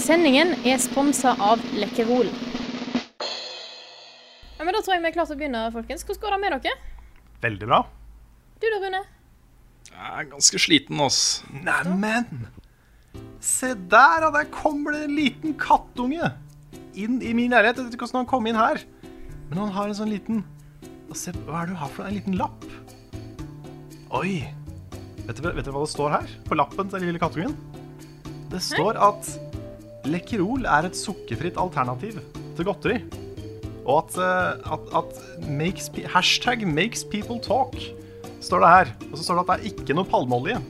Sendingen er sponsa av Lekkerol. Ja, men Da tror jeg vi er klare til å begynne, folkens. Hvordan går det med dere? Veldig bra. Du da, Rune? Jeg er ganske sliten, ass. Neimen! Se der, ja. der kommer det en liten kattunge inn i min leilighet. Jeg vet ikke hvordan han kom inn her. Men han har en sånn liten Se, Hva er det du har for noe? En liten lapp? Oi. Vet dere, vet dere hva det står her? På lappen til den lille kattungen? Det står at Lekkerol er et sukkerfritt alternativ til godteri. Og at, eh, at, at makes, hashtag 'makes people talk' står det her. Og så står det at det er ikke noe palmeolje.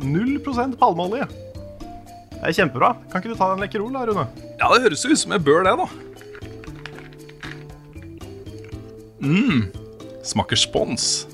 0 palmeolje. Det er kjempebra. Kan ikke du ta den Lekkerol, da, Rune? Ja, det høres jo ut som jeg bør det, da. mm. Smaker spons.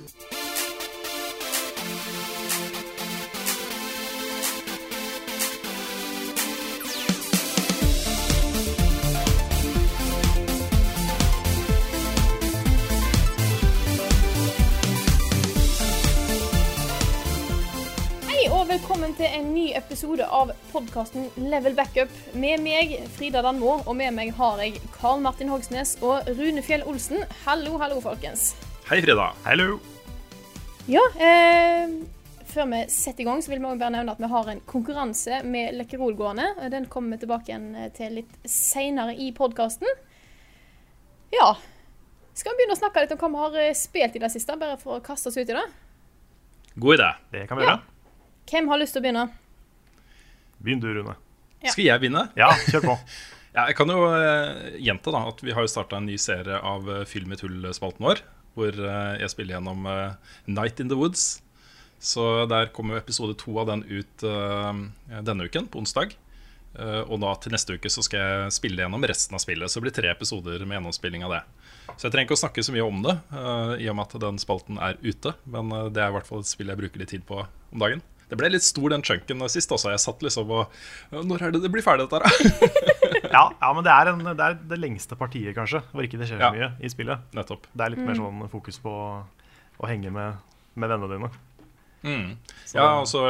Av podkasten Level Backup. Med meg, Frida Danmo, og med meg har jeg Karl Martin Hogsnes og Rune Fjell Olsen. Hallo, hallo, folkens. Hei, Frida. Hallo. Ja, eh, før vi setter i gang, så vil vi bare nevne at vi har en konkurranse med Lekkerol gående. Den kommer vi tilbake igjen eh, til litt seinere i podkasten. Ja. Skal vi begynne å snakke litt om hva vi har eh, spilt i det siste, bare for å kaste oss ut i det? God idé. Det kan vi gjøre. Ja. Hvem har lyst til å begynne? Begynn du, Rune. Ja. Skal jeg begynne? Ja, kjør på. Ja, jeg kan jo eh, gjenta da at vi har jo starta en ny serie av eh, Film i tull-spalten vår. Hvor eh, jeg spiller gjennom Night in the Woods. Så der kommer jo episode to av den ut eh, denne uken, på onsdag. Eh, og da til neste uke så skal jeg spille gjennom resten av spillet. Så det blir tre episoder med gjennomspilling av det. Så jeg trenger ikke å snakke så mye om det, i og med at den spalten er ute. Men det er i hvert fall et spill jeg bruker litt tid på om dagen. Det ble litt stor den chunken sist også. Jeg satt liksom og Når er det det blir ferdig, dette her? Ja, ja men det er, en, det er det lengste partiet, kanskje, hvor ikke det skjer så Ja. mye i spillet. Nettopp. Det er litt mer sånn fokus på å henge med, med vennene dine. Mm. Ja, altså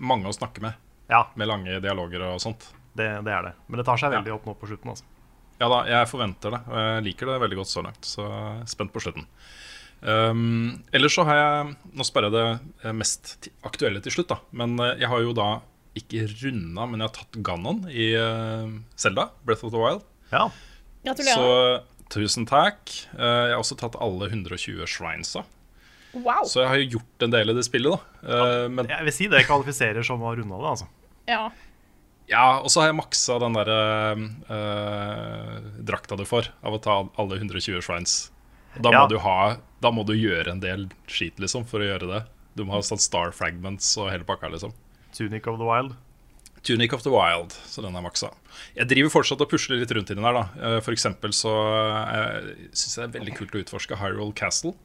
mange å snakke med, Ja, med lange dialoger og sånt. det, det er det. Men det tar seg Ja. veldig opp nå på slutten. altså. Ja da, jeg forventer det, og jeg liker det veldig godt så langt. Så spent på slutten. Um, ellers så har jeg Nå sparer jeg det eh, mest aktuelle til slutt, da. Men eh, jeg har jo da ikke runda, men jeg har tatt Ganon i Selda, Zelda, Breath of the Wild. Ja, Gratulerer. Så tusen takk. Eh, jeg har også tatt alle 120 shrinesa. Wow. Så jeg har jo gjort en del i det spillet, da. Ja, men Jeg vil si det kvalifiserer som å runde av det. altså. Ja. Ja, og så har jeg maksa den derre eh, drakta du får av å ta alle 120 shrines. Da, må Ja. du ha, da må du gjøre en del skit, liksom, for å gjøre det. Du må ha sånn star fragments og hele pakka, liksom. Tunic of the Wild. Tunic of the Wild, så den er maksa. Jeg driver fortsatt og pusler litt rundt i den her, da. Eh, For eksempel så uh, syns jeg det er veldig kult å utforske Hyrule Castle.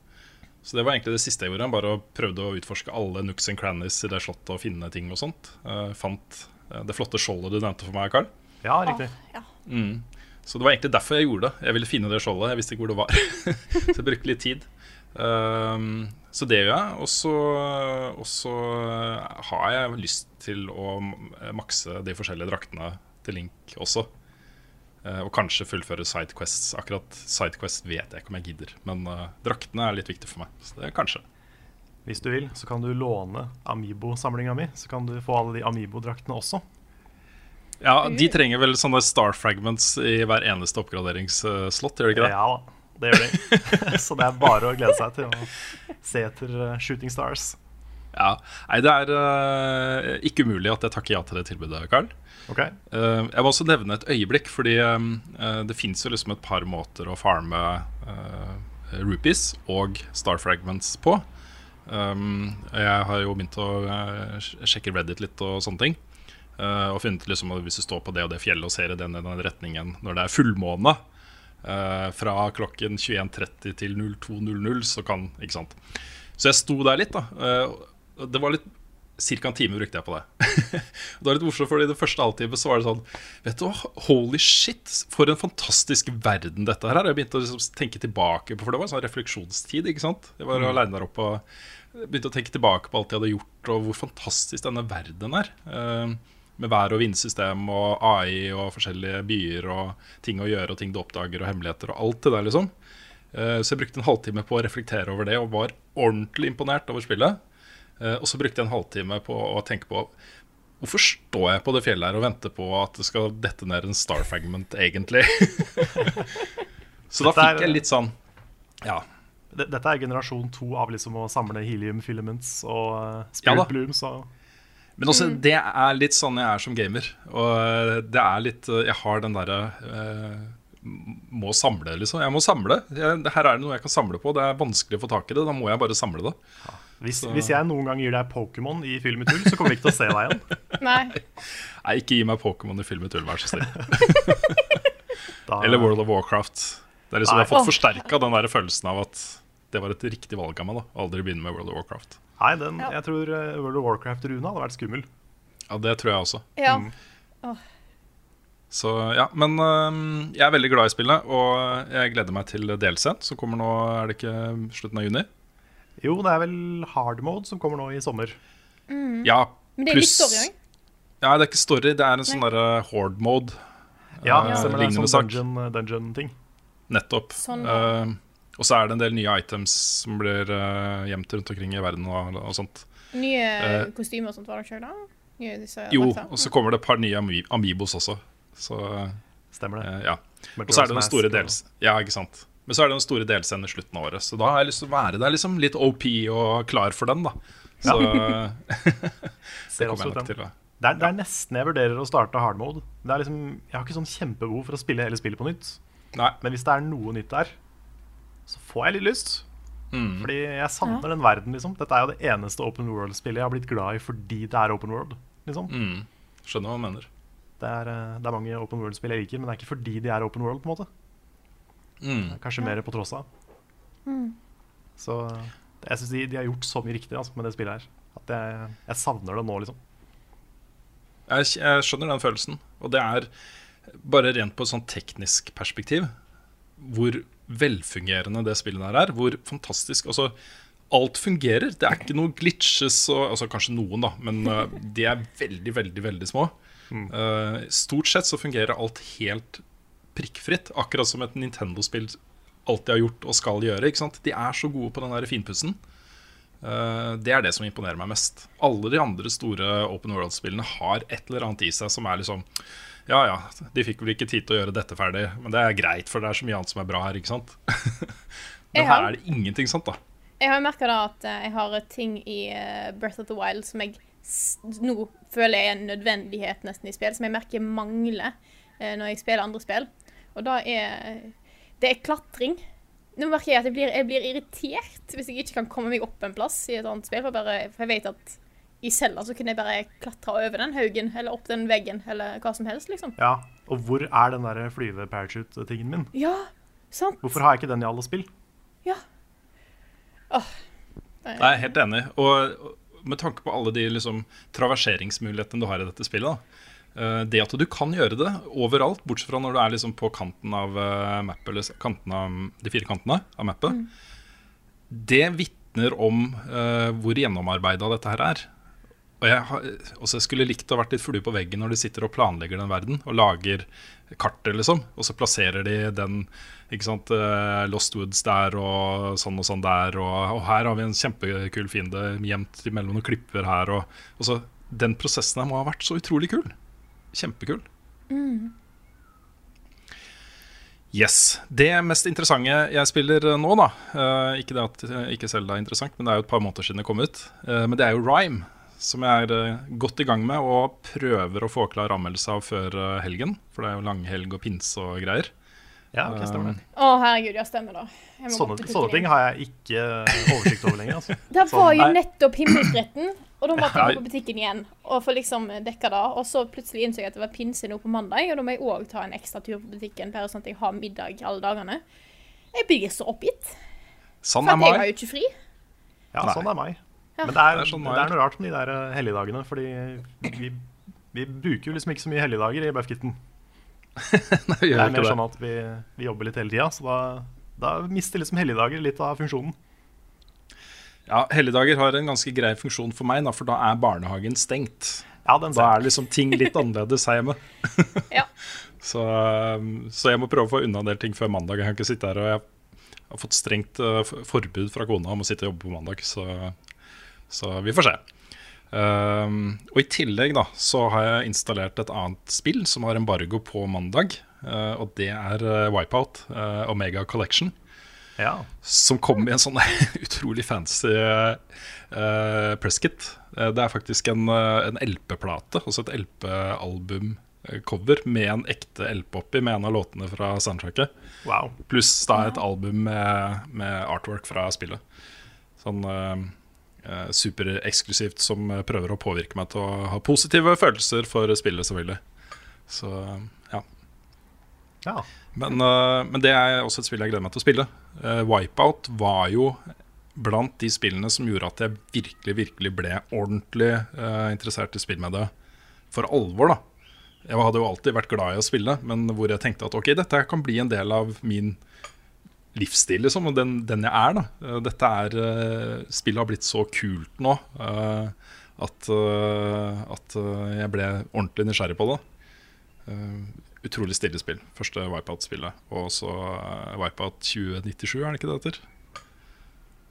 Så det var egentlig det siste jeg gjorde. Bare å prøvde å utforske alle nooks and crannies i det slottet og finne ting og sånt. Jeg fant eh, det flotte skjoldet du nevnte for meg, Karl. Ja, riktig. ja. Mm. Så det var egentlig derfor jeg gjorde det. Jeg ville finne det skjoldet. Jeg visste ikke hvor det var. så jeg brukte litt tid. Um, så det gjør jeg. Og så, og så har jeg lyst til å makse de forskjellige draktene til Link også. Eh, og kanskje fullføre Sidequests. Akkurat Sidequest vet jeg ikke om jeg gidder. Men eh, draktene er litt viktig for meg. Så det er kanskje. Hvis du vil, så kan du låne Amibo-samlinga mi. Så kan du få alle de Amibo-draktene også. Ja, De trenger vel sånne star fragments i hver eneste oppgraderingsslott, gjør de ikke det? Ja da, det gjør de. så det er bare å glede seg til å se etter eh, Shooting Stars. Ja. Nei, det er uh, ikke umulig at jeg takker ja til det tilbudet, Karl. Okay. Uh, jeg må også nevne et øyeblikk, fordi uh, det fins jo liksom et par måter å farme rupees og star fragments på. Um, jeg har jo begynt å sjekke Reddit litt og sånne ting. og funnet liksom at hvis du står på det og det fjellet og ser i den, den retningen når det er fullmåne, eh, fra klokken 21.30 til 02.00, så kan Ikke sant. Så jeg sto der litt, da. Uh, det var litt Cirka en time brukte jeg på det. det var litt morsomt, fordi det første halvtime så var det sånn Vet du hva, holy shit, for en fantastisk verden dette her er. Jeg begynte å liksom tenke tilbake på For det var en sånn refleksjonstid, ikke sant. Jeg var alene der oppe og begynte å tenke tilbake på alt jeg hadde gjort, og hvor fantastisk denne verden er. Eh, med vær- og vindsystem og AI og forskjellige byer og ting å gjøre og ting du oppdager og hemmeligheter og alt det der, liksom. Eh, så jeg brukte en halvtime på å reflektere over det og var ordentlig imponert over spillet. Eh, og så brukte jeg en halvtime på å tenke på Hvorfor står jeg på det fjellet her og venter på at det skal dette ned en star fragment, egentlig? så da fikk jeg litt sånn Ja. Dette er generasjon to av liksom å samle helium filaments og uh, Ja spirit da. blooms. Og, Men også, det er litt sånn jeg er som gamer. Og eh, det er litt eh, Jeg har den derre eh, Må samle, liksom. Jeg må samle. Jeg, her er det noe jeg kan samle på. Det er vanskelig å få tak i det. Da må jeg bare samle det. hvis, hvis jeg noen gang gir deg Pokémon i Film i tull, så kommer vi ikke til å se deg igjen. Nei. Nei, ikke gi meg Pokémon i film i tull, vær så snill. Da, Eller World of Warcraft. Det er liksom, jeg har fått forsterka den der følelsen av at det var et riktig valg av meg. da Aldri begynne med World of Warcraft. Nei, den, Ja. jeg tror uh, World of Warcraft-Runa hadde vært skummel. Ja, Det tror jeg også. Ja. Mm. Så ja, Men uh, jeg er veldig glad i spillet, og jeg gleder meg til DLC-en, som kommer nå Er det ikke slutten av juni? Jo, det er vel hard mode som kommer nå i sommer. Ja, pluss Men det er litt story òg. Ja, det er ikke story, det er en sånn derre horde mode. Ja, Eh, stemmer det. lignende Sånn sak. dungeon- dungeon-ting. Nettopp. Sånn, Eh, og så er det en del nye items som blir eh, gjemt rundt omkring i verden og, og sånt. Nye Eh, kostymer og sånt var det ikke da? Nye disse Jo, og så kommer det et par nye ami Amiibos også. Så Stemmer det. eh, ja. Og så er det den store dels Ja, ikke sant. Men så er det den store delscenen i slutten av året, så da har jeg lyst til å være der liksom litt OP og klar for den, da. Så det Ser kommer jeg nok til. Det er, det er nesten jeg vurderer å starte hard mode. Det er liksom, jeg har ikke sånn kjempebehov for å spille hele spillet på nytt. Nei. Men hvis det er noe nytt der, så får jeg litt lyst. Mm. Fordi jeg savner den verden, liksom. Dette er jo det eneste open world-spillet jeg har blitt glad i fordi det er open world. liksom. Mm. Skjønner hva du mener. Det er, eh, det er mange open world-spill jeg liker, men det er ikke fordi de er open world. på en måte. Mm. Kanskje ja. Mer på tross av. Så eh, jeg syns de, de har gjort så mye riktig altså, med det spillet her. At jeg, jeg savner det nå, liksom. Jeg, jeg skjønner den følelsen. Og det er bare rent på et sånn teknisk perspektiv hvor velfungerende det spillet der er. Hvor fantastisk Altså, alt fungerer. Det er ikke noe glitches og Altså kanskje noen, da, men uh, de er veldig, veldig, veldig små. Uh, stort sett så fungerer alt helt prikkfritt. Akkurat som et Nintendo-spill alltid har gjort og skal gjøre. Ikke sant? De er så gode på den der finpussen. Uh, det er det som imponerer meg mest. Alle de andre store Open World-spillene har et eller annet i seg som er liksom Ja ja, de fikk vel ikke tid til å gjøre dette ferdig, men det er greit, for det er så mye annet som er bra her, ikke sant? men har, her er det ingenting sånt, da. Jeg har merka at eh, jeg har ting i eh, Breath of the Wild som jeg nå føler er en nødvendighet nesten i spill, som jeg merker mangler eh, når jeg spiller andre spill. Og da er Det er klatring. Nå merker jeg at jeg blir, jeg blir irritert hvis jeg ikke kan komme meg opp en plass i et annet spill. For, bare, for jeg vet at i cella så kunne jeg bare klatre over den haugen, eller opp den veggen, eller hva som helst, liksom. Ja, Og hvor er den der flyve-parachute-tingen min? Ja, sant? Hvorfor har jeg ikke den i alle spill? Ja. Åh. Er... Jeg er helt enig. Og med tanke på alle de liksom, traverseringsmulighetene du har i dette spillet, da. eh, det at du kan gjøre det overalt, bortsett fra når du er liksom på kanten av uh, mappet, eller kanten av, de fire kantene av mappet, det vitner om uh, hvor gjennomarbeida dette her er. Og jeg, har, også jeg skulle likt å ha vært litt flue på veggen når de sitter og planlegger den verden og lager kartet, liksom. Og så plasserer de den ikke sant, eh, Lost Woods der og sånn og sånn der. Og, og her har vi en kjempekul fiende gjemt mellom noen klipper her. Og, og så, den prosessen her må ha vært så utrolig kul. Kjempekul. Yes. Det mest interessante jeg spiller eh, nå, da uh, Ikke det at ikke Selda er interessant, men det er jo et par måneder siden det kom ut. Uh, men det er jo Rhyme, som jeg er eh, godt i gang med og prøver å få klar anmeldelse av før eh, helgen. For det er jo langhelg og pinse og greier. Ja, ok, stemmer det. Å, herregud, ja, stemmer det. Gå Sånne, sånne ting har jeg ikke oversikt over lenger. altså. Det Sånn, var jo nettopp himmelskretten, og da måtte jeg gå på butikken igjen og få liksom dekka det. Og så plutselig innså jeg at det var pinse nå på mandag, og da må jeg òg ta en ekstra tur på butikken, bare sånn at jeg har middag alle dagene. Jeg blir så oppgitt, Sånn for meg. at jeg har jo ikke fri. Ja, Nei. sånn er meg. Men det er, Det er sånn det er noe rart med de der eh, helligdagene, fordi vi, vi bruker jo liksom ikke så mye helligdager i Buffkitten. Nei, vi Det er mer det. sånn at vi, vi jobber litt hele tida, så da, da mister liksom helligdager litt av funksjonen. Ja, Helligdager har en ganske grei funksjon for meg, da, for da er barnehagen stengt. Ja, den Da er liksom ting litt annerledes her hjemme. Ja. Så, um, så jeg må prøve å få unna en del ting før mandag. Jeg kan ikke sitte her og jeg har fått strengt uh, forbud fra kona om å sitte og jobbe på mandag, så, så vi får se. Um, og i tillegg da så har jeg installert et annet spill som har embargo på mandag. uh, og det er uh, Wipeout uh, Omega Collection. Ja. Som kom i en sånn utrolig fancy uh, presskit. Uh, det er faktisk en, uh, en LP-plate, altså et LP-album-cover med en ekte LP oppi med en av låtene fra soundtracket. Wow. Pluss da et album med, med artwork fra spillet. Sånn uh, uh, supereksklusivt som uh, prøver å påvirke meg til å ha positive følelser for spillet, selvfølgelig. Så ja. Ja. Men, uh, men det er også et spill jeg gleder meg til å spille. Uh, Wipeout var jo blant de spillene som gjorde at jeg virkelig virkelig ble ordentlig uh, interessert i spill med det for alvor. da Jeg hadde jo alltid vært glad i å spille, men hvor jeg tenkte at ok, dette kan bli en del av min livsstil, liksom, og den, den jeg er. da Uh, Dette er uh, Spillet har blitt så kult nå uh, at, uh, at jeg ble ordentlig nysgjerrig på det. Uh, utrolig stille spill. Første Wipeout-spillet. Og så uh, Wipeout 2097, er det ikke det det heter?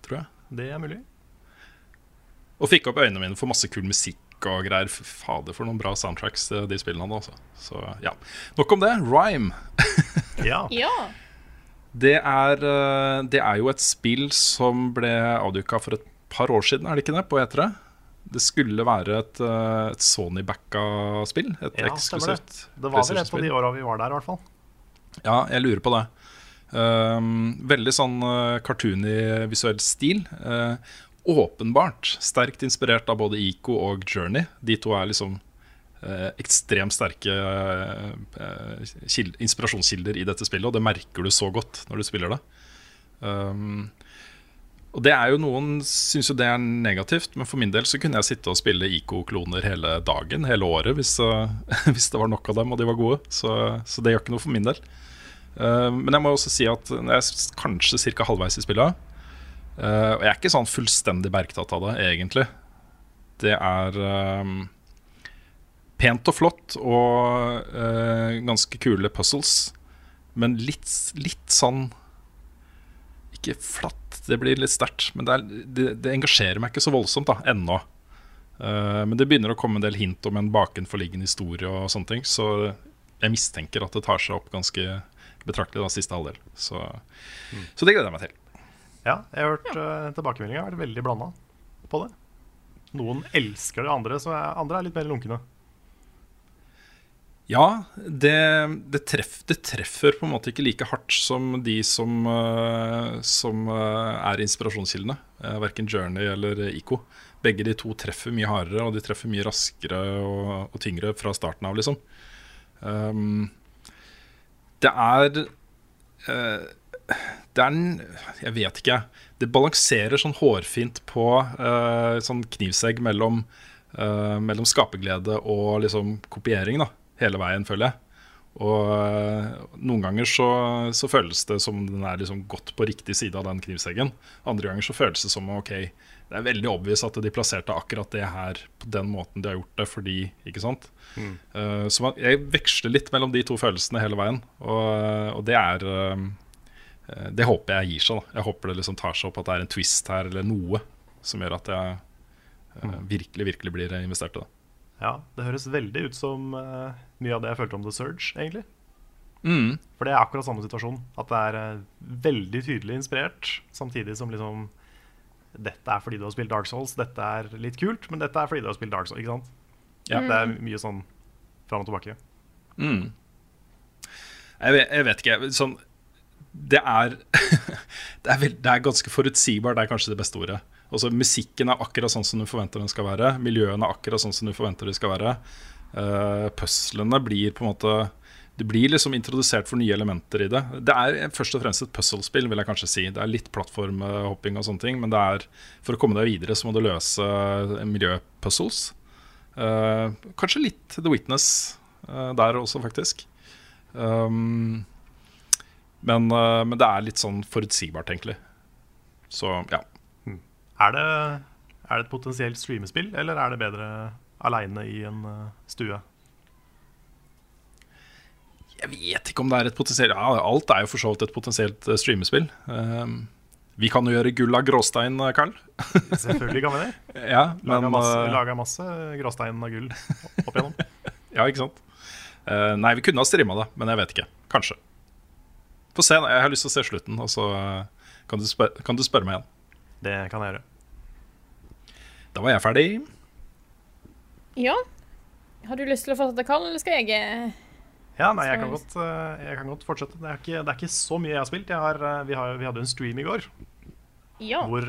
Tror jeg. Det er mulig. Og fikk opp øynene mine for masse kul musikk og greier. Fader, for noen bra soundtracks eh, de spillene hadde. Altså. Så ja. Nok om det. Rhyme. Ja. Ja. Det er, eh, det er jo et spill som ble avduka for et par år siden, er det ikke det? På E3. Det skulle være et, eh, et Sony-backa spill. Et Ja, eksklusivt det. Det var vel et på de åra vi var der, i hvert fall. Ja, jeg lurer på det. Um, veldig sånn uh, cartoony visuell stil. Uh, åpenbart sterkt inspirert av både Ico og Journey. De to er liksom ekstremt sterke uh, inspirasjonskilder i dette spillet, og det merker du så godt når du spiller det. Um, og det er jo Noen syns jo det er negativt, men for min del så kunne jeg sitte og spille IK-kloner hele dagen, hele året, hvis, uh, hvis det var nok av dem og de var gode. Så, så det gjør ikke noe for min del. Uh, men jeg må også si at jeg er kanskje ca. halvveis i spillet. Uh, og jeg er ikke sånn fullstendig bergtatt av det, egentlig. Det er um, pent og flott og uh, ganske kule puzzles, men litt, litt sånn Ikke flatt, det blir litt sterkt, men det, er, det, det engasjerer meg ikke så voldsomt da, ennå. Uh, men det begynner å komme en del hint om en bakenforliggende historie og sånne ting, så jeg mistenker at det tar seg opp ganske betraktelig da, siste halvdel. Så, så det gleder jeg meg til. Ja, jeg har hørt uh, tilbakemeldinger vært veldig blanda på det. Noen elsker det, andre, så andre er litt mer lunkne. Ja, det, det, treff, det treffer på en måte ikke like hardt som de som, eh, som eh, er inspirasjonskildene. Uh, verken Journey eller Ico. Begge de to treffer mye hardere, og de treffer mye raskere og, og tyngre fra starten av, liksom. Um, det er uh, Det er en Jeg vet ikke. Det balanserer sånn hårfint på uh, sånn knivsegg mellom, uh, mellom skaperglede og liksom kopiering, da. Hele veien, føler jeg. Og eh, noen ganger så, så føles det som den er liksom godt på riktig side av den knivseggen. Andre ganger så føles det som ok, det er veldig obvious at de plasserte akkurat det her på den måten de har gjort det, fordi Ikke sant? Eh, så man, jeg veksler litt mellom de to følelsene hele veien, og, og det er eh, Det håper jeg gir seg. da Jeg håper det liksom tar seg opp at det er en twist her, eller noe som gjør at jeg eh, virkelig, virkelig blir investert i det. Ja, Det høres veldig ut som uh, mye av det jeg følte om The Surge, egentlig. Mm. For det er akkurat samme situasjon. At det er uh, veldig tydelig inspirert, samtidig som liksom Dette er fordi du har spilt Dark Souls, dette er litt kult, men dette er fordi du har spilt Dark Souls. Ikke sant? Ja. Det er mye sånn fram og tilbake. Mm. Jeg, vet, jeg vet ikke. Sånn, det er det er, vel, det er ganske forutsigbart, det er kanskje det beste ordet. Også, musikken er akkurat sånn som du forventer den skal være. Miljøene er akkurat sånn som du forventer de skal være. Uh, Puzzlene blir på en måte Du blir liksom introdusert for nye elementer i det. Det er først og fremst et puzzlespill, vil jeg kanskje si. Det er litt plattformhopping og sånne ting, men det er, for å komme deg videre så må du løse miljøpuzzles. Uh, kanskje litt The Witness uh, der også, faktisk. Um, men, men det er litt sånn forutsigbart, egentlig. Så ja. Er det, er det et potensielt streamespill, eller er det bedre aleine i en eh, stue. Jeg vet ikke om det er et potensielt ja, Alt er jo for så vidt et potensielt eh, streamespill. Um, vi kan jo gjøre gull av gråstein, Karl. Carl. Selvfølgelig kan vi det. Ja, Laga masse, eh, laga masse gråstein av gull opp igjennom. Ja, ikke sant? Uh, nei, vi kunne ha streama det, men jeg vet ikke. Kanskje. Få se. Jeg har lyst til å se slutten, og så eh, kan, du spør kan du spørre meg igjen. Det kan jeg gjøre. Da var jeg ferdig. Ja. Har du lyst til å fortsette, Karl, eller skal jeg eh, Ja, nei, jeg kan, godt, eh, jeg kan godt fortsette. Det er, ikke, det er ikke så mye jeg har spilt. Jeg har, eh, vi, har, vi hadde en stream i går Ja. hvor,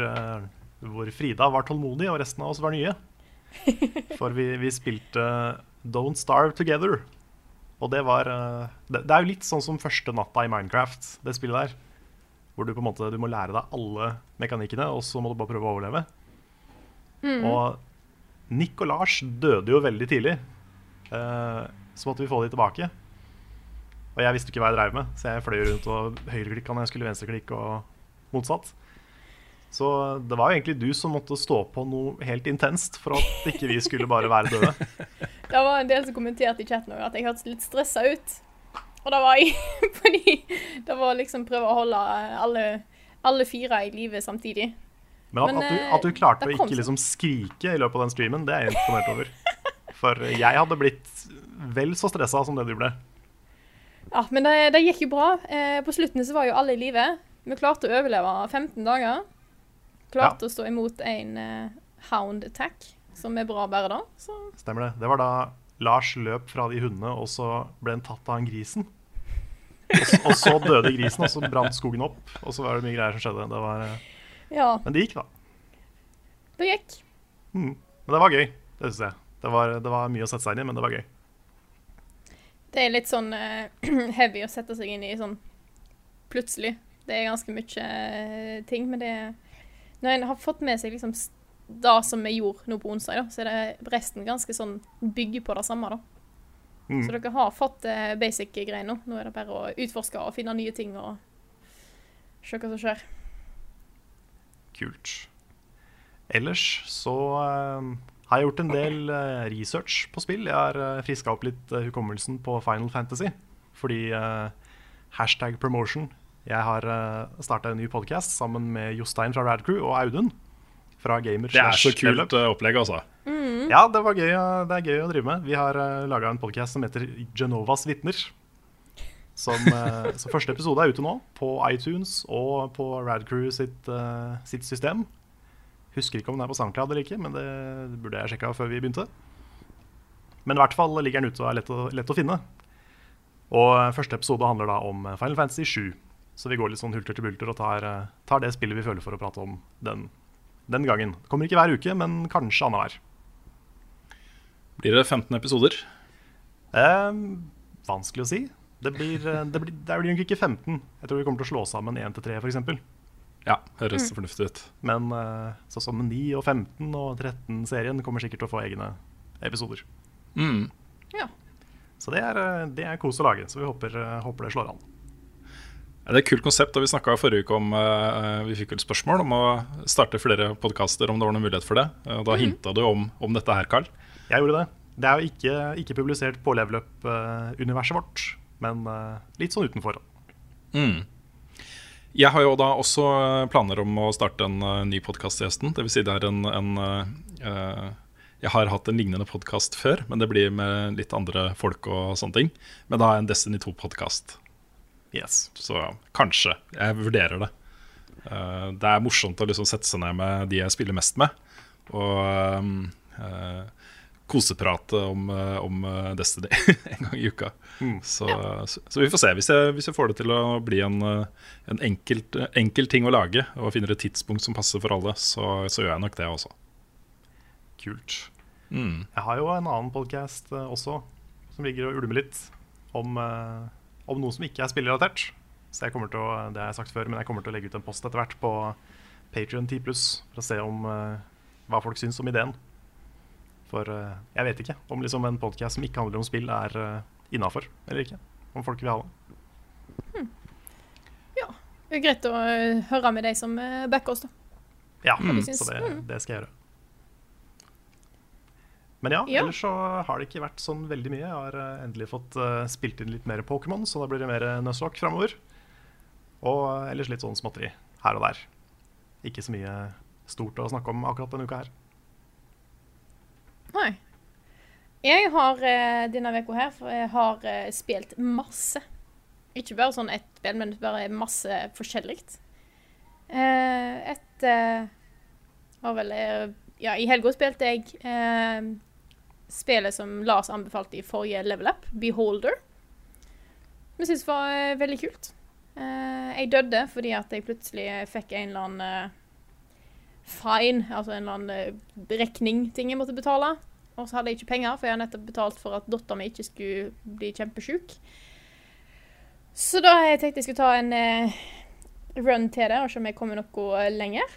hvor Frida var tålmodig, og resten av oss var nye. For vi, vi spilte Don't Starve Together. Og det var det, det er jo litt sånn som første natta i Minecraft, det spillet der. Hvor du på en måte du må lære deg alle mekanikkene, og så må du bare prøve å overleve. Og Nick og Lars døde jo veldig tidlig. Uh, så måtte vi få de tilbake. Og jeg visste ikke hva jeg drev med, så jeg fløy rundt og høyreklikka når jeg skulle venstreklikke og motsatt. Så det var jo egentlig du som måtte stå på noe helt intenst for at ikke vi skulle bare være døde. Det var en del som kommenterte i chatten også at jeg hørtes litt stressa ut. Og det var jeg, fordi det var liksom prøve å holde alle, alle fire i live samtidig. Men at, Men, at, du, eh, at du klarte å ikke liksom skrike i løpet av den streamen, det er jeg imponert over. For jeg hadde blitt vel så stressa som det du ble. Ja, men det, det gikk jo bra. Eh, på slutten så var jo alle i live. Vi klarte å overleve 15 dager. Klarte å stå imot en eh, hound attack, som er bra bare da. Så Stemmer det. Det var da Lars løp fra de hundene, og så ble han tatt av han grisen. Og, så døde grisen, og så brant skogen opp. Og så var det mye greier som skjedde. Det var, eh, ja, men det gikk, da. det gikk. Mm. Men det var gøy. Det syns jeg. Det var, det var mye å sette seg inn i, men det var gøy. Det er litt sånn uh, heavy å sette seg inn i sånn plutselig. Det er ganske mye uh, ting, men det Når en har fått med seg liksom det som vi gjorde nå på onsdag, da, så er det resten ganske sånn bygger på det samme, da. Mm. Så dere har fått uh, basic greier nå. Nå er det bare å utforske og finne nye ting og se hva som skjer. Kult. Ellers så uh, har jeg gjort en del uh, research på spill. Jeg har uh, friska opp litt uh, hukommelsen på Final Fantasy. Fordi eh, hashtag promotion Jeg har uh, starta en ny podkast sammen med Jostein fra Radcrew og Audun fra Gamer. Det er så kult eh, opplegg, altså. Ja, det, var gøy, det er gøy å drive med. Vi har uh, laga en podkast som heter Genovas vitner. Som, uh, så første episode er ute nå, på iTunes og på Radcrew sitt, uh, sitt system. Husker ikke om den er på SoundCloud eller ikke, men det burde jeg sjekka før vi begynte. Men i hvert fall ligger den ute og er lett å, lett å finne. Og første episode handler da om Final Fantasy 7. Så vi går litt sånn hulter til bulter og tar, tar det spillet vi føler for å prate om den, den gangen. Kommer ikke hver uke, men kanskje annenhver. Blir det 15 episoder? Eh, vanskelig å si. Det blir, eh, det, blir, det blir nok ikke 15. Jeg tror vi kommer til å slå sammen 1 til 3 f.eks. Ja, høres fornuftig ut. Men sånn som 9 og 15 og 13-serien kommer sikkert til å få egne episoder. Mm. Ja. Så det er, eh, det er kos å lage. Så vi håper, eh, håper det slår an. Ja, Det er et kult konsept. og Vi snakka forrige uke om uh, Vi fikk vel spørsmål om å starte flere podkaster, om det var noen mulighet for det. Eh, Da hinta du om, om dette her, Carl. Jeg gjorde det. Det er jo ikke, ikke publisert på Level Up-universet vårt, men eh, litt sånn utenfor. Mm. Jeg har jo da også planer om å starte en eh, ny podkast til høsten. Dvs. Si det er en, en uh, Jeg har hatt en lignende podkast før, men det blir med litt andre folk og sånne ting. Men da en Destiny 2-podkast. Yes. Så kanskje. Jeg vurderer det. Uh, det er morsomt å liksom sette seg ned med de jeg spiller mest med, og um, koseprate om, eh, om eh, Destiny en gang i uka. Mm. Så, så, så vi får se. Hvis jeg, hvis jeg får det til å bli en, eh, en enkelt, enkel ting å lage, og finner et tidspunkt som passer for alle, så, så gjør jeg nok det også. Kult. Mm. Jeg har jo en annen podkast også, som ligger og ulmer litt, om, om noe som ikke er spillrelatert. Så jeg kommer til å, det har jeg sagt før, men jeg kommer til å legge ut en post etter hvert på Patrion 10 for å se om hva folk syns om ideen. For eh, jeg vet ikke om liksom en podkast som ikke handler om spill, er uh, innafor eller ikke. Om folk vil ha det. Det er greit å eh, høre med de som eh, backer oss, da. Ja, Mm. så det, det skal jeg gjøre. Men ja, Ja. ellers så har det ikke vært sånn veldig mye. Jeg har eh, endelig fått eh, spilt inn litt mer Pokémon, så da blir det mer Nuzlocke framover. Og eh, ellers litt sånn småtteri her og der. Ikke så mye stort å snakke om akkurat denne uka her. Nei. Jeg har eh, denne uka her for jeg har eh, spilt masse. Ikke bare sånn ett spill, men bare masse forskjellig. Eh, et var vel Ja, i helga spilte jeg eh, spillet som Lars anbefalte i forrige Level Up, Beholder. Vi syntes det var veldig kult. Jeg døde fordi at jeg plutselig fikk en eller annen fine, altså en eller annen eh, regning-ting jeg måtte betale. Og så hadde jeg ikke penger, for jeg har nettopp betalt for at dattera mi ikke skulle bli kjempesjuk. Så da jeg tenkte jeg skulle ta en eh, run til det, og se om jeg kommer noe lenger.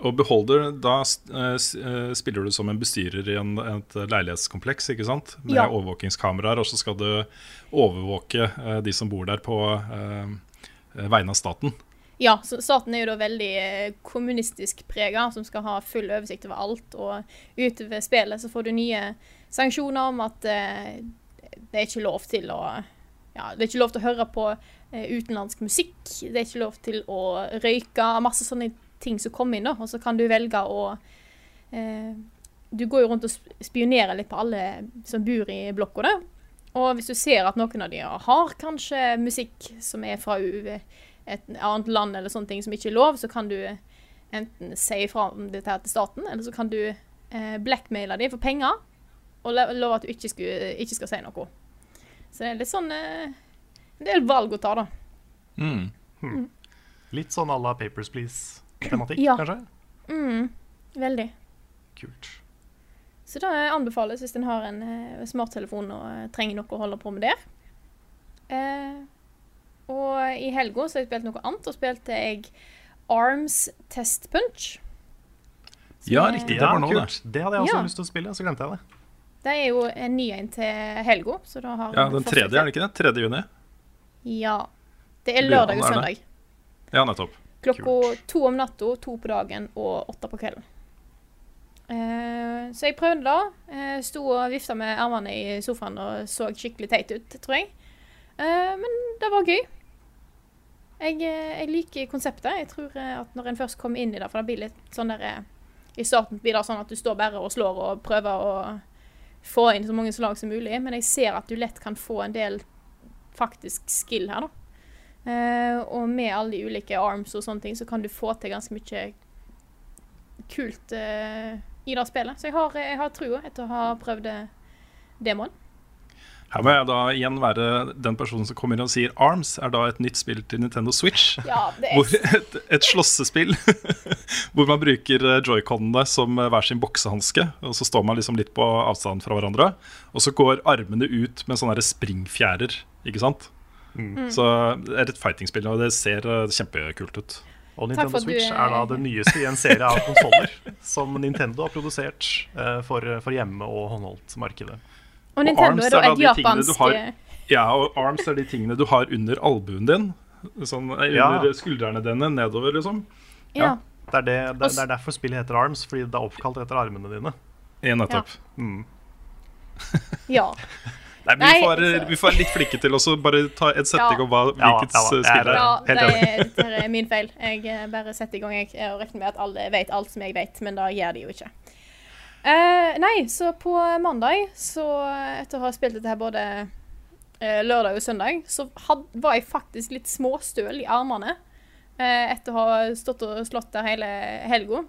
Og Beholder, da eh, eh, spiller du som en bestyrer i en, et leilighetskompleks, ikke sant? Med Ja. overvåkingskameraer, og så skal du overvåke eh, de som bor der på eh, eh, vegne av staten. Ja, staten er jo da veldig eh, kommunistisk prega, som skal ha full oversikt over alt. Og utover spillet så får du nye sanksjoner om at eh, det er ikke lov til å Ja, det er ikke lov til å høre på eh, utenlandsk musikk. Det er ikke lov til å røyke. Masse sånne ting som kommer inn, da. Og så kan du velge å eh, Du går jo rundt og spionerer litt på alle som bor i blokka, da. Og hvis du ser at noen av de har kanskje musikk som er fra U- et annet land eller sånne ting som ikke er lov, så kan du enten si ifra om dette her til staten, eller så kan du eh, blackmaile dem for penger og lo- love at du ikke, skulle, ikke skal si noe. Så det er litt sånn eh, En del valg å ta, da. Mm. Litt sånn à la Papers Please-tematikk, Ja. kanskje? Mm, veldig. Kult. Så det anbefales hvis en har en eh, smarttelefon og eh, trenger noe å holde på med der. Eh, og i helga så har jeg spilt noe annet, og spilte jeg Arms Test Punch. Ja, riktig. Det var nå, det. Det hadde jeg også Ja. lyst til å spille, så glemte jeg det. Det er jo en ny en til helga. Så da har Ja, Den fortsatt- tredje, er det ikke det? 3. juni? Ja. Det er lørdag og søndag. Ja, nettopp. Klokka to om natta, to på dagen og åtte på kvelden. Eh, så jeg prøvde da. Eh, sto og vifta med armene i sofaen og så skikkelig teit ut, tror jeg. Eh, men det var gøy. Jeg, eh, jeg liker konseptet. Jeg tror eh, at når en først kommer inn i det, for det blir litt sånn der eh, I starten blir det sånn at du står bare og slår og prøver å få inn så mange slag som mulig, men jeg ser at du lett kan få en del faktisk skill her, da. Uh, og med alle de ulike arms og sånne ting, så kan du få til ganske mye kult uh, i det spillet. Så jeg har, jeg har trua etter å ha prøvd demoen. Her må jeg da igjen være den personen som kommer inn og sier Arms er da et nytt spill til Nintendo Switch. Ja, er et, et slåssespill hvor man bruker eh, joyconene som eh, hver sin boksehanske. Og så står man liksom litt på avstand fra hverandre. Og så går armene ut med sånne springfjærer, ikke sant? Mm. Så det er et fighting-spill, og det ser eh, kjempekult ut. Og Nintendo Switch er- da det nyeste i en serie av konsoller som Nintendo har produsert eh, for, for hjemme- og håndholdt-markedet. Og Nintendo Arms er da et de tingene du japansk har- eh, Ja, og arms er de tingene du har under albuen din. Sånn eh, Ja. under skuldrene dine nedover, liksom. Ja. Det er, det, det, det er derfor spillet heter Arms, fordi det er oppkalt etter armene dine. Ja, nettopp. Mm. ja. Nei, vi, får, Nei, vi får være litt flinke til å bare ta en setting Ja. om hva, hvilket ja, spill det er. Ja, det er, er min feil. Jeg eh, bare setter i gang. Jeg, og regner med at alle vet alt som jeg vet, men da gjør de jo ikke. Eh, nei, så på mandag, så etter å ha spilt dette her både eh, lørdag og søndag, så had, var jeg faktisk litt småstøl i armene eh, etter å ha stått og slått der hele helga.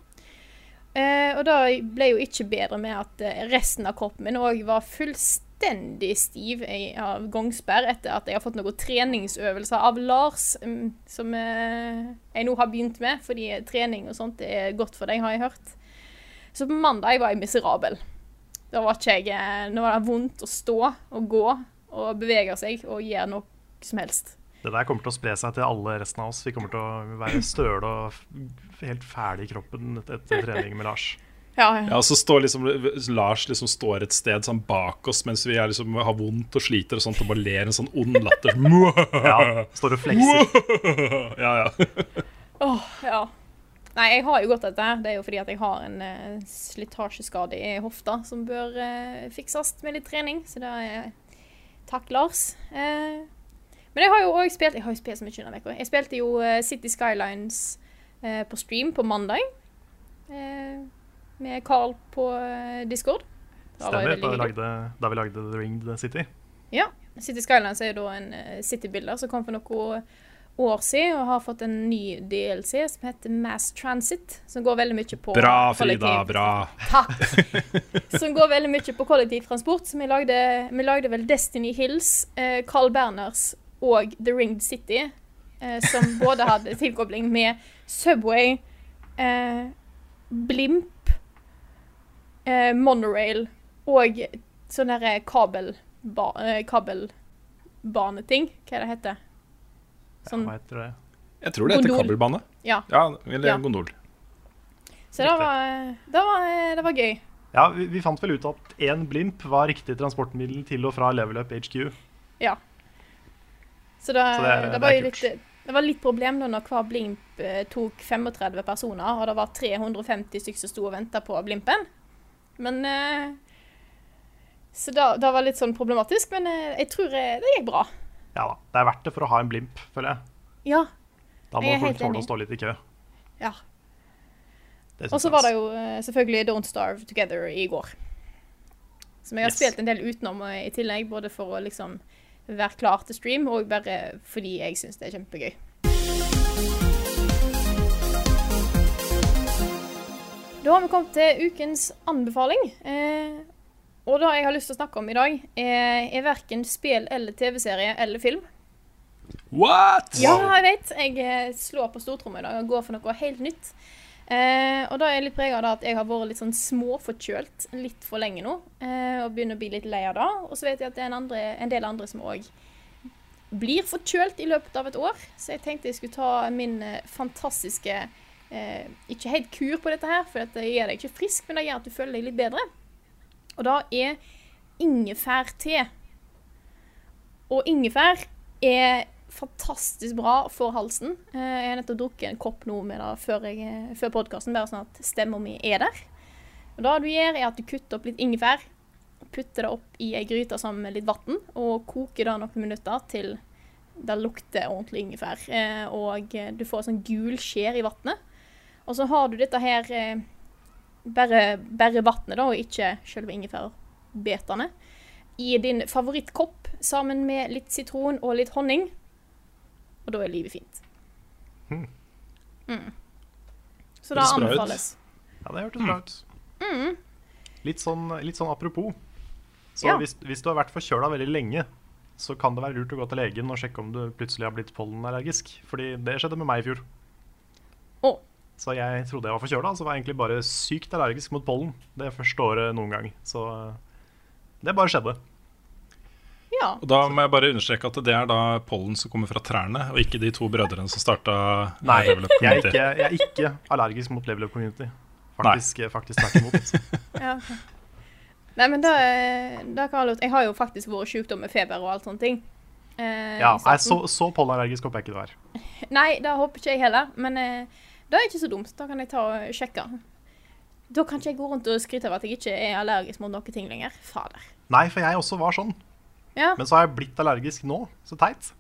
Eh, og da ble jo ikke bedre med at eh, resten av kroppen min òg var fullstendig stiv av gangsperr etter at jeg har fått noen treningsøvelser av Lars, mm, som eh, jeg nå har begynt med, fordi trening og sånt er godt for deg, har jeg hørt. Så på mandag var jeg miserabel. Da var ikke jeg eh, Nå var det vondt å stå og gå og bevege seg og gjøre noe som helst. Det der kommer til å spre seg til alle resten av oss. Vi kommer til å være støle og helt fæle i kroppen etter trening med Lars. Ja, ja. Ja, og så står liksom Lars liksom står et sted sånn bak oss mens vi er liksom, har vondt og sliter og sånt, og bare ler en sånn ond latter. Ja, står og flekser. ja, ja. Åh, ja. Nei, jeg har jo gått etter. Det er jo fordi at jeg har en uh, slitasjeskade i hofta som bør uh, fikses med litt trening. Så det er Takk, Lars. Uh, men jeg har jo òg spilt Jeg har jo spilt så mye denne uka. Jeg spilte jo eh, City Skylines eh, på stream på mandag. Eh, med Carl på eh, Discord. Da Stemmer. Da vi, lagde, da vi lagde The Ringed City. Ja. City Skylines er jo da en uh, citybuilder som kom for noen år siden og har fått en ny DLC som heter Mass Transit. Som går veldig mye på Bra, Frida. kollektiv- Bra. Takk! Som går veldig mye på kollektivtransport. Så vi lagde, vi lagde vel Destiny Hills, eh, Carl Berners og The Ringed City. Eh, som både hadde tilkobling med Subway, eh, Blimp, eh, Monorail og sånn derre eh, kabelbaneting. Hva er det heter? Sånn, ja, heter jeg. Jeg tror det heter Gondol. kabelbane. ja. Ja, eller Ja. gondol. Så det var, det var, det var gøy. Ja, vi, vi fant vel ut at én blimp var riktig transportmiddel til og fra Level Up HQ. Ja. Så det, Så det- det, det var jo litt Det var litt problem da når hver blimp eh, tok 35 personer, og det var 350 stykker som sto og venta på blimpen. Men eh, Så da, det var litt sånn problematisk, men eh, jeg tror det gikk bra. Ja da. Det er verdt det for å ha en blimp, føler jeg. Ja. Da må folk tåle å stå litt i kø. ja. Og så var det altså. jo eh, selvfølgelig Don't Starve Together i går. Som jeg har Yes. spilt en del utenom eh, i tillegg, både for å liksom være klar til stream, og bare fordi jeg syns det er kjempegøy. Da har vi kommet til ukens anbefaling. Eh, og det jeg har lyst til å snakke om i dag, er, er verken spill eller TV-serie eller film. What?! Ja, jeg vet. Jeg eh, slår på stortromma i dag og går for noe helt nytt. Eh, og da er jeg litt prega av at jeg har vært litt sånn småforkjølt litt for lenge nå. Eh, og begynner å bli litt lei av det. Og så vet jeg at det er en, andre, en del andre som òg blir forkjølt i løpet av et år. Så jeg tenkte jeg skulle ta min eh, fantastiske eh, Ikke helt kur på dette her, for det gjør deg ikke frisk, men det gjør at du føler deg litt bedre. Og da er ingefærte. Og ingefær er fantastisk bra for halsen. Eh, Jeg har nettopp drukket en kopp nå med det før, jeg- før podkasten, bare sånn at stemma mi er der. Og det du gjør, er at du kutter opp litt ingefær, putter det opp i ei gryte sammen med litt vann, og koker det noen minutter til det lukter ordentlig ingefær. Eh, Og eh, du får sånn gul skjær i vannet. Og så har du dette her eh, bare, bare vannet, da, og ikke selve ingefærbetene, i din favorittkopp sammen med litt sitron og litt honning. Og da er livet fint. Hmm. Mm. Så ut. anbefales. Ja, det hørtes bra ut. Litt, sånn, litt sånn apropos. Så Mm. Ja. hvis, hvis du har vært forkjøla veldig lenge, så kan det være lurt å gå til legen og sjekke om du plutselig har blitt pollenallergisk. Fordi det skjedde med meg i fjor. Å. Så jeg trodde jeg var forkjøla, så var jeg egentlig bare sykt allergisk mot pollen det første året noen gang. Så eh, det bare skjedde. Ja. Og da må jeg bare understreke at det er da pollen som kommer fra trærne, og ikke de to brødrene som starta Nei, Level Up jeg er Community. ikke, jeg er ikke allergisk mot Level Up Community. Faktisk, faktisk tvert imot. ja. okay. Nei, men da, da kan jeg. Jeg har jo faktisk vært sykdom med feber og alt sånne ting. eh, Ja, nei, så, så pollenallergisk håper jeg ikke du er. Nei, det håper ikke jeg heller. Men eh, det er ikke så dumt. Da kan jeg ta og sjekke. Da kan ikke jeg gå rundt og skryte av at jeg ikke er allergisk mot noen ting lenger. Fader. Nei, for jeg også var sånn. Ja, Men så har jeg blitt allergisk nå. Så teit.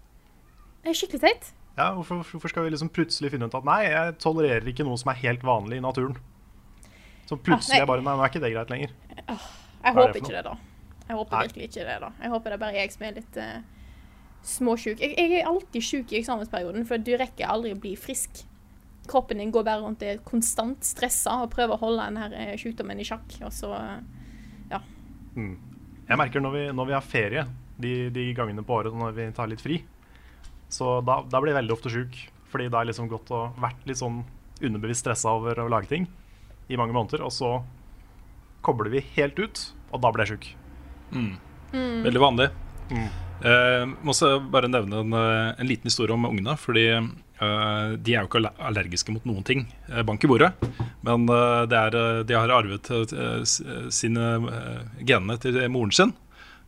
det er skikkelig teit. Ja, hvorfor, hvorfor skal vi liksom plutselig finne ut at nei, jeg tolererer ikke noe som er helt vanlig i naturen? Så plutselig ah, er bare Nei, nå er ikke det greit lenger. Jeg Hva er det håper ikke det, da. Jeg håper Nei. virkelig ikke det, da. Jeg håper det er bare jeg som er litt uh, småsjuk. Jeg, jeg er alltid sjuk i eksamensperioden, for du rekker aldri å bli frisk. Kroppen din går bare rundt og er konstant stressa og prøver å holde denne her eh, sykdommen i sjakk. Og så ja. Mm. Jeg merker når vi, når vi har ferie, de, de gangene på året når vi tar litt fri, så da, da blir jeg veldig ofte sjuk. Fordi da har jeg liksom gått og vært litt sånn underbevisst stressa over å lage ting i mange måneder. Og så kobler vi helt ut, og da blir jeg sjuk. Mm. Veldig vanlig. Mm. Eh, må også bare nevne en, eh, en liten historie om ungene. Fordi de er jo ikke allergiske mot noen ting. Eh, bank i bordet. Men eh, det er, eh, de har arvet eh, sine eh, genene til moren sin.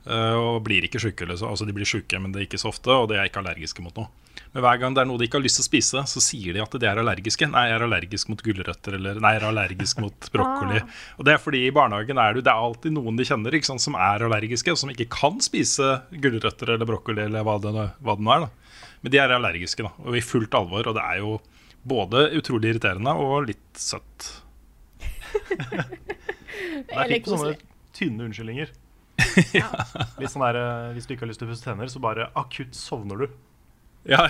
eh, og blir ikke syke. Eller så. Altså, de blir syke, men det er ikke så ofte. Og de er ikke allergiske mot noe. Men hver gang det er noe de ikke har lyst til å spise, så sier de at de er allergiske. Nei, jeg er allergisk mot gulrøtter, eller nei, jeg er allergisk mot brokkoli. Og det er fordi i barnehagen er det, det er alltid noen de kjenner sant, som er allergiske, og som ikke kan spise gulrøtter eller brokkoli eller hva det, hva det nå er. da. Men de er allergiske, da, og i fullt alvor. Og det er jo både utrolig irriterende og litt søtt. Det er fint på sånne tynne unnskyldninger. Ja. Litt sånn der, eh, Hvis du ikke har lyst til å pusse tenner, så bare akutt sovner du. Ja,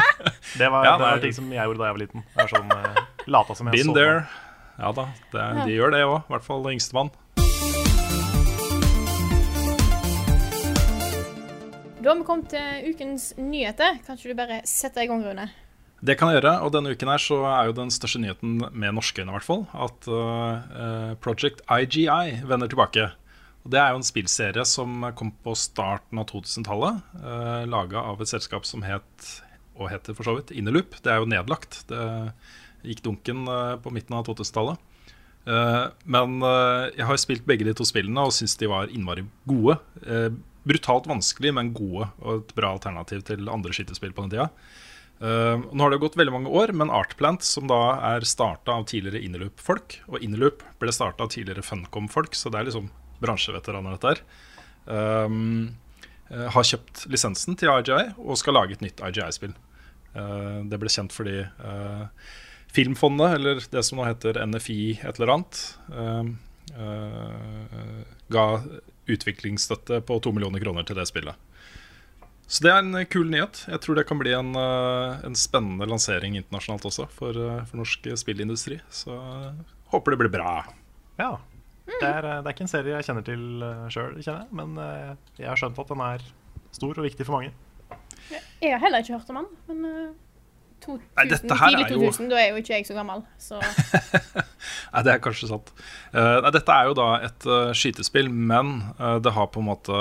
Det var, Ja, det var ting som jeg gjorde da jeg var liten. Det var sånn, uh, Lata som jeg Been sovna. there. Ja da, det, de gjør det òg. I hvert fall yngstemann. Da har vi kommet til ukens nyheter. Kan ikke du bare sette i gang, Rune? Det kan jeg gjøre, og denne uken her så er jo den største nyheten med norske øyne, i hvert fall, at uh, Project IGI vender tilbake. Og Det er jo en spillserie som kom på starten av 2000-tallet, uh, laga av et selskap som het, og heter for så vidt, Innerloop. Det er jo nedlagt. Det gikk dunken uh, på midten av 2000-tallet. Uh, men uh, jeg har spilt begge de to spillene og syns de var innmari gode. Eh, brutalt vanskelig, men gode, og et bra alternativ til andre skytespill på den tida. Uh, nå har det gått veldig mange år, men Artplant, som da er starta av tidligere Innerloop-folk Og Innerloop ble starta av tidligere Funcom-folk, så det er liksom bransjeveteraner, dette her. Um, uh, har kjøpt lisensen til IGI og skal lage et nytt IGI-spill. Uh, det ble kjent fordi eh, Filmfondet, eller det som nå heter NFI et eller annet, eh, ga utviklingsstøtte på to millioner kroner til det spillet. Så det er en kul nyhet. Jeg tror det kan bli en, eh, en spennende lansering internasjonalt også for, eh, for norsk spillindustri. Så eh, håper det blir bra. Ja. Det er, det er ikke en serie jeg kjenner til sjøl, kjenner jeg. Men jeg har skjønt at den er stor og viktig for mange. Jeg har heller ikke hørt om den, men 2000, Nei, dette her tidlig er jo- da er jo ikke jeg så gammel, så Nei, det er kanskje sant. Nei, dette er jo da et uh, skytespill, men uh, det har på en måte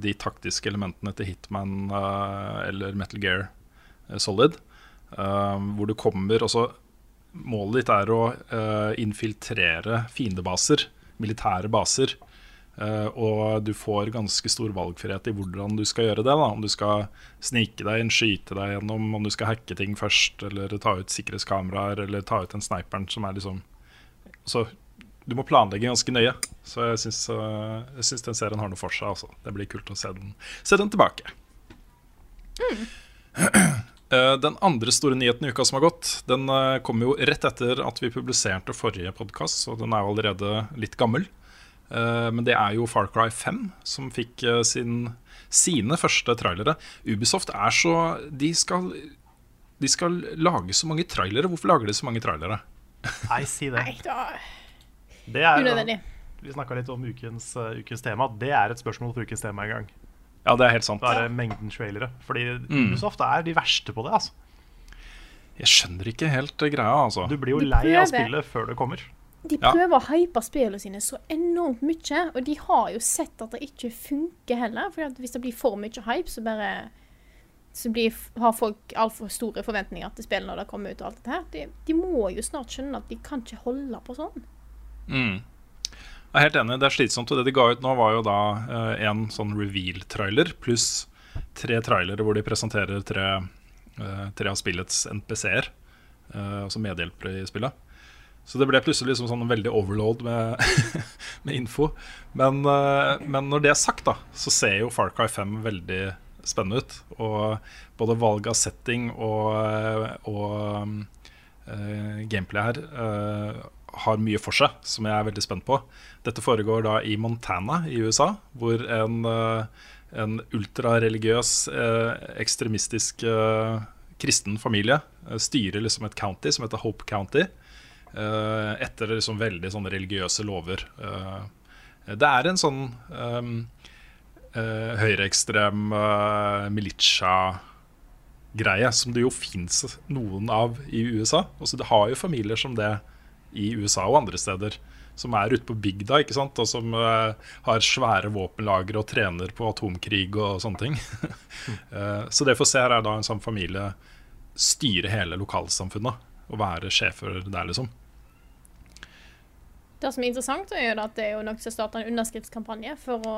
de taktiske elementene til Hitman eller Metal Gear Solid. hvor du kommer og så Målet ditt er å infiltrere fiendebaser, militære baser. Eh, og du får ganske stor valgfrihet i hvordan du skal gjøre det. Da. Om du skal snike deg inn, skyte deg gjennom, om du skal hacke ting først, eller ta ut sikkerhetskameraer, eller ta ut den sniperen som er liksom Så du må planlegge ganske nøye. Så jeg syns, eh, jeg syns den serien har noe for seg. Altså. Det blir kult å se den, se den tilbake. Mm. Den andre store nyheten i uka som har gått, den eh, kom jo rett etter at vi publiserte forrige podkast, så den er jo allerede litt gammel. Eh, Men det er jo Far Cry 5 som fikk eh, sin, sine første trailere. Ubisoft er så de skal, de skal lage så mange trailere. Hvorfor lager de så mange trailere? Nei, si det. Nei, da det er, Unødvendig. vi snakka litt om ukens, eh, ukens tema. Det er et spørsmål for ukens tema en gang. Ja, det er helt sant. Det er mengden trailere. Fordi Mm. Ubisoft er de verste på det. altså Jeg skjønner ikke helt eh, greia, altså. Du blir jo lei av spillet før det kommer. De prøver å hype spillene sine så enormt mye, og de har jo sett at det ikke funker heller. For hvis det blir for mye hype, så bare så blir, har folk altfor store forventninger til spillet når det kommer ut. og alt dette her. De, de må jo snart skjønne at de kan ikke holde på sånn. Mm. Jeg er helt enig, det er slitsomt. Og det de ga ut nå, var jo da eh, en sånn reveal-trailer pluss tre trailere hvor de presenterer tre, uh, tre av spillets NPC-er, eh, altså medhjelpere i spillet. Så det ble plutselig liksom sånn veldig overload med, med info. Men, eh, men når det er sagt, da, så ser jo Far Cry 5 veldig spennende ut. Og både valg av setting og, og uh, gameplay her uh, har mye for seg, som jeg er veldig spent på. Dette foregår da i Montana i USA, hvor en, uh, en ultrareligiøs, uh, ekstremistisk eh, kristen familie eh, styrer liksom et county som heter Hope County, eh, etter liksom veldig sånne religiøse lover. Eh, det er en sånn um, uh, høyreekstrem uh, militia-greie som det jo fins noen av i USA. Også det har jo familier som det i USA og andre steder. Som er ute på bygda ikke sant? og som uh, har svære våpenlagre og trener på atomkrig og sånne ting. uh, så det får se her, er da en sånn familie styre hele lokalsamfunnet og være sjefer der, liksom. Det som er interessant, er jo at det er jo noen som starter en underskriftskampanje for å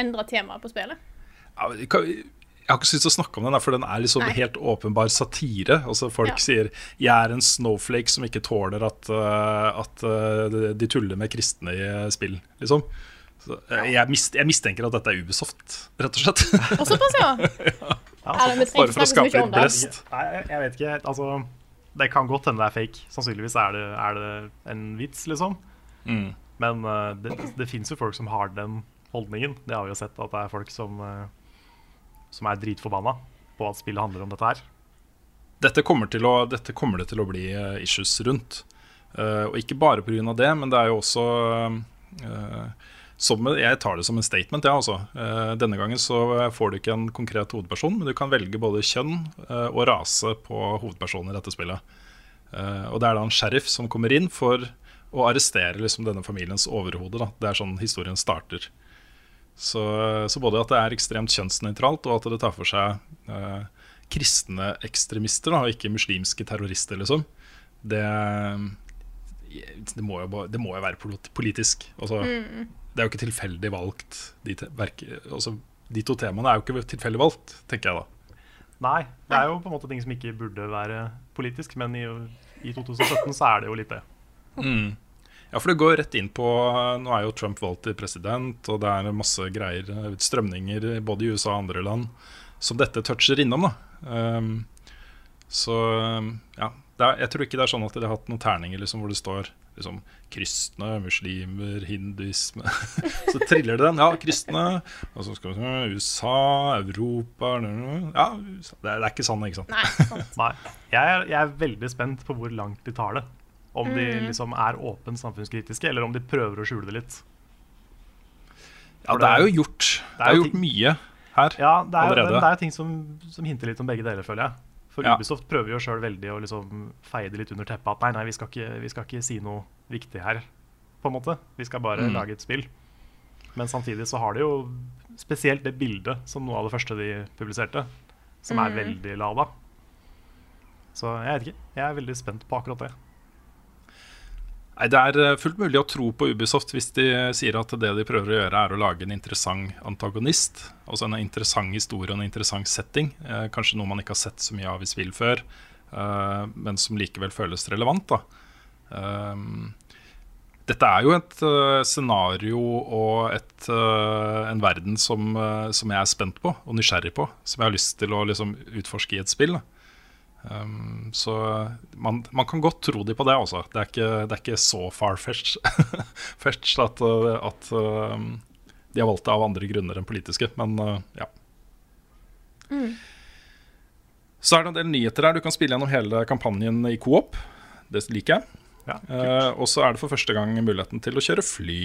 endre temaet på spillet. Ja, men kan- Jeg har ikke lyst til å snakke om den, for den er liksom helt åpenbar satire. Altså Folk Ja. sier 'jeg er en snowflake som ikke tåler at, uh, at uh, de- tuller med kristne i uh, spill', liksom. Så, uh, jeg, mist, jeg mistenker at dette er Ubisoft, rett og slett. Og såpass, ja. Bare for å skape litt blest. Nei, jeg, jeg vet ikke. Altså, det kan godt hende det er fake. Sannsynligvis er det, er det en vits, liksom. Mm. Men uh, det, det fins jo folk som har den holdningen. Det har vi jo sett, at det er folk som, uh, som er dritforbanna på at spillet handler om dette her. Dette kommer, til å, dette kommer det til å bli uh, issues rundt. Og ikke bare pga. det, men det er jo også som, Jeg tar det som en statement, ja, altså. Denne gangen så får du ikke en konkret hovedperson, men du kan velge både kjønn og rase på hovedpersonen i dette spillet. Og det er da en sheriff som kommer inn for å arrestere liksom, denne familiens overhode. Da. Det er sånn historien starter. Så, så både at det er ekstremt kjønnsnøytralt, og at det tar for seg eh, kristne ekstremister, da, og ikke muslimske terrorister, liksom, det, det, må, jo, det må jo være politisk. Altså, Det er jo ikke tilfeldig valgt. De, te, verke, altså, de to temaene er jo ikke tilfeldig valgt, tenker jeg da. Nei, det er jo på en måte ting som ikke burde være politisk, men i, i 2017 så er det jo litt det. Ja, for det går rett inn på Nå er jo Trump valgt til president, og det er masse greier, strømninger både i USA og andre land, som dette toucher innom. da um, Så ja, det er, jeg tror ikke det er sånn at de har hatt noen terninger liksom, hvor det står liksom, kristne, muslimer, hinduisme Så triller det den. Ja, kristne. Og så skal vi se USA, Europa Ja, USA. Det, er, det er ikke sånn, ikke sant? Nei, sant. Nei. Jeg er, jeg er veldig spent på hvor langt de tar det. Om de liksom er åpent samfunnskritiske, eller om de prøver å skjule det litt. Ja, det er jo gjort. Det er jo gjort mye her Ja, det er, allerede. det er ting som, som hinter litt om begge deler, føler jeg. For Ja. Ubisoft prøver jo sjøl veldig å liksom feie det litt under teppet. At nei, nei, vi skal, ikke, vi skal ikke si noe viktig her, på en måte. Vi skal bare Mm. lage et spill. Men samtidig så har de jo spesielt det bildet som noe av det første de publiserte, som er veldig lada. Så jeg vet ikke. Jeg er veldig spent på akkurat det. Nei, Det er eh, fullt mulig å tro på Ubisoft hvis de sier at det de prøver å gjøre, er å lage en interessant antagonist. Altså en interessant historie og en interessant setting. Eh, kanskje noe man ikke har sett så mye av i spill før, eh, men som likevel føles relevant. da. Eh, dette er jo et uh, scenario og et, uh, en verden som, uh, som jeg er spent på og nysgjerrig på. Som jeg har lyst til å liksom, utforske i et spill. da. Um, så man, man kan godt tro de på det også. Det er ikke, det er ikke så far-fetched at, uh, at um, de har valgt det av andre grunner enn politiske. Men uh, ja. Så er det en del nyheter her. Du kan spille gjennom hele kampanjen i coop. Det liker jeg. Ja, Uh, og så er det for første gang muligheten til å kjøre fly.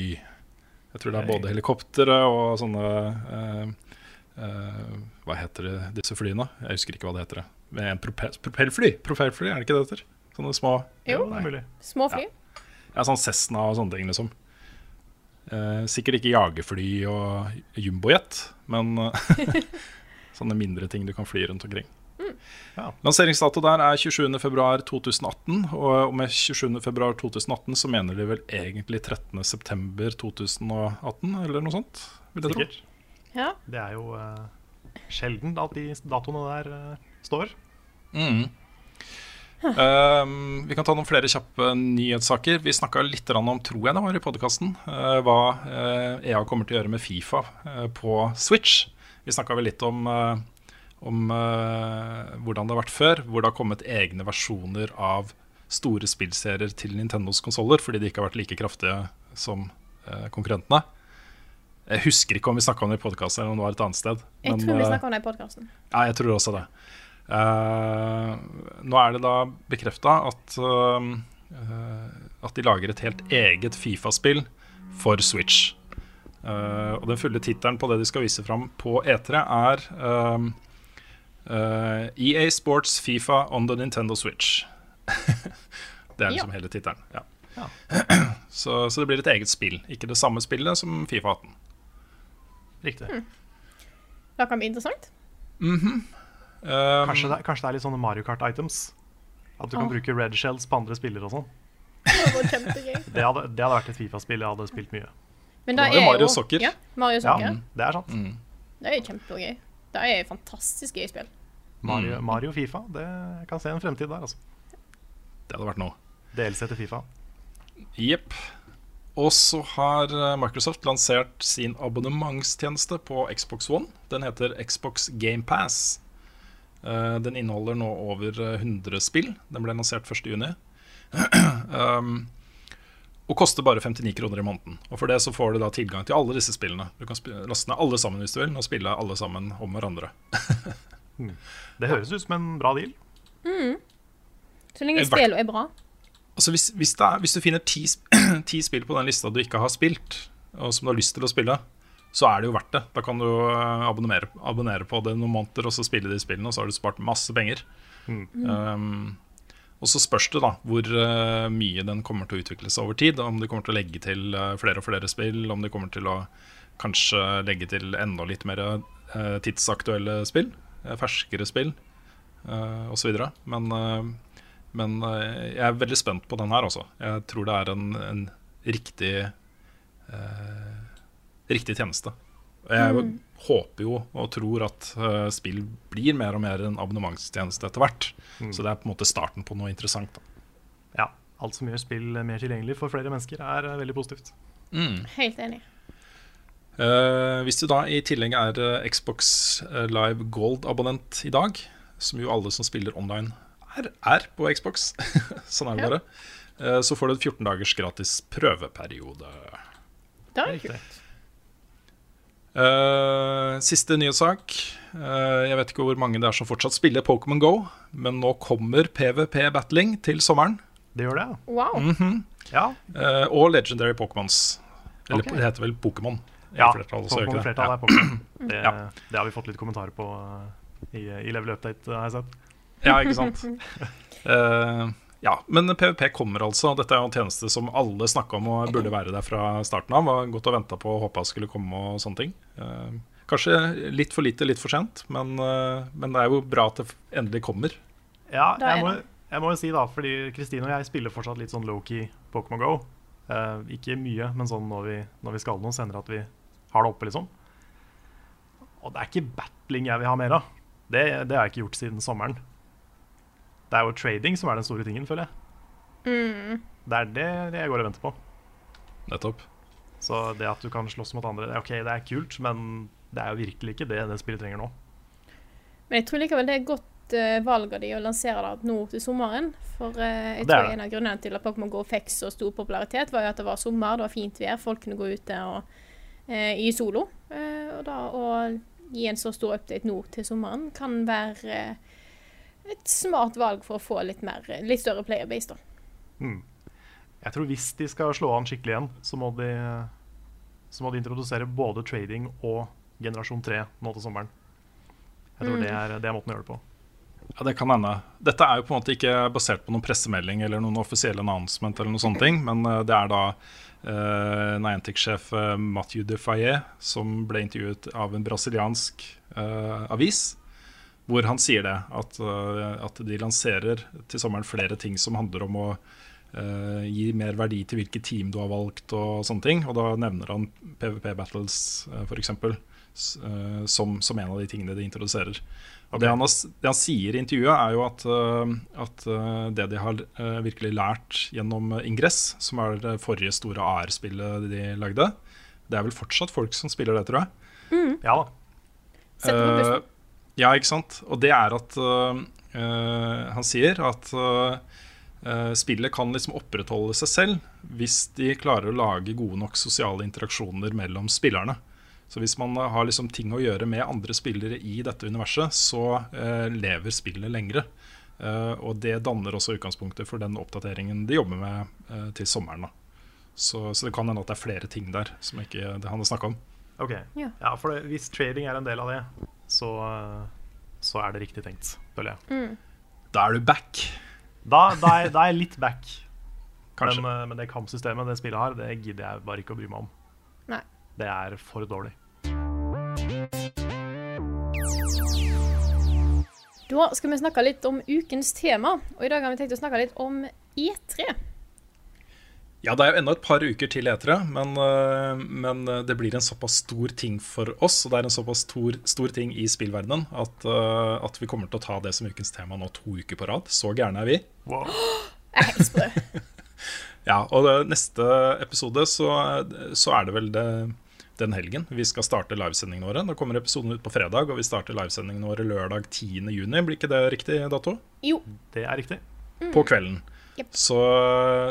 Jeg tror det er både helikoptre og sånne uh, uh, Hva heter det, disse flyene? Jeg husker ikke hva det heter. Med en propell, propellfly? Propellfly, er det ikke det det heter? Sånne små Jo, det er små fly. Ja, sånn Cessna og sånne ting, liksom. Eh, sikkert ikke jagerfly og jumbojet, men eh, sånne mindre ting du kan fly rundt omkring. Ja. Lanseringsdato der er 27.2.2018, og med 27.2.2018 så mener de vel egentlig 13.9.2018, eller noe sånt? Vil jeg tro. Ja. Det er jo uh, sjelden at de datoene der eh, står. Mm. Um, vi kan ta noen flere kjappe nyhetssaker. Vi snakka litt om, tror jeg det var i podkasten, hva uh, EA kommer til å gjøre med Fifa uh, på Switch. Vi snakka vel litt om, eh, om eh, hvordan det har vært før, hvor det har kommet egne versjoner av store spillserier til Nintendos konsoller, fordi de ikke har vært like kraftige som eh, konkurrentene. Jeg husker ikke om vi snakka om det i podkasten eller om det var et annet sted. Jeg men, tror vi eh, om det i podkasten. ja, jeg tror også det. Eh, nå er det da bekrefta at, eh, at de lager et helt eget Fifa-spill for Switch. Eh, og den fulle tittelen på det de skal vise fram på E3, er eh, eh, EA Sports Fifa on the Nintendo Switch. det er liksom hele tittelen. Ja. Ja. Så, så det blir et eget spill. Ikke det samme spillet som Fifa 18. Riktig. Det kan bli interessant. Eh, Kanskje, det, kanskje det er litt sånne Mario Kart-items? At du kan ah. bruke red shells på andre spillere og sånn. Det. Det hadde, det hadde vært et Fifa-spill jeg hadde spilt mye. Men da jo er Mario Soccer. Ja, Mario Ja, det er sant. Mm. Det er jo kjempegøy. Det er fantastisk gøy spill. Mario, Mm. Mario Fifa, det kan se en fremtid der, altså. Det hadde vært noe. DLC til Fifa. Jepp. Og så har eh, Microsoft lansert sin abonnementstjeneste på Xbox One. Den heter Xbox GamePass. Den inneholder nå over eh, 100 spill. Den ble lansert 1.6. um, og koster bare 59 kroner i måneden. Og For det så får du da tilgang til alle disse spillene. Du kan laste ned alle sammen hvis du vil, og spille alle sammen om hverandre. Det høres ut som en bra deal. Så lenge spillet spillene er bra. Altså hvis, hvis, er, hvis du finner ti, ti spill på den lista du ikke har spilt, og som du har lyst til å spille, så er det jo verdt det. Da kan du eh, abonnere, abonnere på det noen måneder og så spille de spillene, og så har du spart masse penger. Um, og så spørs det da hvor eh, mye den kommer til å utvikle seg over tid. Om de kommer til å legge til eh, flere og flere spill, om de kommer til å kanskje legge til enda litt mer tidsaktuelle spill, ferskere spill uh, osv. Men uh, men jeg er veldig spent på den her også. Jeg tror det er en, en riktig eh, Riktig tjeneste. Jeg Jeg håper jo og tror at uh, spill blir mer og mer en abonnementstjeneste etter hvert. Så det er på en måte starten på noe interessant. Da. Ja, Alt som gjør spill mer tilgjengelig for flere mennesker, er eh, veldig positivt. Helt enig. Uh, hvis du da i tillegg er Xbox Live Gold-abonnent i dag, som jo alle som spiller online er, er på Xbox, sånn er det bare, eh, så får du en 14 dagers gratis prøveperiode. Det er kult. Eh, siste nyhetssak. Uh, jeg vet ikke hvor mange det er som fortsatt spiller Pokémon Go, men nå kommer PVP-battling til sommeren. Det gjør det, Wow. ja. Uh, og Legendary Pokémons. Eller okay. det heter vel Pokémon. Ja, flertall, Pokémon det? flertall er Pokémon. Det, Ja. det har vi fått litt kommentarer på i, i Level Update, har jeg sett. Ja, ikke sant. Ja, men PVP kommer altså. Dette er jo en tjeneste som alle snakka om og burde være der fra starten av. Var godt og venta på og håpa skulle komme og sånne ting. Eh, kanskje litt for lite, litt for sent, men, eh, men det er jo bra at det endelig kommer. Ja, er jeg må, jeg må jo si da, fordi Kristine og jeg spiller fortsatt litt sånn low-key Pokémon Go. Eh, ikke mye, men sånn når vi, når vi skal noe, sender at vi har det oppe, liksom. Og det er ikke battling jeg vil ha mer av. Det, det har jeg ikke gjort siden sommeren. Det er jo trading som er den store tingen, føler jeg. Det er det jeg går og venter på. Nettopp. Så det at du kan slåss mot andre, ok, det er kult, men det er jo virkelig ikke det det spillet trenger nå. Men jeg tror likevel det er et godt uh, valg av de å lansere det nå til sommeren. For uh, jeg Det tror det. en av grunnene til at Pokémon GO fikk så stor popularitet, var jo at det var sommer, det var fint vær, folk kunne gå ute og, uh, i solo. Eh, og da å gi en så stor update nå til sommeren kan være et smart valg for å få litt, mer, litt større playerbase, da. Jeg tror hvis de skal slå an skikkelig igjen, så må de, så må de introdusere både trading og generasjon 3 nå til sommeren. Jeg tror det, er, det er måten å gjøre det på. Ja, Det kan hende. Dette er jo på en måte ikke basert på noen pressemelding eller noen offisielle announcement, eller noen sånne ting, men eh, det er da uh, Niantic-sjef eh, Mathieu de Faye som ble intervjuet av en brasiliansk uh, avis, hvor han sier det, at, eh, at de lanserer til sommeren flere ting som handler om å uh, gi mer verdi til hvilket team du har valgt og sånne ting. Og da nevner han PVP Battles, uh, f.eks., uh, som, som en av de tingene de introduserer. Og det, han, har det han sier i intervjuet, er jo at, uh, at det de har virkelig lært gjennom Ingress, som er det forrige store AR-spillet de lagde Det er vel fortsatt folk som spiller det, tror jeg. Ja da. Sett på bussen. Ja, ikke sant. Og det er at øh, Han sier at øh, spillet kan liksom opprettholde seg selv hvis de klarer å lage gode nok sosiale interaksjoner mellom spillerne. Så hvis man har liksom ting å gjøre med andre spillere i dette universet, så øh, lever spillet lengre. Uh, og det danner også utgangspunktet for den oppdateringen de jobber med uh, til sommeren. Da. Så, så det kan hende at det er flere ting der som ikke det han har snakka om. Ok. Ja. Ja, for det, hvis trading er en del av det, så, så er det riktig tenkt, føler jeg. Da er du back, Da, da, er, da er jeg litt back. kanskje. Men, eh, men det kampsystemet det spillet har, det gidder jeg bare ikke å bry meg om. Nei. Det er for dårlig. Da skal vi snakke litt om ukens tema, og i dag har vi tenkt å snakke litt om E E3. Ja, det er jo ennå et par uker til etere, men, øh, men øh, det blir en såpass stor ting for oss, og det er en såpass stor, stor ting i spillverdenen, at, øh, at vi kommer til å ta det som ukens tema nå to uker på rad. Så gærne er vi. Wow. Jeg er helt det Ja, og det, neste episode så, så er det vel det, den helgen vi skal starte livesendingene våre. Da kommer episoden ut på fredag, og vi starter livesendingene våre lørdag 10. juni. Blir ikke det riktig dato? Jo. Det er riktig. På kvelden. Jepp. Så,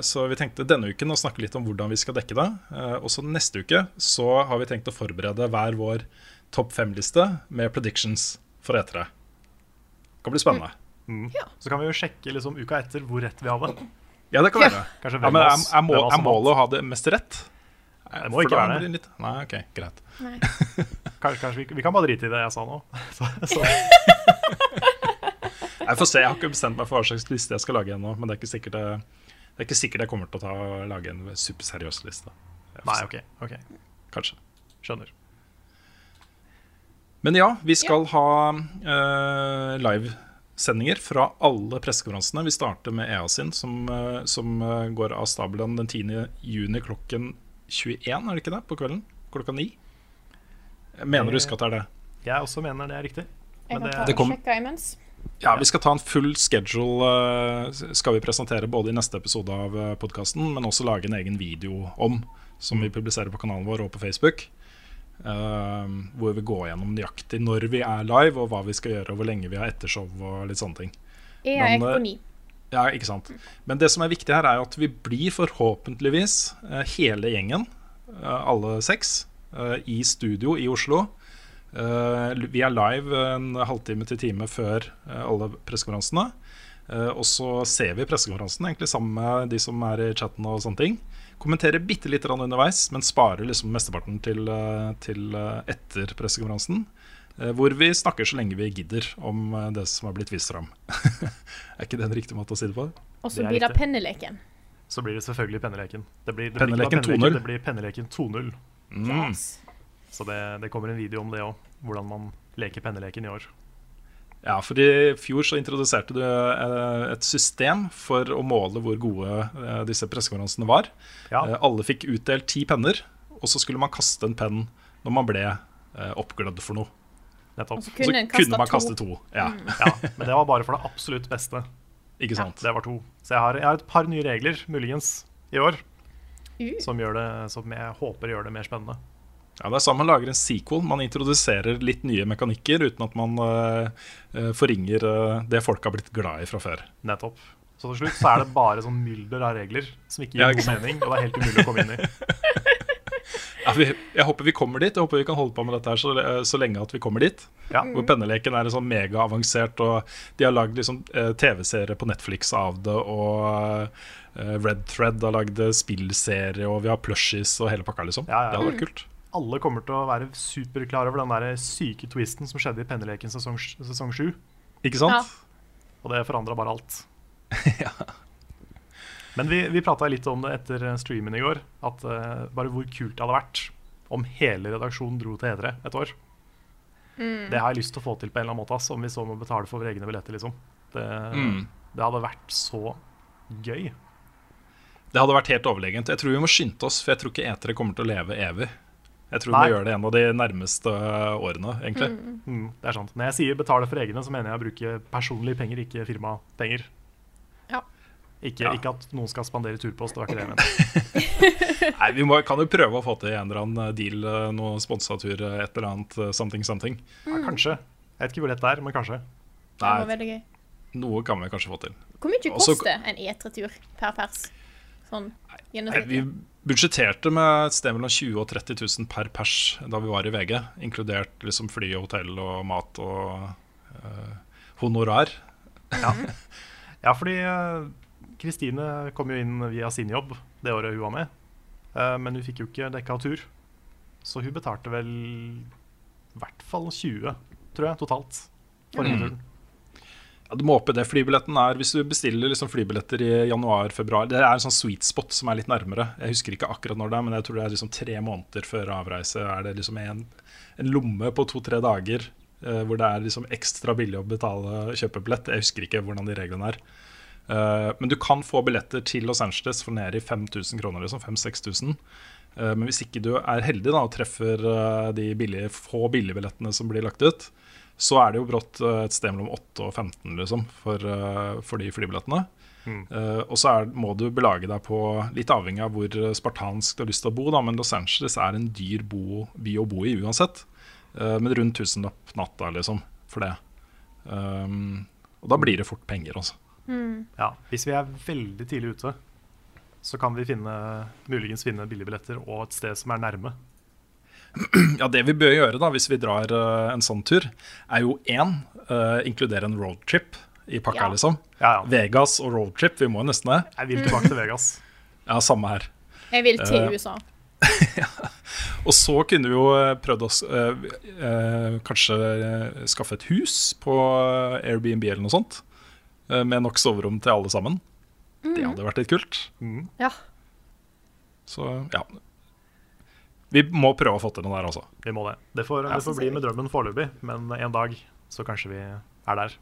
så vi tenkte denne uken å snakke litt om hvordan vi skal dekke det. Eh, og så neste uke så har vi tenkt å forberede hver vår topp fem-liste med predictions for etere. Det kan bli spennende. Mm. Ja. Så kan vi jo sjekke liksom uka etter hvor rett vi har det. Ja, det kan være. Ja. Ja, men er, er, må, er målet å ha det mest rett? Det må For ikke være det. Litt, nei, ok, greit. Nei. Kanskje, kanskje vi, vi kan bare drite i det jeg sa nå. Så, så, Jeg får se, jeg har ikke bestemt meg for hva slags liste jeg skal lage ennå. Men det er ikke sikkert jeg, det er ikke sikkert jeg kommer til å ta, lage en superseriøs liste. Nei, OK. ok, Kanskje. Skjønner. Men ja, vi skal ha uh, livesendinger fra alle pressekonferansene. Vi starter med EA sin, som, uh, som uh, går av stabelen den 10. juni klokken 21, er det ikke det? På kvelden? Klokka 9? Jeg mener du husker at det er det. Jeg også mener det er riktig. Jeg kan ta Det og kom- imens. Ja, vi skal ta en full schedule eh, skal vi presentere både i neste episode av podkasten, men også lage en egen video om, som vi publiserer på kanalen vår og på Facebook. Uh, hvor vi går gjennom nøyaktig når vi er live, og hva vi skal gjøre, og hvor lenge vi har ettershow og litt sånne ting. Jeg Men, eh. Ja, ikke sant. Men det som er viktig her, er jo at vi blir forhåpentligvis eh, hele gjengen, eh, alle seks, eh, i studio i Oslo. Eh, Vi er live en halvtime til time før eh, alle pressekonferansene. Eh, Og så ser vi pressekonferansen egentlig sammen med de som er i chatten og sånne ting. Kommenterer bitte litt grann underveis, men sparer liksom mesteparten til, til etter pressekonferansen. Hvor vi snakker så lenge vi gidder om det som har blitt vist fram. er ikke det en riktig måte å si det på? Og så blir det penneleken. Så blir det selvfølgelig penneleken. Det blir, det Penneleken blir penneleken 2.0. Det blir penneleken 2.0. Mm. Yes. Så det, det kommer en video om det òg. Hvordan man leker penneleken i år. Ja, for i fjor så introduserte du eh, et system for å måle hvor gode eh, disse pressekonferansene var. Ja, Eh, Alle fikk utdelt ti penner, og så skulle man kaste en penn når man ble oppglødd for noe. nettopp. Og så Og så kunne man kaste kaste to. Ja. Ja, Ja, men det var bare for det absolutt beste. ikke sant? Ja. Det var to. Så jeg har, jeg har et par nye regler, muligens, i år, Uh, som, gjør det, som jeg håper gjør det mer spennende. Ja, Det er sånn man lager en sequel. Man introduserer litt nye mekanikker uten at man eh, forringer uh, det folk har blitt glad i fra før. Nettopp. Så til slutt så er det bare sånn mylder av regler som ikke gir Ja, noen mening, og det er helt umulig å komme inn i. Ja, vi, jeg håper vi kommer dit. Jeg håper vi kan holde på med dette her så, så lenge at vi kommer dit. Ja, Hvor penneleken er sånn megaavansert, og de har lagd liksom, TV-serie på Netflix av det, og Red Thread har lagd spillserie, og vi har plushies og hele pakka, liksom. Ja, ja. Det hadde vært kult. Alle kommer til å være superklar over den der syke twisten som skjedde i Penneleken sesong, sesong 7. Ikke sant? Og det forandra bare alt. Men vi, vi prata litt om det etter streamen i går. At uh, bare hvor kult det hadde vært om hele redaksjonen dro til E3 et år. Det har jeg lyst til å få til på en eller annen måte, ass, om vi så må betale for våre egne billetter. liksom. Det, Mm. det hadde vært så gøy. Det hadde vært helt overlegent. Jeg tror vi må skynde oss, for jeg tror ikke etere kommer til å leve evig. Jeg tror vi Nei. må gjøre det en av de nærmeste årene, egentlig. Mm, det er sant. Når jeg sier betale for egne, så mener jeg å bruke personlige penger, ikke firmapenger. Ja. Ikke, Ja. ikke at noen skal spandere turpost, det var ikke det jeg mente. Nei, Vi må, kan jo prøve å få til en eller annen deal, eh, noe sponsa tur, eh, et eller annet something, something something. Ja, kanskje. Jeg vet ikke hvor lett det er, men kanskje. Det var veldig gøy. noe kan vi kanskje få til. Hvor mye koster en E3-tur per pers? Sånn vi budsjetterte med et sted mellom 20 000 og 30 000 per pers da vi var i VG, inkludert liksom fly og hotell og mat og eh, honorar. Ja, fordi eh, Kristine kom jo inn via sin jobb det året hun var med. Eh, men hun fikk jo ikke dekka tur. Så hun betalte vel i hvert fall 20, tror jeg, totalt. For Mm. turen. Ja, du må opp i det. Flybilletten er, Hvis du bestiller liksom flybilletter i januar-februar Det er en sånn sweet spot som er litt nærmere. Jeg husker ikke akkurat når det er, men jeg tror det er liksom tre måneder før avreise. Er det liksom en, en lomme på to-tre dager eh, hvor det er liksom ekstra billig å betale kjøpebillett. Jeg husker ikke hvordan de reglene er. Eh, men du kan få billetter til Los Angeles for ned i 5000 kroner. Liksom, 5000-6000. Eh, men hvis ikke du er heldig da, og treffer eh, de billige, få billigbillettene som blir lagt ut, så er det jo brått eh, et sted mellom 8 og 15 liksom, for, eh, for de flybillettene. Mm. Uh, og så er, må du belage deg på, litt avhengig av hvor spartansk du har lyst til å bo, da, men Los Angeles er en dyr bo, by å bo i uansett. Uh, men rundt tusenlapp natta, liksom, for det. Um, og da blir det fort penger, altså. Ja, hvis vi er veldig tidlig ute, så kan vi finne, muligens finne billigbilletter og et sted som er nærme. Ja, det vi bør gjøre da, hvis vi drar uh, en sånn tur, er jo én, uh, inkludere en roadtrip i pakka, Ja. liksom. Ja, ja. Vegas og roadtrip, vi må jo nesten det. Jeg vil tilbake til Vegas. Ja, samme her. Jeg vil til uh, USA. Og så kunne vi jo eh, prøvd oss eh, eh, Kanskje eh, skaffe et hus på eh, Airbnb eller noe sånt. eh, med nok soverom til alle sammen. Det hadde vært litt kult. Mm. Ja. Så ja. Vi må prøve å få til noe der, altså. Vi må det. Det får, det får bli med drømmen foreløpig, men en dag så kanskje vi er der.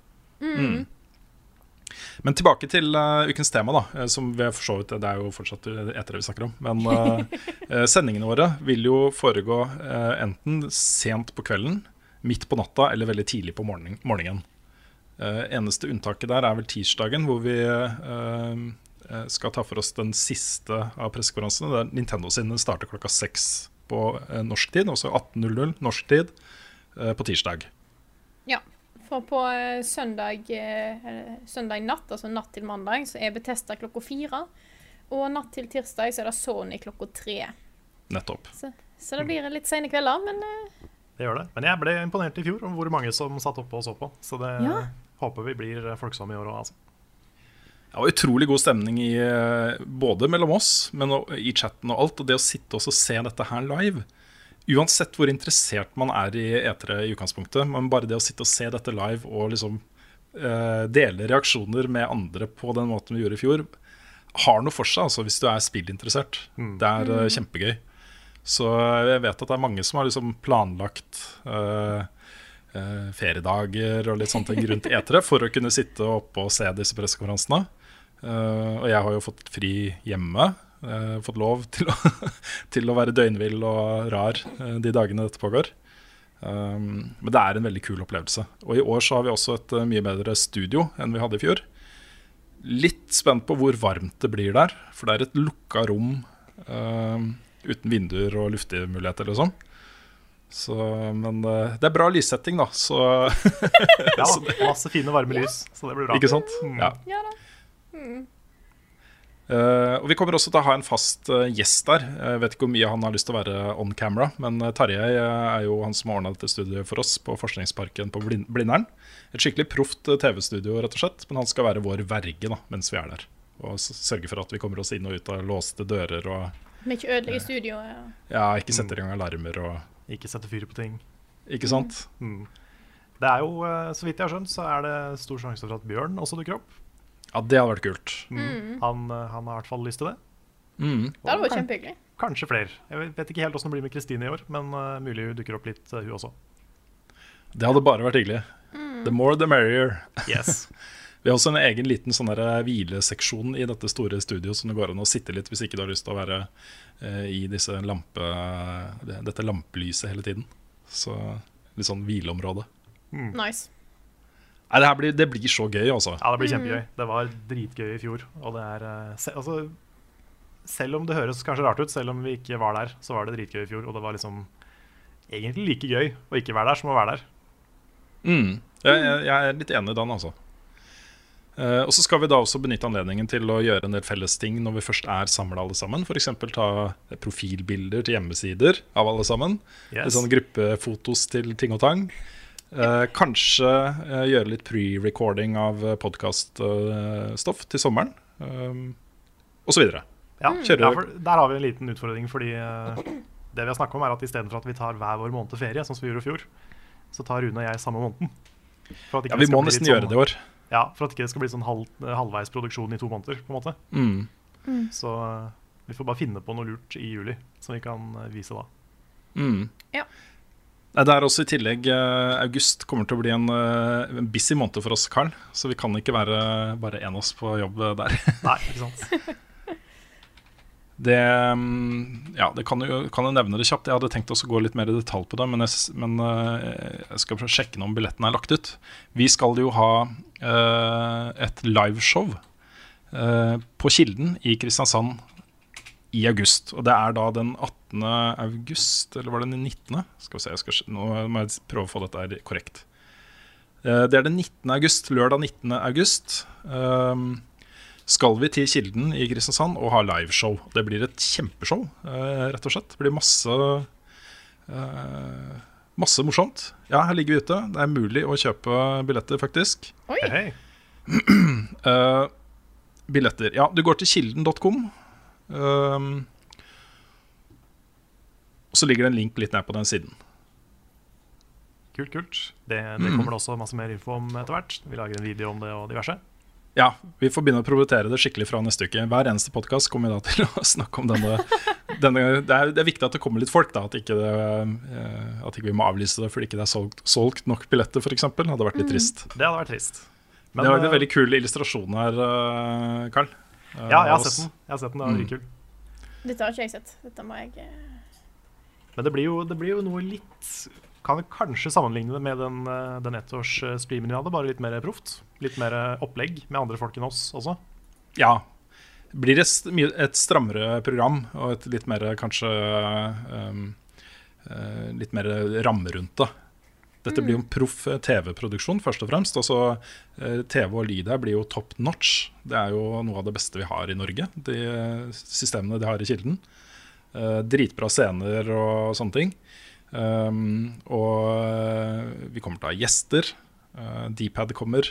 Men tilbake til uh, ukens tema, da. eh, som vi for så vidt, Det er jo fortsatt etter det vi snakker om. Men eh, eh, sendingene våre vil jo foregå uh, enten sent på kvelden, midt på natta eller veldig tidlig på morgenen. morgenen. Eh, eneste unntaket der er vel tirsdagen, hvor vi eh, eh, skal ta for oss den siste av pressekonferansene. der Nintendo sine starter klokka seks på eh, norsk tid, også 18.00 norsk tid eh, på tirsdag. ja. For på eh, søndag, eh, søndag natt, altså natt til mandag, så er Betesta klokka fire. Og natt til tirsdag så er det Sony klokka tre. Nettopp. Så, så det blir litt sene kvelder, men eh, Det gjør det. Men jeg ble imponert i fjor om hvor mange som satt oppe og så på. Så det Ja. håper vi blir folksomme i år òg, altså. Det var utrolig god stemning i, eh, både mellom oss men i chatten og alt. Og det å sitte og se dette her live Uansett hvor interessert man er i etere i utgangspunktet, men bare det å sitte og se dette live og liksom uh, dele reaksjoner med andre på den måten vi gjorde i fjor, har noe for seg altså, hvis du er spillinteressert. Det er uh, kjempegøy. Så jeg vet at det er mange som har liksom planlagt uh, feriedager og litt sånne ting rundt etere for å kunne sitte oppe og se disse pressekonferansene. Eh, og jeg har jo fått fri hjemme. Uh, fått lov til å, til å være døgnvill og rar uh, de dagene dette pågår. Um, men det er en veldig kul opplevelse. Og i år så har vi også et mye bedre studio enn vi hadde i fjor. Litt spent på hvor varmt det blir der, for det er et lukka rom uten vinduer og luftemuligheter, liksom. Så, men det er bra lyssetting, da. Så Ja, masse fine, varme lys, så det blir bra. Ikke sant? Mm. Ja. ja da. Eh, og Vi kommer også til å ha en fast uh, gjest der. Jeg vet ikke hvor mye han har lyst til å være on camera, men eh, Tarjei eh, er jo han som har ordna dette studioet for oss på Forskningsparken på Blind Blindern. Et skikkelig proft eh, TV-studio, rett og slett, men han skal være vår verge da, mens vi er der. Og sørge for at vi kommer oss inn og ut av låste dører og men ikke ødelegger studioet. Ja. ja, ikke setter i gang alarmer og Ikke sette fyr på ting. Ikke sant? Mm. Det er jo, eh, så vidt jeg har skjønt, så er det stor sjanse for at Bjørn også dukker opp. Ja, det hadde vært kult. Mm. Han, eh, han har i hvert fall lyst til det. Mm. Det hadde vært kjempehyggelig. Kanskje flere. Jeg vet- ikke helt åssen det blir med Kristine i år, men uh, mulig hun dukker opp litt, uh, hun også. Det hadde bare vært hyggelig. The more the merrier. Yes. Vi har også en egen liten sånn der hvileseksjon i dette store studioet som det går an å sitte litt hvis ikke du har lyst til å være uh, i disse lampe, det, dette lampelyset hele tiden. Så litt sånn hvileområde. Nice. Nei, det, her blir, det blir så gøy, altså. Ja, det blir kjempegøy. Det var dritgøy i fjor. Og det er eh, se, altså, Selv om det høres kanskje rart ut, selv om vi ikke var der, så var det dritgøy i fjor. Og det var liksom egentlig like gøy å ikke være der som å være der. Mm. Jeg, jeg, jeg er litt enig i den, altså. Eh, og så skal vi da også benytte anledningen til å gjøre en del felles ting når vi først er samla alle sammen. F.eks. ta profilbilder til hjemmesider av alle sammen. Yes. sånn gruppefotos til ting og tang. Eh, kanskje eh, gjøre litt pre-recording av podkaststoff til sommeren. Um, og så videre. Ja, ja, for der har vi en liten utfordring, fordi eh, det vi har snakket om, er at istedenfor at vi tar hver vår måned ferie, sånn som vi gjorde i fjor, så tar Rune og jeg samme måneden. For at ikke Ja, vi må nesten gjøre sånn- det i år. Ja, for at ikke det skal bli sånn halv, halvveis produksjon i to måneder, på en måte. Mm. Så eh, vi får bare finne på noe lurt i juli som vi kan eh, vise da. Mm. Ja. Det er også i tillegg eh, August kommer til å bli en, eh, en busy måned for oss, Carl. Så vi kan ikke være bare én av oss på jobb der. Nei, ikke sant. Det, mm, ja, det kan jo, kan nevne det kjapt. Jeg hadde tenkt å gå litt mer i detalj på det, men jeg, men eh, jeg skal sjekke om billetten er lagt ut. Vi skal jo ha eh, et liveshow eh, på Kilden i Kristiansand i august. Og det er da den 18. august, eller var det den 19.? Skal vi se, jeg skal, nå må jeg prøve å få dette her korrekt. Eh, det er den 19. august, lørdag 19. august. Um, skal vi til Kilden i Kristiansand og ha liveshow. Det blir et kjempeshow, eh, rett og slett. Det blir masse eh, Masse morsomt. Ja, her ligger vi ute. Det er mulig å kjøpe billetter, faktisk. Oi! Hey, hei. Eh, billetter. Ja, du går til kilden.com. Um, og så ligger det en link litt ned på den siden. Kult, kult. Det, det kommer det også masse mer info om etter hvert. Vi lager en video om det og diverse. Ja, vi får begynne å prioritere det skikkelig fra neste uke. Hver eneste podkast kommer vi da til å snakke om denne. denne det, er, det er viktig at det kommer litt folk, da. At ikke, det, eh, at ikke vi må avlyse det fordi ikke det er solgt, solgt nok billetter, f.eks. Hadde vært litt trist. Det hadde vært trist. Men, det var en eh, veldig kul illustrasjon her, eh, Eh, Ja, jeg har sett den. Jeg har sett den, Det var Mm. Dette har ikke jeg sett. Dette må jeg eh, Men det blir, jo, det blir jo noe litt Kan kanskje sammenligne det med den, eh, den ettårsstreamen vi hadde, bare litt mer proft. Litt mer opplegg med andre folk enn oss også. Ja. Blir det blir et strammere program og et litt mer kanskje um, uh, Litt mer ramme rundt det. Dette blir jo en proff eh, TV-produksjon, først og fremst. Også, eh, TV og lyd her blir jo top notch. Det er jo noe av det beste vi har i Norge, de systemene de har i Kilden. Eh, dritbra scener og sånne ting. Um, og vi kommer til å ha gjester. Dpad kommer.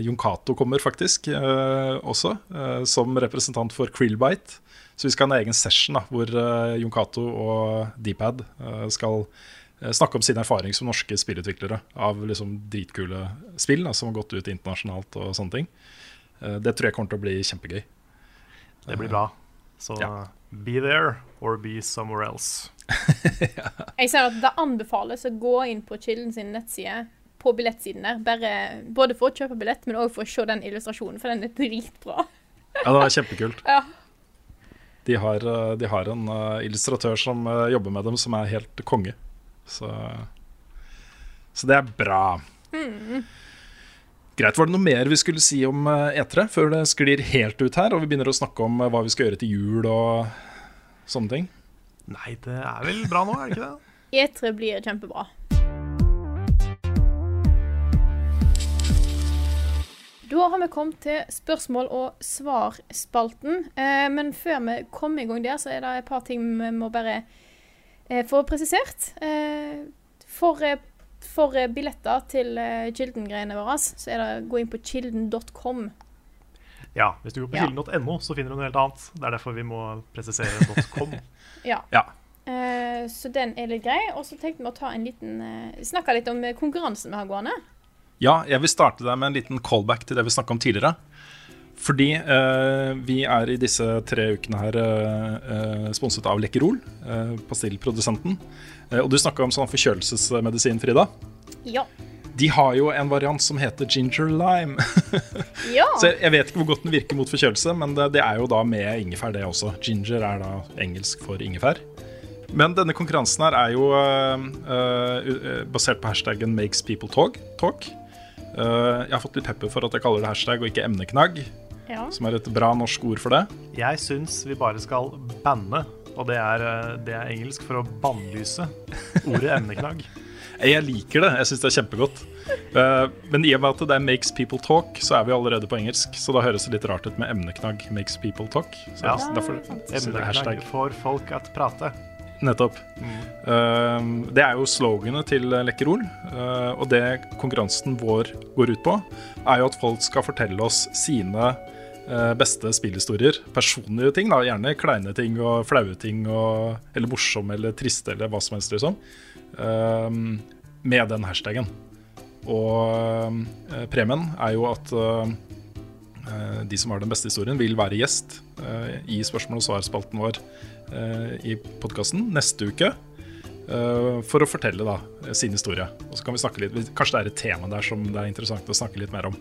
Jon Cato kommer faktisk også, som representant for Krillbite. Så vi skal ha en egen session da, hvor Jon Cato og Dpad skal snakke om sin erfaring som norske spillutviklere av liksom dritkule spill da, som har gått ut internasjonalt og sånne ting. Eh, det tror jeg kommer til å bli kjempegøy. Det blir bra. Så Ja. be there or be somewhere else. Jeg ser at det anbefales å gå inn på Kilden sin nettside på billettsiden der. Bare, både for å kjøpe billett, men òg for å se den illustrasjonen, for den er dritbra. Ja, det er kjempekult. Ja. De har, eh, de har en eh, illustratør som eh, jobber med dem, som er helt konge. Så, så det er bra. Greit. Var det noe mer vi skulle si om eh, etere før det sklir helt ut her, og vi begynner å snakke om eh, hva vi skal gjøre til jul og sånne ting? Nei, det er vel bra nå, er det ikke det? E3 blir kjempebra. Da har vi kommet til spørsmål- og svarspalten. Eh, men før vi kommer i gang der, så er det et par ting vi må bare få presisert. Eh, for, eh, for eh, billetter til eh, Kilden-greiene våre, så er det gå inn på kilden.com. Ja, Hvis du går på Ja. kilden.no, så finner du noe helt annet. Det er derfor vi må presisere .com. Ja. Ja. Eh, så den er litt grei. Og så tenkte vi å ta en liten eh, snakke litt om eh, konkurransen vi har gående. Ja, jeg vil starte der med en liten callback til det vi snakka om tidligere. Fordi eh, vi er i disse tre ukene her eh, eh, sponset av Lekkerol, eh, pastillprodusenten. Eh, og du snakka om sånn forkjølelsesmedisin, Frida. Ja. De har jo en variant som heter ginger lime. ja. Så jeg, jeg vet ikke hvor godt den virker mot forkjølelse, men det, det er jo da med ingefær, det også. Ginger er da engelsk for ingefær. Men denne konkurransen her er jo øh, basert på hashtaggen 'makes people talk'. talk. Uh, jeg har fått litt pepper for at jeg kaller det hashtag og ikke emneknagg, ja. som er et bra norsk ord for det. Jeg syns vi bare skal banne, og det er, eh, det er engelsk for å bannlyse ordet emneknagg. Jeg liker det. Jeg syns det er kjempegodt. Eh, men i og med at det er 'makes people talk', så er vi allerede på engelsk. Så da høres det litt rart ut med emneknagg 'makes people talk'. Så Ja. derfor Emneknagg får folk at prate. Nettopp. Eh, det er jo sloganet til Lekkerol. eh, og det konkurransen vår går ut på, er jo at folk skal fortelle oss sine beste spillhistorier. Personlige ting, da. Gjerne kleine ting og flaue ting. Og, eller morsomme eller triste eller hva som helst, liksom. Eh, med den hashtaggen. Og eh, premien er jo at eh, eh, de som har den beste historien, vil være gjest eh, i spørsmål og svar-spalten vår eh, i podkasten neste uke. eh, for å fortelle da sin historie. Og så kan vi snakke litt Kanskje det er et tema der som det er interessant å snakke litt mer om.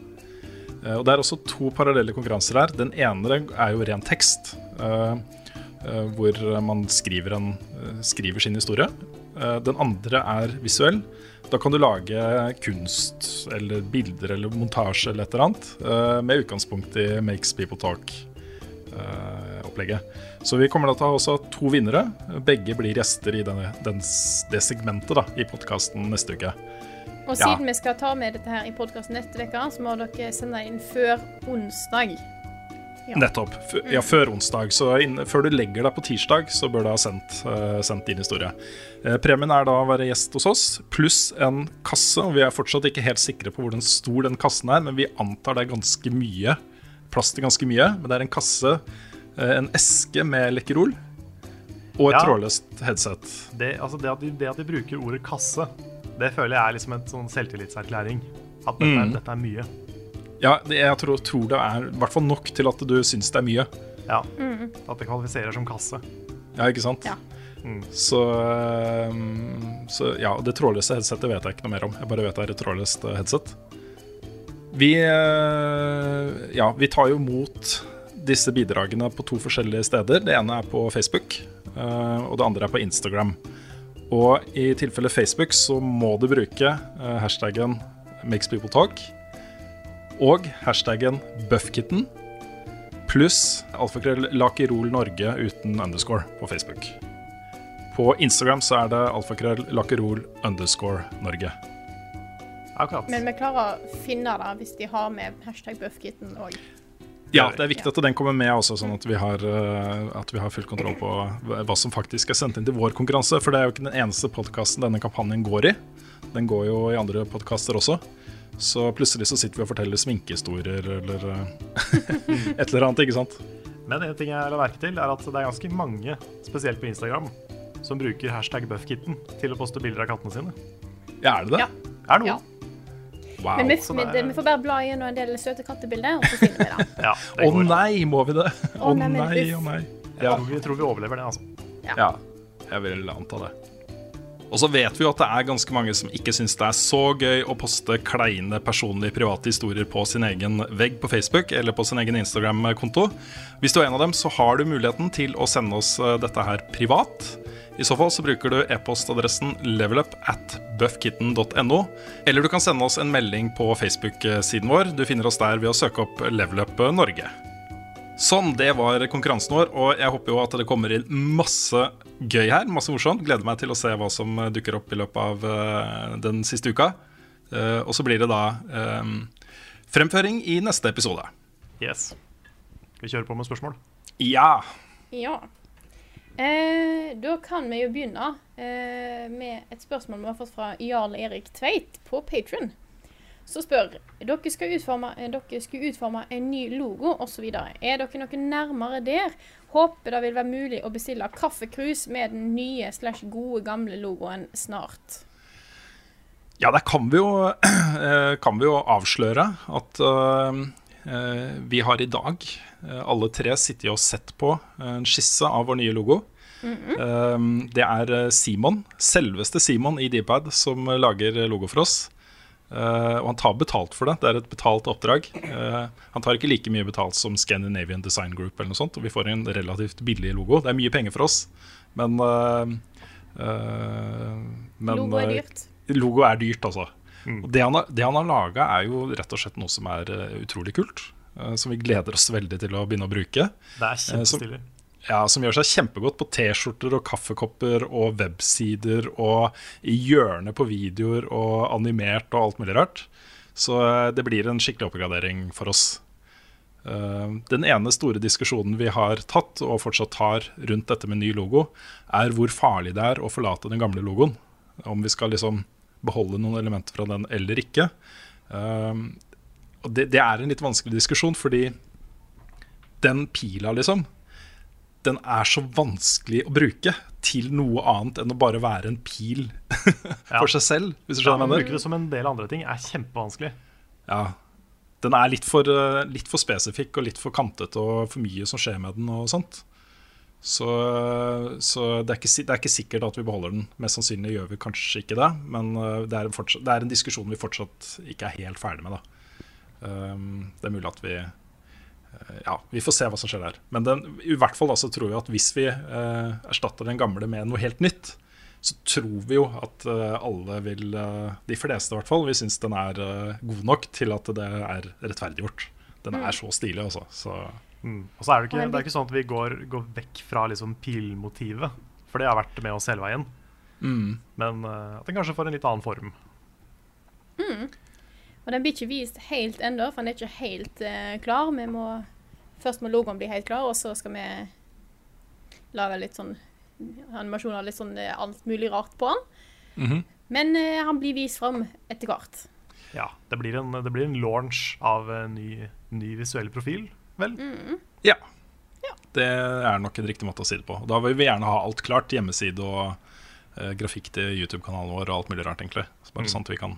Eh, og Det er også to parallelle konkurranser her. Den ene er jo ren tekst. eh, eh, hvor man skriver, en, skriver sin historie. Den andre er visuell. Da kan du lage kunst eller bilder eller montasje eller et eller annet med utgangspunkt i Makes People Talk-opplegget. Så vi kommer da til å ha også to vinnere. Begge blir gjester i denne, den, det segmentet da, i podkasten neste uke. Og Ja. siden vi skal ta med dette her i podkasten neste uke, så må dere sende inn før onsdag. Ja. Nettopp. F ja, før onsdag. Så inn, før du legger deg på tirsdag, så bør du ha sendt, uh, sendt din historie. Eh, premien er da å være gjest hos oss, pluss en kasse. Og vi er fortsatt ikke helt sikre på hvor stor den kassen er, men vi antar det er ganske mye. Plass til ganske mye. Men det er en kasse, uh, en eske med Lekkerol, og et Ja. trådløst headset. Det, altså det, at de, det at de bruker ordet kasse, det føler jeg er liksom en sånn selvtillitserklæring. At dette, er, Mm. dette er mye. Ja, det, jeg tror, tror det er i hvert fall nok til at du syns det er mye. Ja. At det kvalifiserer som kasse. Ja, ikke sant? Ja. Mm. Så, ehm, så ja, det trådløse headsetet vet jeg ikke noe mer om. Jeg bare vet det er et trådløst eh, headset. Vi, eh, ja, vi tar jo imot disse bidragene på to forskjellige steder. Det ene er på Facebook, eh, og det andre er på Instagram. Og i tilfelle Facebook så må du bruke eh, hashtaggen makespeopletalk og hashtaggen buffkitten pluss alfakrøll lakirol Norge uten underscore på Facebook. På Instagram så er det alfakrøll lakirol underscore Norge. Akkurat. Men vi klarer å finne det hvis de har med hashtag buffkitten òg. Ja, det er viktig at den kommer med også, sånn at vi har, eh, at vi har full kontroll på hva som faktisk er sendt inn til vår konkurranse. For det er jo ikke den eneste podkasten denne kampanjen går i. Den går jo i andre podkaster også. Så plutselig så sitter vi og forteller sminkehistorier eller eh, et eller annet, ikke sant. Men en ting jeg la merke til, er at det er ganske mange, spesielt på Instagram, som bruker hashtag buffkitten til å poste bilder av kattene sine. Ja, er det det? Ja. Er noen. Ja. Wow. Men vi, så vi, det er- vi får bare bla gjennom en del søte kattebilder, og så finner vi det. Ja, oh, Å nei, må vi det? Å oh, nei, men nei, å nei. Jeg tror, vi tror vi overlever det, altså. Ja, jeg vil anta det. Og så vet vi jo at det er ganske mange som ikke syns det er så gøy å poste kleine personlige private historier på sin egen vegg på Facebook eller på sin egen Instagram-konto. Hvis du er en av dem, så har du muligheten til å sende oss eh, dette her privat. I så fall så bruker du e-postadressen levelup at buffkitten.no. Eller du kan sende oss en melding på Facebook-siden vår. Du finner oss der ved å søke opp Levelup Norge. Sånn, det var konkurransen vår, og jeg håper jo at det kommer inn masse gøy her. Masse morsomt. Gleder meg til å se hva som dukker opp i løpet av eh, den siste uka. Eh, og så blir det da um, fremføring i neste episode. Yes. Skal vi kjøre på med spørsmål? Ja. Ja. Eh, da kan vi jo begynne eh, med et spørsmål vi har fått fra Jarl Erik Tveit på Patron. Så spør dere skal utforme, eh, dere skal utforme en ny logo osv. Er dere noe nærmere der? Håper det vil være mulig å bestille kaffekrus med den nye slash gode gamle logoen snart. Ja, der kan vi jo, eh, kan vi jo avsløre at eh, vi har i dag eh, alle tre sittet og sett på en skisse av vår nye logo. Eh, Det er eh, Simon, selveste Simon i Dpad, som lager logo for oss. Eh, og han tar betalt for det. Det er et betalt oppdrag. Eh, han tar ikke like mye betalt som Scandinavian Design Group, eller noe sånt, og vi får en relativt billig logo. Det er mye penger for oss, men eh, eh, men, Logo er eh, dyrt. Logo er dyrt, altså. Og det han har, det han har laga, er jo rett og slett noe som er eh, utrolig kult. eh, som vi gleder oss veldig til å begynne å bruke. Det er Eh, kjempestilig. Ja, Som gjør seg kjempegodt på T-skjorter og kaffekopper og websider og i hjørnet på videoer og animert og alt mulig rart. Så det blir en skikkelig oppgradering for oss. Den ene store diskusjonen vi har tatt, og fortsatt tar, rundt dette med ny logo, er hvor farlig det er å forlate den gamle logoen. Om vi skal liksom beholde noen elementer fra den eller ikke. Eh, Og det, det er en litt vanskelig diskusjon, fordi den pila, liksom, den er så vanskelig å bruke til noe annet enn å bare være en pil Ja. for seg selv, hvis du skjønner hva men jeg bruke det som en del andre ting er kjempevanskelig. Ja. Den er litt for, eh, litt for spesifikk og litt for kantete og for mye som skjer med den og sånt. Så, så det, er ikke, det er ikke sikkert at vi beholder den. Mest sannsynlig gjør vi kanskje ikke det, men eh, det er en, fortsatt, det er en diskusjon vi fortsatt ikke er helt ferdig med. Um, det er mulig at vi eh, Ja, vi får se hva som skjer der. Men den, i hvert fall da, så tror vi at hvis vi eh, erstatter den gamle med noe helt nytt, så tror vi jo at alle vil, de fleste i hvert fall, vi synes den er god nok til at det er rettferdiggjort. Den er så stilig, altså. Så Mm. Og så er det, ikke, det er ikke sånn at vi går, går vekk fra liksom pilmotivet, for det har vært med oss hele veien. mm. Men uh, at den kanskje får en litt annen form. Og den blir ikke vist helt ennå, for den er ikke helt uh, klar. Vi må, først må logoen bli helt klar, og så skal vi lage litt sånn animasjoner, litt sånn uh, alt mulig rart på den. Mhm. Men eh, han blir vist fram etter hvert. Ja, det blir en, det blir en launch av en ny, ny visuell profil, vel? Ja. Det er nok en riktig måte å si det på. Da vil vi gjerne ha alt klart. Hjemmeside og eh, grafikk til YouTube-kanalen vår og alt mulig rart, egentlig. Så bare Mm. sånn at vi kan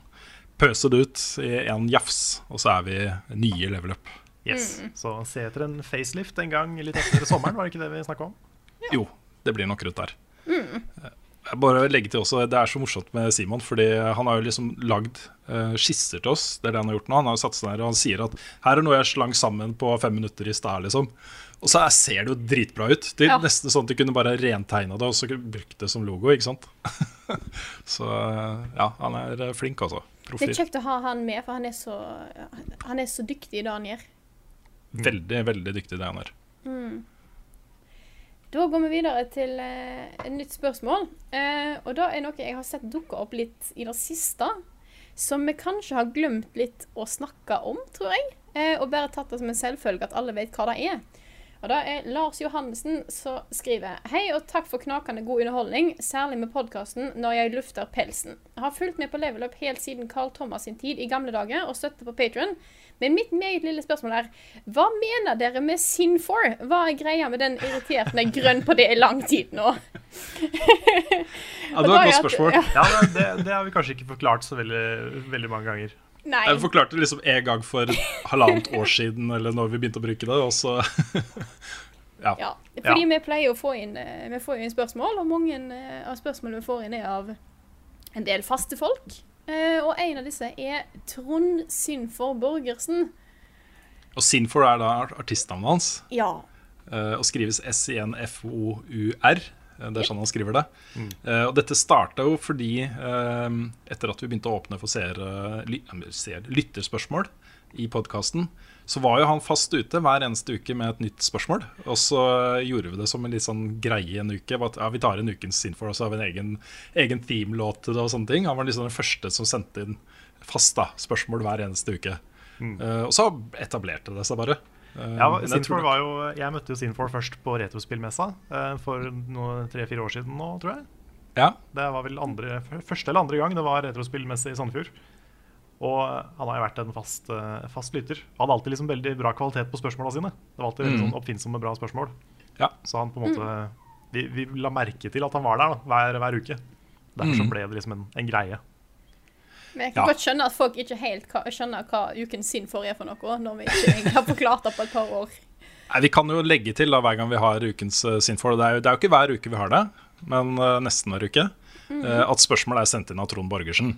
pøse det ut i en jafs, og så er vi nye level up. Yes. Så se etter en facelift en gang litt etter sommeren, var det ikke det vi snakka om? Jo, det blir nok rundt der. Eh, Jeg bare legge til også, Det er så morsomt med Simon, fordi han har jo liksom lagd uh, skisser til oss. Det er det han har gjort nå. Han har jo satt seg der og han sier at her er noe jeg slang sammen på fem minutter i stad. Liksom. Og så er- ser det jo dritbra ut. Det er Ja. nesten sånn at de kunne bare rentegna det og så brukt det som logo. ikke sant? så eh, ja, han er eh, flink, altså. Det er Profil. kjekt å ha han med, for han er så, han er så dyktig i det han gjør. Veldig, veldig dyktig det han er. Da går vi videre til eh, et nytt spørsmål. Eh, og da er noe jeg har sett dukke opp litt i det siste, som vi kanskje har glemt litt å snakke om, tror jeg. Eh, og bare tatt det som en selvfølge at alle vet hva det er. Og da er Lars Johannessen som skriver Hei og takk for knakende god underholdning, særlig med podkasten Når jeg lufter pelsen. Jeg har fulgt med på Level Up helt siden Carl Thomas sin tid i gamle dager, og støtter på Patron. Men mitt meget lille spørsmål er Hva mener dere med sin for? Hva er greia med den irriterte med grønn på det i lang tid nå? Ja, det var et godt spørsmål. ja, det, det har vi kanskje ikke forklart så veldig, veldig mange ganger. Nei. Jeg forklarte det liksom en gang for halvannet år siden, eller når vi begynte å bruke det, og så Ja, fordi vi pleier å få inn, eh, vi får inn spørsmål, og mange eh, av spørsmålene vi får inn er av en del faste folk. Eh, Og en av disse er Trond Synfor Borgersen. Og Sinfor er da artistnavnet hans, Ja. og skrives S-I-N-F-O-U-R. Eh, Det er sånn han skriver det. Eh, Og dette starta jo fordi uh, etter at vi begynte å åpne for seere, ly, lytterspørsmål i podkasten, så var jo han fast ute hver eneste uke med et nytt spørsmål. Og så gjorde vi det som en litt sånn greie en uke. At, ja, vi tar en ukens Sinfor, og så har vi en egen, egen themelåt til det og sånne ting. Han var liksom den første som sendte inn fast da, spørsmål hver eneste uke. Eh, og så etablerte det seg bare. Eh, Ja, jeg Sinfor var jo, jeg møtte jo Sinfor først på Retrospillmessa eh, for tre-fire år siden nå, tror jeg. Ja, Det var vel andre, første eller andre gang det var retrospillmesse i Sandefjord. Og han har jo vært en fast, eh, fast lytter. Han hadde alltid liksom veldig bra kvalitet på spørsmåla sine. Det var alltid Mm. sånn oppfinnsomme, bra spørsmål. Ja. Så han på en måte vi, vi la merke til at han var der da, hver, hver uke. Derfor så Mm. ble det liksom en, en greie. Men jeg kan Ja. godt skjønne at folk ikke helt skjønner hva Ukens Sinfor er for noe, når vi ikke egentlig har forklart det på et par år. Nei, Vi kan jo legge til da, hver gang vi har ukens uh, Sinfor. Det er, jo, det er jo ikke hver uke vi har det, men uh, nesten hver uke. eh, at spørsmålet er sendt inn av Trond Borgersen.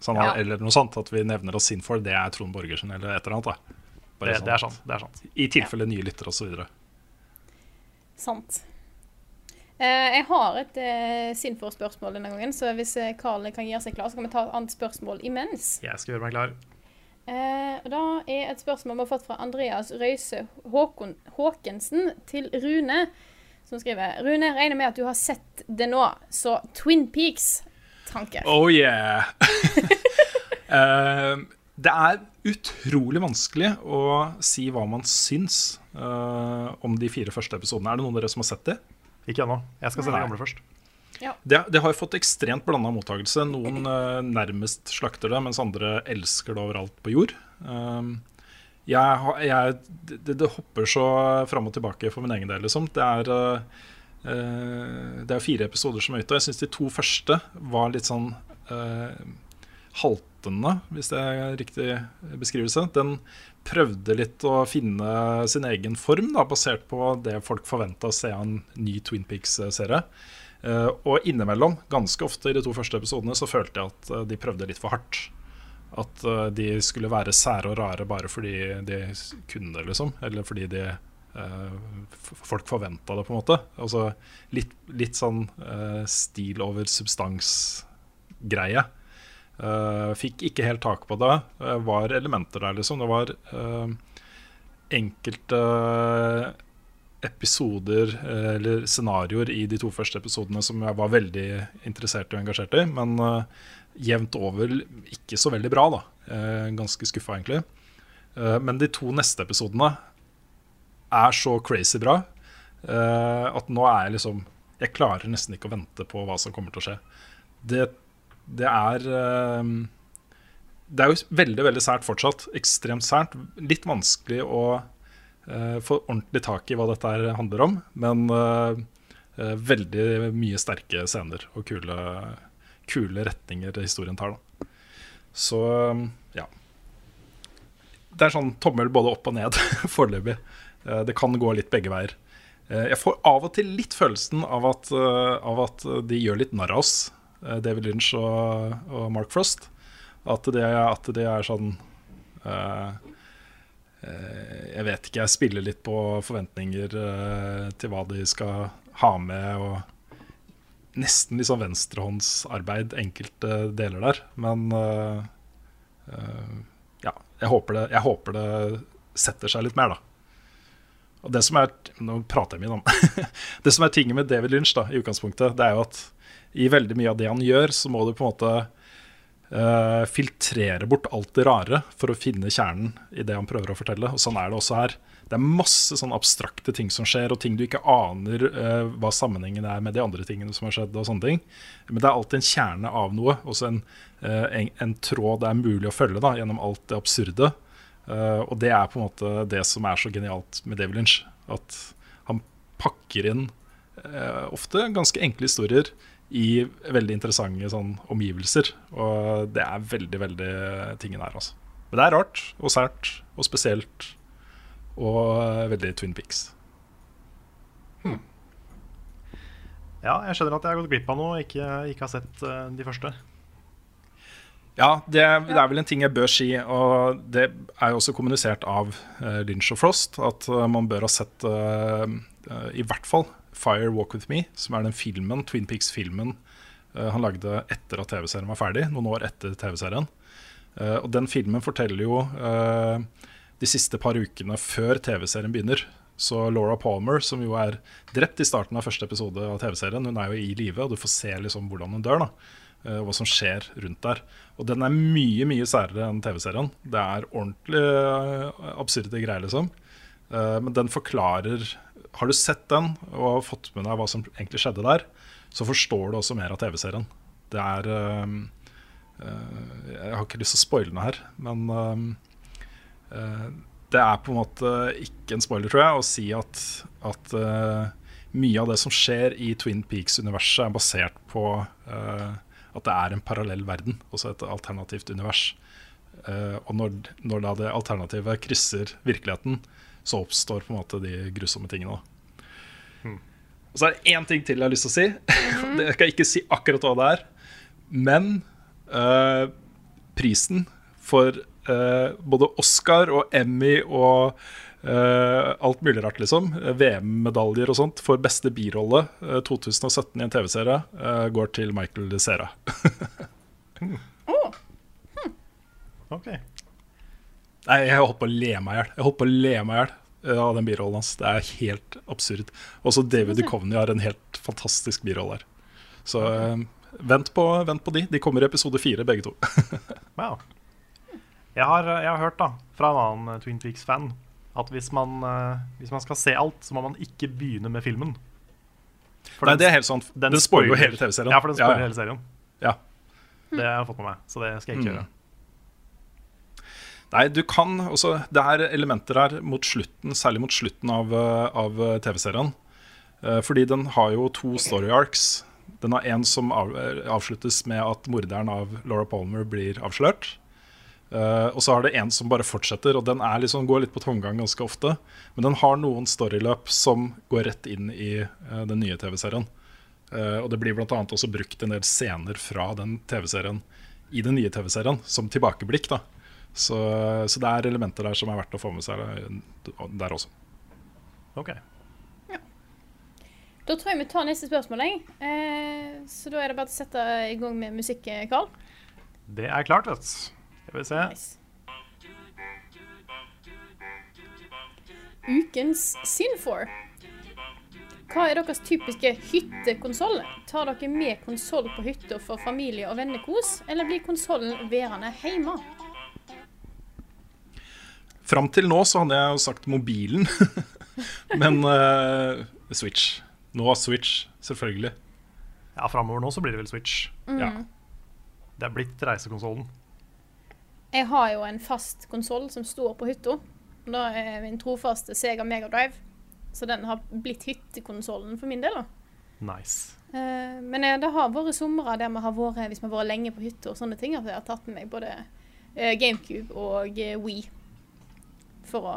Sånn, Ja. Eller noe sånt. At vi nevner oss Sinfor, det er Trond Borgersen eller et eller annet. Da. Bare Det, sånn det er sant. det er sant. I tilfelle nye lyttere osv. Sant. Eh, jeg har et eh, Sinfor-spørsmål denne gangen, så hvis eh, Karl kan gjøre seg klar, så kan vi ta et annet spørsmål imens. Jeg skal gjøre meg klar. Eh, da er et spørsmål vi har fått fra Andreas Røise Håkon, Håkensen til Rune, som skriver Rune, regner med at du har sett det nå, så Twin Peaks-tanker. Oh yeah! Det er utrolig vanskelig å si hva man syns uh, om de fire første episodene. Er det noen av dere som har sett det? Ikke ennå. Jeg skal se den gamle først. Det, det har jo fått ekstremt blanda mottakelse. Noen eh, nærmest slakter det, mens andre elsker det overalt på jord. Um, jeg, jeg, det, det hopper så fram og tilbake for min egen del, liksom. Det er, uh, eh, det er fire episoder som er ute, og jeg syns de to første var litt sånn uh, haltende, hvis det er riktig beskrivelse. Den prøvde litt å finne sin egen form, da, basert på det folk forventa å se av en ny Twin Peaks-serie. Uh, og innimellom, ganske ofte i de to første episodene, så følte jeg at uh, de prøvde litt for hardt. At uh, de skulle være sære og rare bare fordi de kunne, liksom. Eller fordi de folk forventa det, på en måte. Altså litt, litt sånn stil over substans-greie. Fikk ikke helt tak på det. var elementer der, liksom. Det var enkelte episoder eh, eller scenarioer i de to første episodene som jeg var veldig interessert og engasjert i. Men jevnt over ikke så veldig bra, da. Ganske skuffa, egentlig. Men de to neste episodene er så crazy bra at nå er jeg liksom Jeg klarer nesten ikke å vente på hva som kommer til å skje. Det, det er Det er jo veldig, veldig sært fortsatt. Ekstremt sært. Litt vanskelig å uh, få ordentlig tak i hva dette handler om. Men uh, uh, veldig mye sterke scener og kule, kule retninger historien tar. Da. Så ja. Det er sånn tommel både opp og ned foreløpig. det kan gå litt begge veier. jeg får av og til litt følelsen av at, av at de gjør litt narr av oss, David Lynch og, og, Mark Frost. At det, at det er sånn uh, Eh, jeg vet ikke, jeg spiller litt på forventninger uh, til hva de skal ha med. Og nesten liksom venstrehåndsarbeid enkelte deler der. Men ja, jeg håper, det, jeg håper, det, setter seg litt mer, da. Og det som er Nå prater jeg mye om Det som er tinget med David Lynch da, i utgangspunktet, det er jo at i veldig mye av det han gjør, så må du på en måte uh, filtrere bort alt det rare for å finne kjernen i det han prøver å fortelle. Og sånn er det også her. Det er masse sånn abstrakte ting som skjer, og ting du ikke aner uh, hva sammenhengen er med de andre tingene som har skjedd. og sånne ting. Men det er alltid en kjerne av noe, også en, uh, en, en tråd det er mulig å følge da, gjennom alt det absurde. og det er på en måte det som er så genialt med David Lynch. At han pakker inn ofte ganske enkle historier i veldig interessante sånn, omgivelser. Og det er veldig, veldig tingen her, altså. Men det er rart og sært og spesielt og veldig Twin Pics. Hmm. Ja, jeg skjønner at jeg har gått glipp av noe og ikke, ikke har sett uh, de første. Ja, det, det, er vel en ting jeg bør si, og det er jo også kommunisert av uh, Lynch og Frost, at uh, man bør ha sett i hvert fall Fire Walk With Me, som er den filmen, Twin Peaks-filmen uh, han lagde etter at TV-serien var ferdig, noen år etter TV-serien. Uh, og den filmen forteller jo uh, de siste par ukene før TV-serien begynner. Så Laura Palmer, som jo er drept i starten av første episode av TV-serien, hun er jo i live, og du får se liksom hvordan hun dør. da og hva som skjer rundt der. Og den er mye mye særere enn TV-serien. Det er ordentlig absurde greier, liksom. Men den forklarer har du sett den og fått med deg hva som egentlig skjedde der, så forstår du også mer av TV-serien. Det er uh, uh, Jeg har ikke lyst til å spoile noe her, men uh, det er på en måte ikke en spoiler, tror jeg, å si at, at mye av det som skjer i Twin Peaks-universet, er basert på at det er en parallell verden, også et alternativt univers. og når, når da det alternativet krysser virkeligheten, så oppstår på en måte de grusomme tingene. Mm. Og så er det én ting til jeg har lyst til å si. Mm. jeg skal ikke si akkurat hva det er. Men uh, prisen for uh, både Oscar og Emmy og uh, alt mulig rart, liksom, VM-medaljer og sånt, for beste birolle 2017 i en TV-serie, går til Michael Cera. mm. oh. hm. Ok. Nei, jeg holdt på å le meg i hjel. Jeg holdt på å le meg i hjel eh, av den birollen hans. Det er helt absurd. Også David Duchovny har en helt fantastisk birolle her. Så uh, vent, på, vent, på, de. De kommer i episode fire, begge to. wow. Jeg har, jeg har, hørt da fra en annen eh, Twin Peaks-fan at hvis man, uh, hvis man, skal se alt, så må man ikke begynne med filmen. For Nei, den, det er helt sant. Den, den spoiler jo hele TV-serien. Ja, for den spoiler ja, ja. hele serien. Ja. Det har jeg fått med meg, så det skal jeg ikke mm. gjøre. Nei, du kan også Det er elementer her mot slutten, særlig mot slutten av, eh, av TV-serien. Eh, fordi den har jo to story arcs. Den har en som av, avsluttes med at morderen av Laura Palmer blir avslørt. Uh, og så har det en som bare fortsetter, og den liksom, går litt på tomgang ganske ofte. Men den har noen storyløp som går rett inn i uh, den nye TV-serien. Uh, og det blir bl.a. også brukt en del scener fra den TV-serien i den nye TV-serien som tilbakeblikk. da så, så det er elementer der som er verdt å få med seg eh, der også. Ok. Da tror jeg vi tar neste spørsmål. jeg. Eh, så da er det bare å sette i gang med musikk, eh, Karl. Det er klart, vet du. Skal vi se. Nice. Ukens Sinfor. Hva er deres typiske hyttekonsoll? Tar dere med konsoll på hytta for familie- og vennekos, eller blir konsollen værende hjemme? Fram til nå så hadde jeg jo sagt mobilen, men uh, Switch. Nå Switch, selvfølgelig. Ja, Framover nå så blir det vel Switch. Ja. Det er blitt reisekonsollen. Jeg har jo en fast konsoll som står på hytta. Da er min trofaste Sega Megadrive. Så den har blitt hyttekonsollen for min del. da. Nice. Eh, men eh, det har vært somre der vi har vært, hvis vi har vært lenge på hytta og sånne ting, at jeg har tatt med meg både GameCube og Wii. For å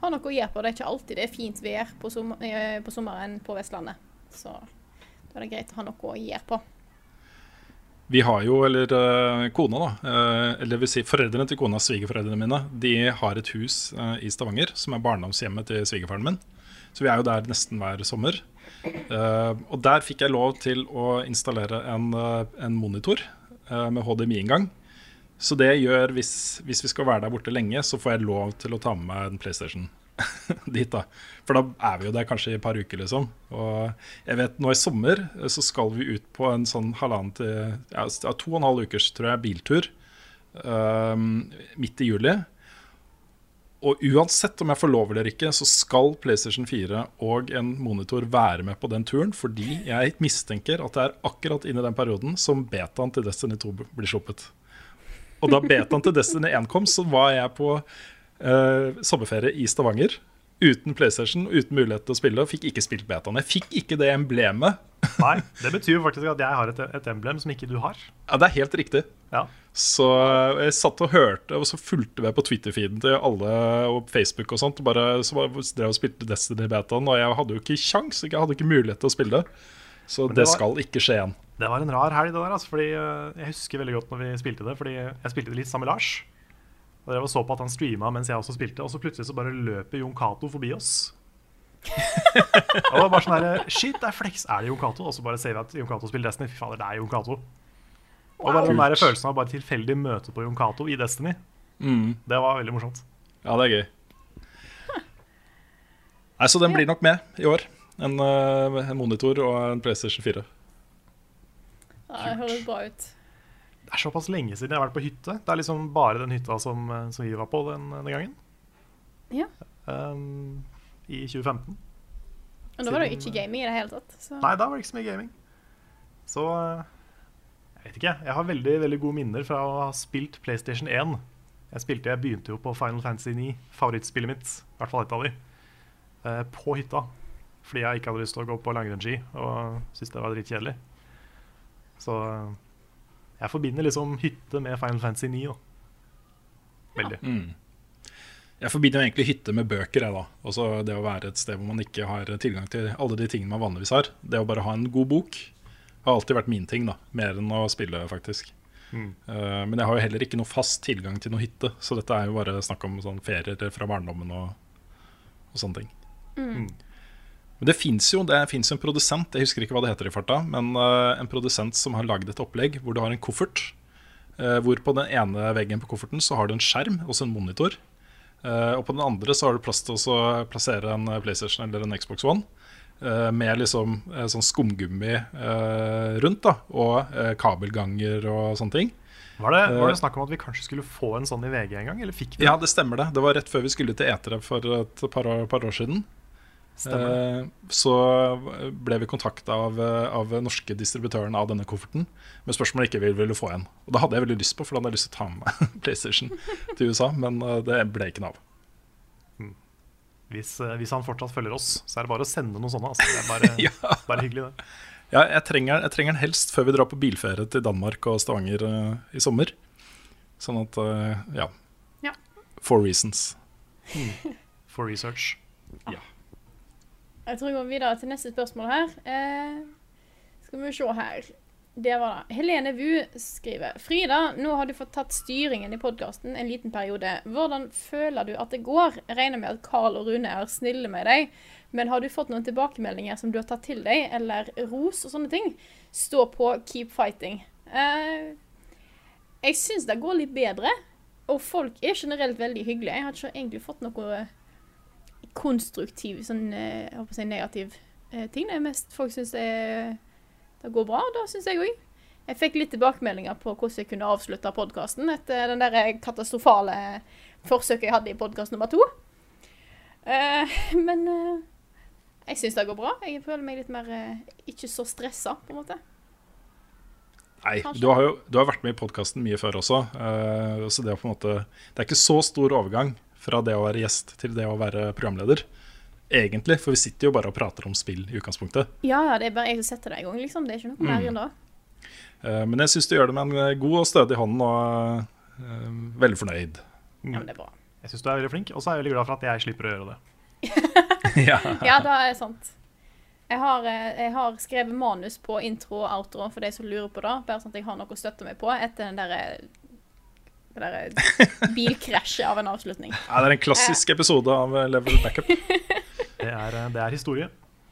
ha noe å gjøre på. Det er ikke alltid det er fint vær på, sommer, eh, på sommeren på Vestlandet. Så da er det greit å ha noe å gjøre på. Vi har jo, eller eh, kona, da, eh, eller vil si foreldrene til kona, svigerforeldrene mine, de har et hus i Stavanger som er barndomshjemmet til svigerfaren min. Så vi er jo der nesten hver sommer. Og der fikk jeg lov til å installere en, en monitor med HDMI-inngang. Så det gjør, hvis, hvis vi skal være der borte lenge, så får jeg lov til å ta med meg en PlayStation dit. da For da er vi jo der kanskje i et par uker, liksom. Og jeg vet nå i sommer så skal vi ut på en sånn halvannen til ja, to og en halv ukers, tror jeg, biltur. um, midt i juli. Og uansett om jeg får lov eller ikke, så skal PlayStation 4 og en monitor være med på den turen, fordi jeg mistenker at det er akkurat inn i den perioden som betaen til Destiny 2 blir sluppet. Og da betaen til Destiny 1 kom, så var jeg på uh, sommerferie i Stavanger. Uten PlayStation, uten mulighet til å spille. og Fikk ikke spilt betaen. Jeg fikk ikke det emblemet. Nei, det betyr faktisk at jeg har et, et emblem som ikke du har. Ja, Det er helt riktig. Ja. Så eh, jeg satt og hørte, og så fulgte jeg på Twitter-feeden til alle og Facebook og sånt. Bare, så bare drev og spilte Destiny-betaen, og jeg hadde jo ikke kjangs, jeg hadde ikke mulighet til å spille. Så det det var- skal ikke skje igjen. Det var en rar helg, det der. Altså, fordi øh, Jeg husker veldig godt når vi spilte det. Fordi jeg spilte det litt sammen med Lars. Og jeg så på at han streama mens jeg også spilte, og så plutselig så bare løper Jon Cato forbi oss. og bare sånn her Shit, det er flex. Er det Jon Cato? Og så bare ser vi at Jon Cato spiller Destiny. Fy fader, det er Jon Cato. Og bare den der følelsen av bare tilfeldig møte på Jon Cato i Destiny, Mm. det var veldig morsomt. Ja, det er gøy. Nei, Så den blir nok med i år. En, eh, en monitor og en PlayStation 4. Ja, det høres bra ut. Det er såpass lenge siden jeg har vært på hytte. Det er liksom bare den hytta som, øh, som vi var på den, den gangen. Ja. Um, I 2015. Og da var det jo ikke gaming i det hele tatt. Så. Nei, da var det ikke så mye gaming. Så eh, jeg vet ikke. Jeg har veldig veldig gode minner fra å ha spilt PlayStation 1. Jeg spilte, jeg begynte jo på Final Fantasy 9, favorittspillet mitt, i hvert fall et av de, eh, på hytta. Fordi jeg ikke hadde lyst til å gå på langrennsski og syntes det var dritkjedelig. Så eh, jeg forbinder liksom hytte med Final Fantasy 9. Da. Veldig. Mm. Jeg forbinder egentlig hytte med bøker. Jeg, da. Også det å være et sted hvor man ikke har tilgang til alle de tingene man vanligvis har. Det å bare ha en god bok har alltid vært min ting, da. mer enn å spille, faktisk. Mm. Uh, men jeg har jo heller ikke noe fast tilgang til noe hytte, så dette er jo bare snakk om sånn ferier fra barndommen og, og sånne ting. Mm. Men det fins jo det en produsent, jeg husker ikke hva det heter i farta, men eh, en produsent som har lagd et opplegg hvor du har en koffert. eh, hvor på den ene veggen på kofferten så har du en skjerm, også en monitor. Eh, og på den andre så har du plass til å plassere en PlayStation eller en Xbox One. med liksom sånn skumgummi rundt, da, og kabelganger og sånne ting. Var, det, var det snakk om at vi kanskje skulle få en sånn i VG en gang? Eller fikk vi Ja, det stemmer det. Det var rett før vi skulle til Etere for et par år, par år siden. Stemmer. Eh, så ble vi kontakta av, eh, av norske distributøren av denne kofferten med spørsmål ikke vi ville få en. Og det hadde jeg veldig lyst på, for da hadde jeg lyst til å ta med meg PlayStation til USA. Men eh, det ble ikke noe av. Hvis, eh, hvis han fortsatt følger oss, så er det bare å sende noen sånne. Altså. Det er bare, Ja. bare hyggelig, det. Ja, jeg trenger, jeg trenger den helst før vi drar på bilferie til Danmark og Stavanger uh, i sommer. Sånn at uh, ja. Ja. For reasons. For research. Jeg tror vi går videre til neste spørsmål her. Eh, skal vi se her. Det var det. Helene Wu skriver Frida, nå har du fått tatt styringen i podkasten en liten periode. Hvordan føler du at det går? Jeg regner med at Carl og Rune er snille med deg. Men har du fått noen tilbakemeldinger som du har tatt til deg, eller ros og sånne ting? Stå på, keep fighting. Eh, jeg syns det går litt bedre. Og folk er generelt veldig hyggelige. Jeg har ikke egentlig fått noe konstruktiv, sånn eh, jeg håper å si negativ eh, ting. Det er mest folk syns det, det går bra. Da syns jeg òg. Jeg fikk litt tilbakemeldinger på hvordan jeg kunne avslutte podkasten etter den der katastrofale forsøket jeg hadde i podkast nummer to. Eh, men eh, jeg syns det går bra. Jeg føler meg litt mer eh, ikke så stressa, på en måte. Nei, du har jo du har vært med i podkasten mye før også. eh, så det er på en måte Det er ikke så stor overgang fra det å være gjest til det å være programleder. Egentlig, for vi sitter jo bare og prater om spill i utgangspunktet. Ja, ja, det er bare jeg som setter det i gang, liksom. Det er ikke noe mer enn det. Eh, men jeg syns du gjør det med en god og stødig hånd, og uh, veldig fornøyd. Ja, men det er bra. Jeg syns du er veldig flink, og så er jeg veldig glad for at jeg slipper å gjøre det. ja. Ja, det er sant. Jeg har, eh, jeg har skrevet manus på intro og outro for de som lurer på det. Bare sånn at jeg har noe å støtte meg på etter den der bilkrasjet av en avslutning. Ja, det er en klassisk episode av Level Backup. Det er, eh, det er historie.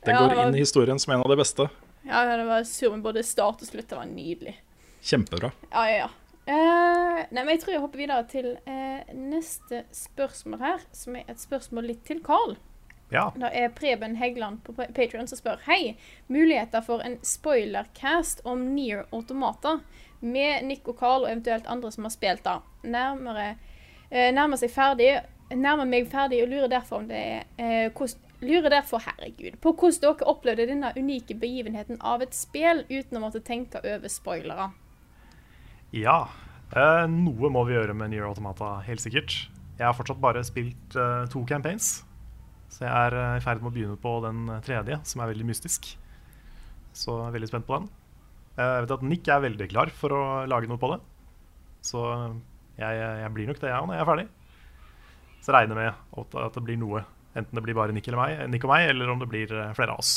Det Ja, går det var- inn i historien som en av de beste. Ja, det var sur men både start og slutt. Det var nydelig. Kjempebra. Ja, ja, ja. Uh, nei, men jeg tror jeg hopper videre til uh, neste spørsmål her, som er et spørsmål litt til Carl. Ja. Da er Preben Heggeland på Patreon som spør Hei, muligheter for en spoilercast om Near Automata med Nick og Carl og eventuelt andre som har spilt da. Nærmere, eh, nærmer seg ferdig Nærmer meg ferdig og lurer derfor om det er eh, hvordan, Lurer derfor, herregud, på hvordan dere opplevde denne unike begivenheten av et spill uten å måtte tenke over spoilere. ja. Eh, noe må vi gjøre med Nier Automata, helt sikkert. Jeg har fortsatt bare spilt eh, to campaigns. Så jeg er eh, i ferd med å begynne på den tredje, som er veldig mystisk. Så jeg er veldig spent på den. Eh, Jeg vet at Nick er veldig klar for å lage noe på det. Så jeg, jeg blir nok det, jeg òg, når jeg er ferdig. Så jeg regner med at det blir noe. Enten det blir bare Nick, meg, Nick og meg, eller om det blir eh, flere av oss.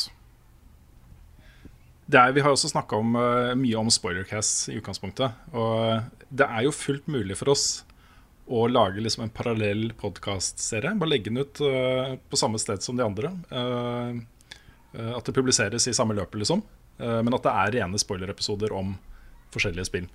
Er, vi har også snakka uh, mye om spoilercast i utgangspunktet. Og det er jo fullt mulig for oss å lage liksom en parallell podkastserie. Bare legge den ut på samme sted som de andre. At det publiseres i samme løpet, liksom. Uh, men at det er rene spoilerepisoder om forskjellige spill.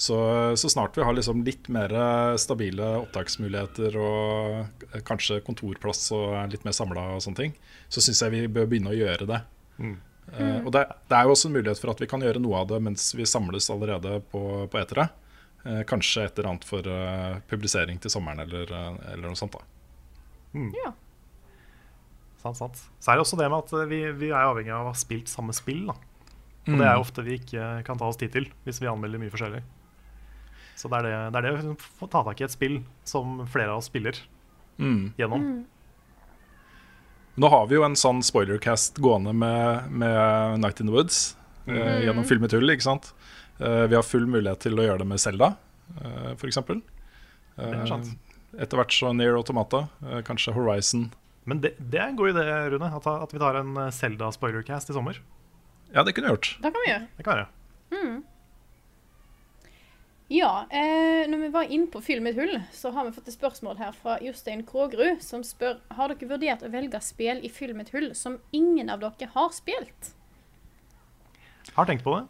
Så, så snart vi har liksom litt mer stabile opptaksmuligheter og eh, kanskje kontorplass og er litt mer samla og sånne ting, så syns jeg vi bør begynne å gjøre det. Mm. Uh, og det, det er jo også en mulighet for at vi kan gjøre noe av det mens vi samles allerede på, på etere. Uh, kanskje et eller annet for uh, publisering til sommeren eller, eh, eller noe sånt. da Ja. Sant, sant. Så er det også det med at eh, vi, vi er avhengig av å ha spilt samme spill. Da. Og det er ofte vi ikke kan ta oss tid til hvis vi anmelder mye forskjellig. Så det er det, det, er det å få ta tak i et spill som flere av oss spiller Mm. gjennom. Nå har vi jo en sånn spoilercast gående med, med Night in the Woods eh, gjennom Film i tull. ikke sant? Eh, vi har full mulighet til å gjøre det med Selda, uh, f.eks. Er etter hvert så Near Automata, eh, kanskje Horizon. Men det, det er en god idé, Rune, at, at vi tar en eh, Zelda spoilercast i sommer. Ja, det kunne vi gjort. Det kan vi gjøre. Det kan vi gjøre. Ja, eh, når vi var inne på Fyll mitt hull, så har vi fått et spørsmål her fra Jostein Krogerud, som spør Har dere vurdert å velge spill i Fyll mitt hull som ingen av dere har spilt? Har tenkt på det.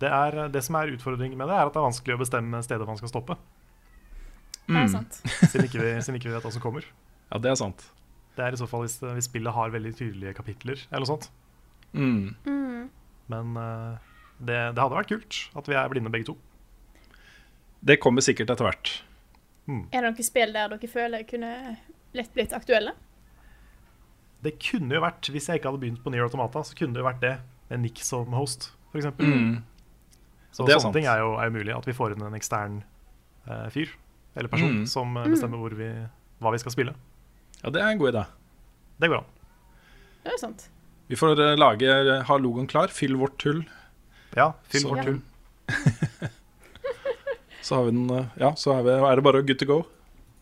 Det, er, det som er utfordringen med det, er at det er vanskelig å bestemme stedet man skal stoppe. Det er sant. Siden ikke vi, siden ikke vi vet hva som kommer. Ja, det er sant. Det er i så fall hvis, hvis spillet har veldig tydelige kapitler, eller noe sånt. Mm. Men uh, det, det hadde vært kult at vi er blinde begge to. Det kommer sikkert etter hvert. Er det noen spill der dere føler kunne lett blitt aktuelle? Det kunne jo vært, hvis jeg ikke hadde begynt på Nier Automata, så kunne det jo vært det med Nick som host, f.eks. Mm. Så Det sånne sant. ting er jo, er jo mulig. At vi får inn en ekstern uh, fyr eller person Mm. som eh, bestemmer hvor vi, hva vi skal spille. Ja, det er en god idé. Det går an. Det er sant. Vi får eh, lage, ha logoen klar, fyll vårt hull. Ja, fyll Så- vårt hull. Så, har vi den, eh, ja, så er, vi, er det bare good to go.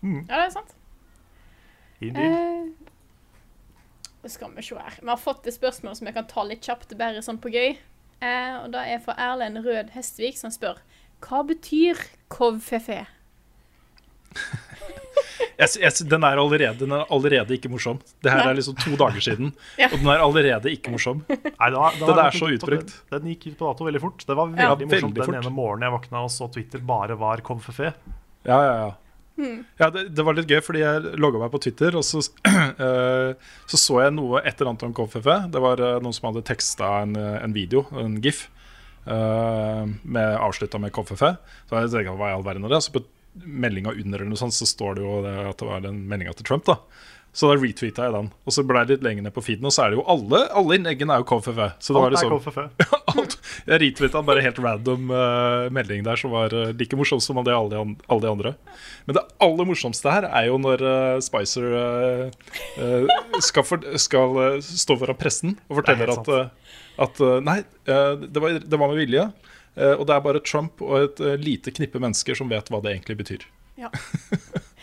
Ja, det er sant. Indeed. Eh, skal vi se her. Vi har fått et spørsmål som jeg kan ta litt kjapt, bare sånn på gøy. Eh, og Det er fra Erlend Rød Hestvik, som spør hva betyr KVFE? Jeg, jeg, den, er allerede, den er allerede ikke morsom. Det her er liksom to dager siden, Ja. og den er allerede ikke morsom. Nei, den, var, den Den er så utbrukt. Den, den gikk ut på dato veldig fort. Det var veldig Ja, morsomt veldig den fort. ene morgenen jeg våkna og så Twitter bare var komfefe Ja, ja, ja. ja det, det var litt gøy, fordi jeg logga meg på Twitter, og så, eh, så så jeg noe et eller annet om KFF. Det var eh, noen som hadde teksta en, eh, en video, en gif, uh, med, avslutta med KFF. Så jeg tenkte, hva i all verden er det? Så på meldinga under eller noe sånt, så står det jo at det var den meldinga til Trump. da Så da retweeta jeg den. Og så ble jeg litt lenger ned på feeden, og så er det jo alle Alle innleggene er jo KFF. Så det var liksom alt. Jeg retweeta bare helt random uh, melding der som var uh, like morsom som det alle, alle de andre. Men det aller morsomste her er jo når uh, Spicer eh, eh, skal, for, skal eh, stå foran pressen og forteller er at, eh, at eh, Nei, eh, det, var, det var med vilje. Eh, og det er bare Trump og et eh, lite knippe mennesker som vet hva det egentlig betyr. Ja.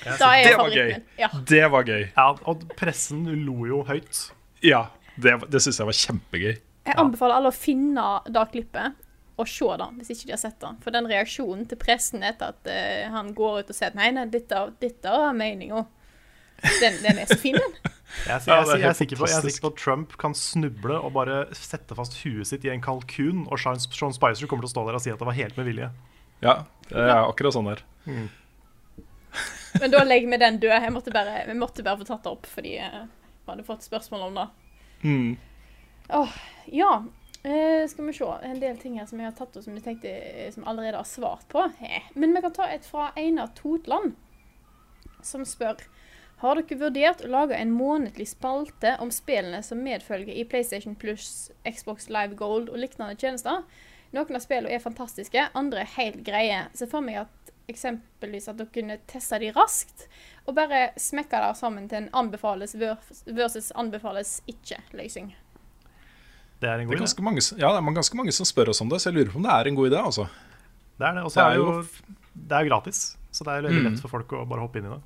Da er Det var gøy. Ja. Det var gøy. Ja, og pressen lo jo høyt. Ja, det, det syns jeg var kjempegøy. Jeg anbefaler alle å finne det klippet og se det, hvis ikke de har sett det. For den reaksjonen til pressen etter at uh, han går ut og sier at nei, nei, dette, dette er meninga, den, den er så fin, den. Jeg, jeg, det jeg, er sikker på, jeg er sikker på at Trump kan snuble og bare sette fast huet sitt i en kalkun, og Sean, Sean Spicer kommer til å stå der og si at det var helt med vilje. Ja, det er akkurat sånn der. Men da legger vi den død. Jeg måtte bare, vi måtte bare få tatt det opp, fordi eh, vi hadde fått spørsmål om det. Mm. Åh, ja. Eh, skal vi se. En del ting her som jeg har tatt opp som jeg tenkte eh, som allerede har svart på. Eh. Men vi kan ta et fra Einar Totland, som spør Har dere vurdert å lage en månedlig spalte om spillene som medfølger i PlayStation Plus, Xbox Live Gold og lignende tjenester? Noen av spillene er fantastiske, andre er helt greie. Se for meg at eksempelvis at dere kunne teste de raskt, og bare smekke det sammen til en anbefales vers- versus anbefales ikke-løsning. Det er en Det god er idé. ganske mange, ja, det er ganske mange som spør oss om det, så jeg lurer på om det er en god idé. altså. Det er det. Og så er er jo jo- det er gratis, så det er veldig Mm. lett for folk å bare hoppe inn i det.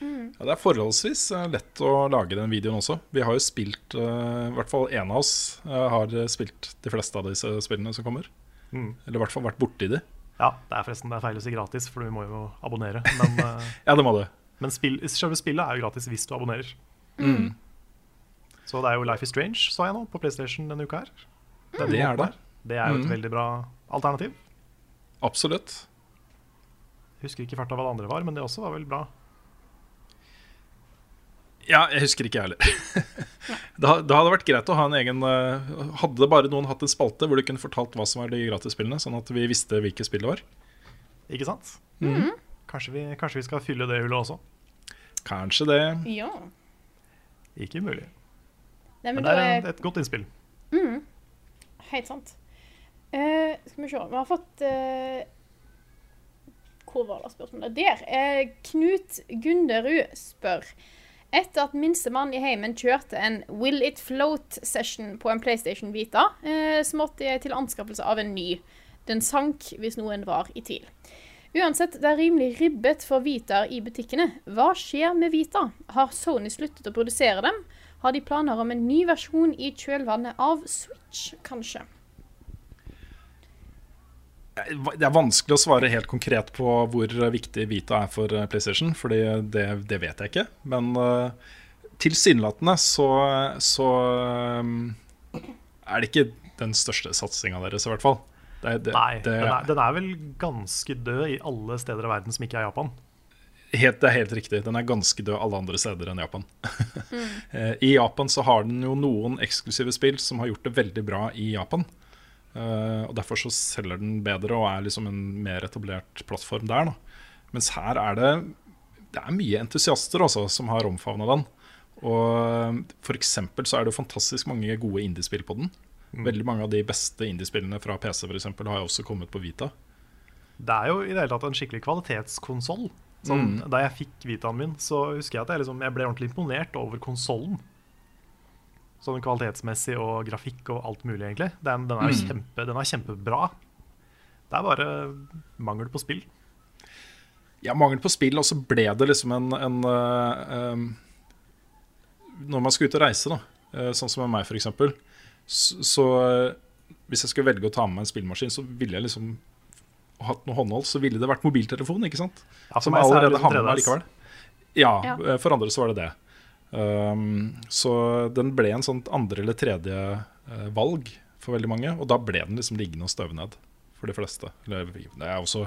Ja, det er forholdsvis eh, lett å lage den videoen også. Vi har jo spilt eh, I hvert fall én av oss eh, har spilt de fleste av disse spillene som kommer. Mm. Eller i hvert fall vært borti de. Ja, det er forresten det er feil å si gratis, for vi må jo abonnere. Men, Ja, det må det. men spill, selve spillet er jo gratis hvis du abonnerer. Mm. Så det er jo Life is Strange, sa jeg nå, på PlayStation denne uka her. Denne Det er det. Det er jo et Mm. veldig bra alternativ. Absolutt. Husker ikke farta hva det andre var, men det også var vel bra. Ja, jeg husker ikke, jeg heller. det, det hadde vært greit å ha en egen eh, Hadde bare noen hatt en spalte hvor du kunne fortalt hva som var de gratisspillene, sånn at vi visste hvilke spill det var. Ikke sant? Mhm. Kanskje, vi, kanskje vi skal fylle det hullet også. Kanskje det. Ja. Ikke mulig. Nei, Men men det er er et godt innspill. Helt sant. Uh, skal vi se Vi har fått uh, Hvor var det spørsmålet? Der. Uh, Knut Gunderud spør Etter at minstemann i heimen kjørte en Will It Float-session på en PlayStation Vita, eh, så måtte jeg til anskaffelse av en ny. Den sank hvis noen var i tvil. Uansett, det er rimelig ribbet for Vitaer i butikkene. Hva skjer med Vita? Har Sony sluttet å produsere dem? Har de planer om en ny versjon i kjølvannet av Switch, kanskje? Det er vanskelig å svare helt konkret på hvor viktig Vita er for eh, PlayStation, Fordi det, det vet jeg ikke. Men uh, tilsynelatende så, så um, er det ikke den største satsinga deres, i hvert fall. Det, det, Nei, det, den, er, den er vel ganske død i alle steder i verden som ikke er Japan. helt, det er helt riktig. Den er ganske død alle andre steder enn Japan. mm. I Japan så har den jo noen eksklusive spill som har gjort det veldig bra i Japan. Eh, og Derfor så selger den bedre og er liksom en mer etablert plattform der. Da. Mens her er det Det er mye entusiaster også som har omfavna den. Og For eksempel så er det jo fantastisk mange gode indiespill på den. Veldig mange av de beste indiespillene fra PC for eksempel, har jo også kommet på Vita. Det er jo i det hele tatt en skikkelig kvalitetskonsoll. Sånn, Mm. Da jeg fikk Vitaen min, så husker jeg at jeg, liksom, jeg ble ordentlig imponert over konsollen. Sånn kvalitetsmessig og grafikk og alt mulig, egentlig. Den, den, er, Mm. kjempe, den er kjempebra. Det er bare mangel på spill. Ja, mangel på spill, og så ble det liksom en, en uh, um, Når man skal ut og reise, da, uh, sånn som med meg f.eks., så, så uh, hvis jeg skulle velge å ta med meg en spillmaskin, så ville jeg liksom hatt noe håndhold, så ville det vært mobiltelefon, ikke sant? Ja, Som er allerede har med meg likevel. Ja, Ja. for andre så var det det. Um, så den ble en sånn andre eller tredje uh, valg for veldig mange, og da ble den liksom liggende og støve ned for de fleste. Eller, det er også,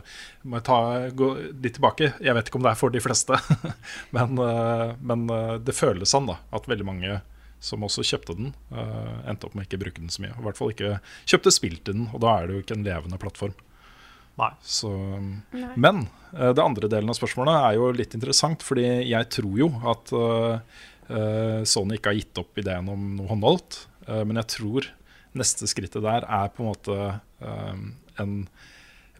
må jeg ta, gå litt tilbake, jeg vet ikke om det er for de fleste, men, uh, men uh, det føles sånn da, at veldig mange som også kjøpte den, eh, endte opp med ikke å bruke den så mye. I hvert fall ikke kjøpte spill til den, og da er det jo ikke en levende plattform. Nei. Så, Nei. men det andre delen av spørsmålet er jo litt interessant, fordi jeg tror jo at eh, Sony ikke har gitt opp ideen om noe håndholdt. eh, men jeg tror neste skrittet der er på en måte eh, en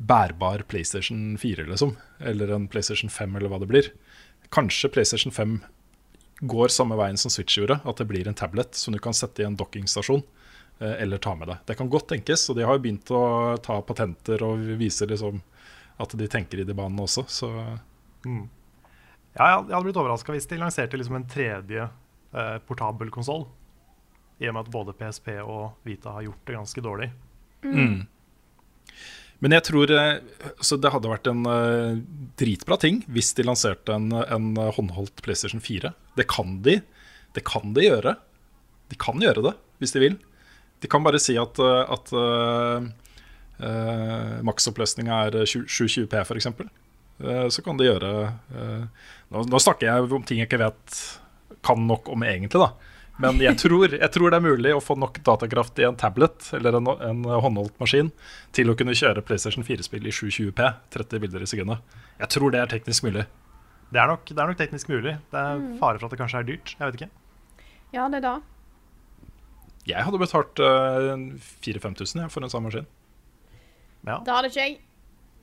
bærbar PlayStation 4, liksom. Eller en PlayStation 5, eller hva det blir. Kanskje PlayStation 5 går samme veien som Switch gjorde, at det blir en tablet som du kan sette i en dockingstasjon eh, eller ta med deg. Det kan godt tenkes, og de har jo begynt å ta patenter og vise liksom at de tenker i de banene også, så Mm. Ja, jeg hadde blitt overraska hvis de lanserte liksom en tredje eh, portabel konsoll. I og med at både PSP og Vita har gjort det ganske dårlig. mm. Men jeg tror eh, så det hadde vært en uh, dritbra ting hvis de lanserte en, en håndholdt PlayStation 4. Det kan de. Det kan de gjøre. De kan gjøre det hvis de vil. De kan bare si at, eh, at uh, maksoppløsninga er 720P, f.eks. Uh, så kan det gjøre eh, nå, nå snakker jeg om ting jeg ikke vet kan nok om egentlig, da. Men jeg tror, jeg tror det er mulig å få nok datakraft i en tablet eller en, en håndholdt maskin til å kunne kjøre PlayStation 4-spill i 720P, 30 bilder i sekundet. Jeg tror det er teknisk mulig. Det er nok, det er nok teknisk mulig. Det er fare for at det kanskje er dyrt. Jeg vet ikke. Ja, det er da. Jeg hadde betalt uh, 4000-5000 for en sånn maskin. Ja. Det hadde ikke jeg.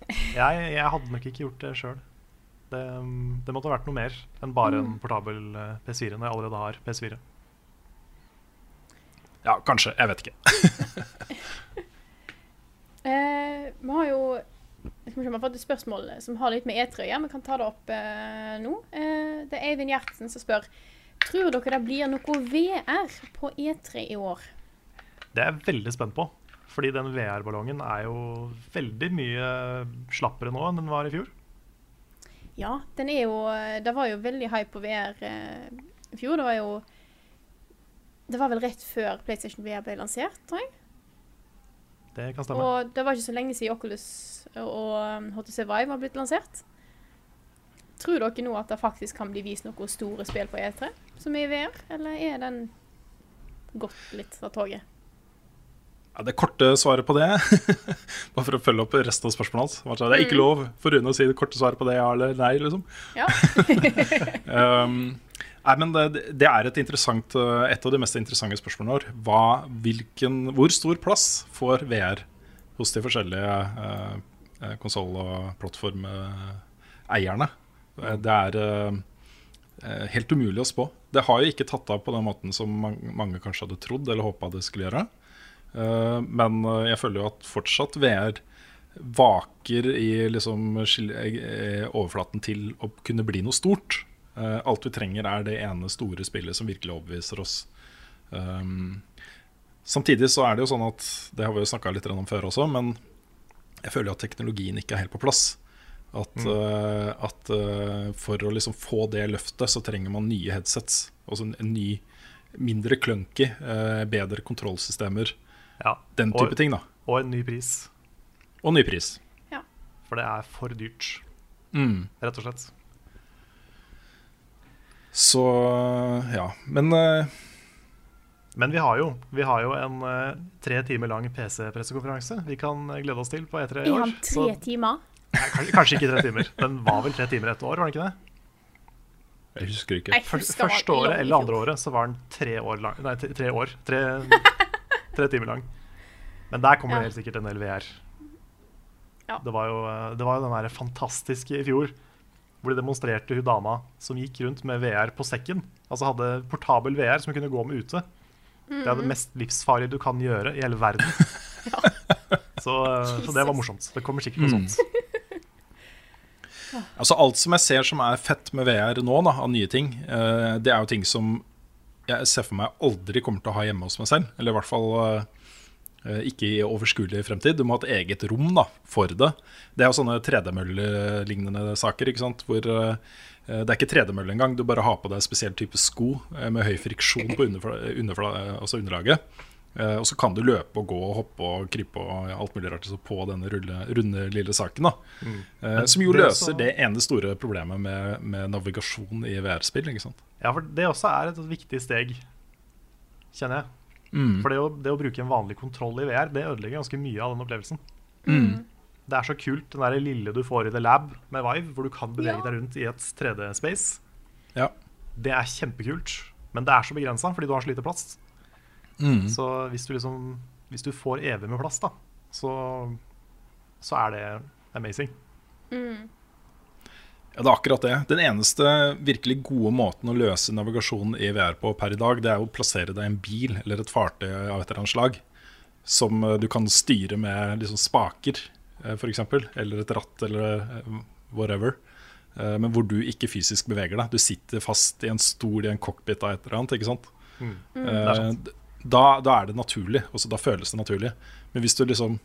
Jeg, jeg hadde nok ikke gjort det sjøl. Det, um, det måtte ha vært noe mer enn bare en portabel eh, PS4 når jeg allerede har PS4. Ja, kanskje. Jeg vet ikke. Eh, vi har jo skal vi se om vi har fått et spørsmål som har litt med E3 å gjøre. Vi kan ta det opp eh, nå. Eh, det er Eivind Gjertsen som spør Tror dere det blir noe VR på E3 i år. Det er jeg veldig spent på. Fordi den VR-ballongen er jo veldig mye slappere nå enn den var i fjor. Ja, den er jo Det var jo veldig hype på VR eh, i fjor. Det var jo Det var vel rett før PlayStation VR ble lansert, tror jeg. Det kan stemme. Og det var ikke så lenge siden Oculus og um, HTC Vive var blitt lansert. Tror dere nå at det faktisk kan bli vist noen store spill på E3 som er i VR, eller er den gått litt av toget? Ja, det korte svaret på det, bare for å følge opp resten av spørsmålet hans sånn, Det er ikke lov for Rune å si det korte svaret på det, ja eller nei, liksom. Ja. Um, nei, men det, det er et, interessant, uh, et av de mest interessante spørsmålene våre. Hva, hvilken, hvor stor plass får VR hos de forskjellige uh, konsoll- og plattformeierne? Det er uh, helt umulig å spå. Det har jo ikke tatt av på den måten som mange, mange kanskje hadde trodd eller håpa det skulle gjøre. Uh, men uh, jeg føler jo at fortsatt VR vaker i liksom eh, overflaten til å kunne bli noe stort. Eh, alt vi trenger, er det ene store spillet som virkelig overbeviser oss. Um, samtidig så er det jo sånn at Det har vi jo snakka litt om før også, men jeg føler jo at teknologien ikke er helt på plass. At, eh, at uh, for å liksom få det løftet, så trenger man nye headsets. Altså en, en ny, mindre clunky, uh, bedre kontrollsystemer. Ja. Den Og- ting, da. Og en ny pris. Og ny pris. For det er for dyrt, Mm. rett og slett. Så ja. Men uh, Men vi har jo, vi har jo en uh, tre timer lang PC-pressekonferanse vi kan eh, glede oss til på E3 i år. Vi har tre timer? Nei, kanskje, kanskje ikke tre timer. Den var vel tre timer et år, var den ikke det? jeg husker ikke. Jeg husker Første året eller andre året så var den tre år lang. Nei, tre år. Tre, tre timer lang. Men der kommer Ja. det helt sikkert en del VR. Ja. Det var jo, eh, det var jo den der fantastiske i fjor, hvor de demonstrerte hun dama som gikk rundt med VR på sekken. Altså hadde portabel VR som hun kunne gå med ute. Det er det mest livsfarlige du kan gjøre i hele verden. så, eh, så det var morsomt. Det kommer sikkert noe Mm. sånt. Altså Alt som jeg ser som er fett med VR nå, da, av nye ting, eh, det er jo ting som jeg ser for meg aldri kommer til å ha hjemme hos meg selv. Eller i hvert fall eh, ikke i overskuelig fremtid. Du må ha et eget rom da, for det. Det er jo sånne tredemøllelignende saker. ikke sant? Hvor eh, det er ikke tredemølle engang. Du bare har på deg spesiell type sko eh, med høy friksjon på underfla, underfla, altså underlaget. Eh, og så kan du løpe og gå og hoppe og krype og alt mulig rart på denne rulle, runde lille saken. da Eh, som jo det er løser også- det ene store problemet med, med navigasjon i VR-spill. ikke sant? Ja, for det også er et viktig steg, kjenner jeg. Mm. For det å, det å bruke en vanlig kontroll i VR, det ødelegger ganske mye av den opplevelsen. Mm. Det er så kult, den der lille du får i The Lab med Vive, hvor du kan bevege Ja. deg rundt i et 3D-space. Ja. Det er kjempekult, men det er så begrensa fordi du har så lite plass. Mm. Så hvis du liksom Hvis du får evig med plass, da, så, så er det amazing. Ja, det er akkurat det. Den eneste virkelig gode måten å løse navigasjonen i VR på per i dag, det er å plassere deg i en bil eller et fartøy av et eller annet slag. Som eh, du kan styre med liksom spaker, f.eks. Eller et ratt eller eh, whatever. Eh, Men hvor du ikke fysisk beveger deg. Du sitter fast i en stol i en cockpit av et eller annet. ikke sant? Mm. Mm. Det er sant. Da, da er det naturlig. Også da føles det naturlig. Men hvis du liksom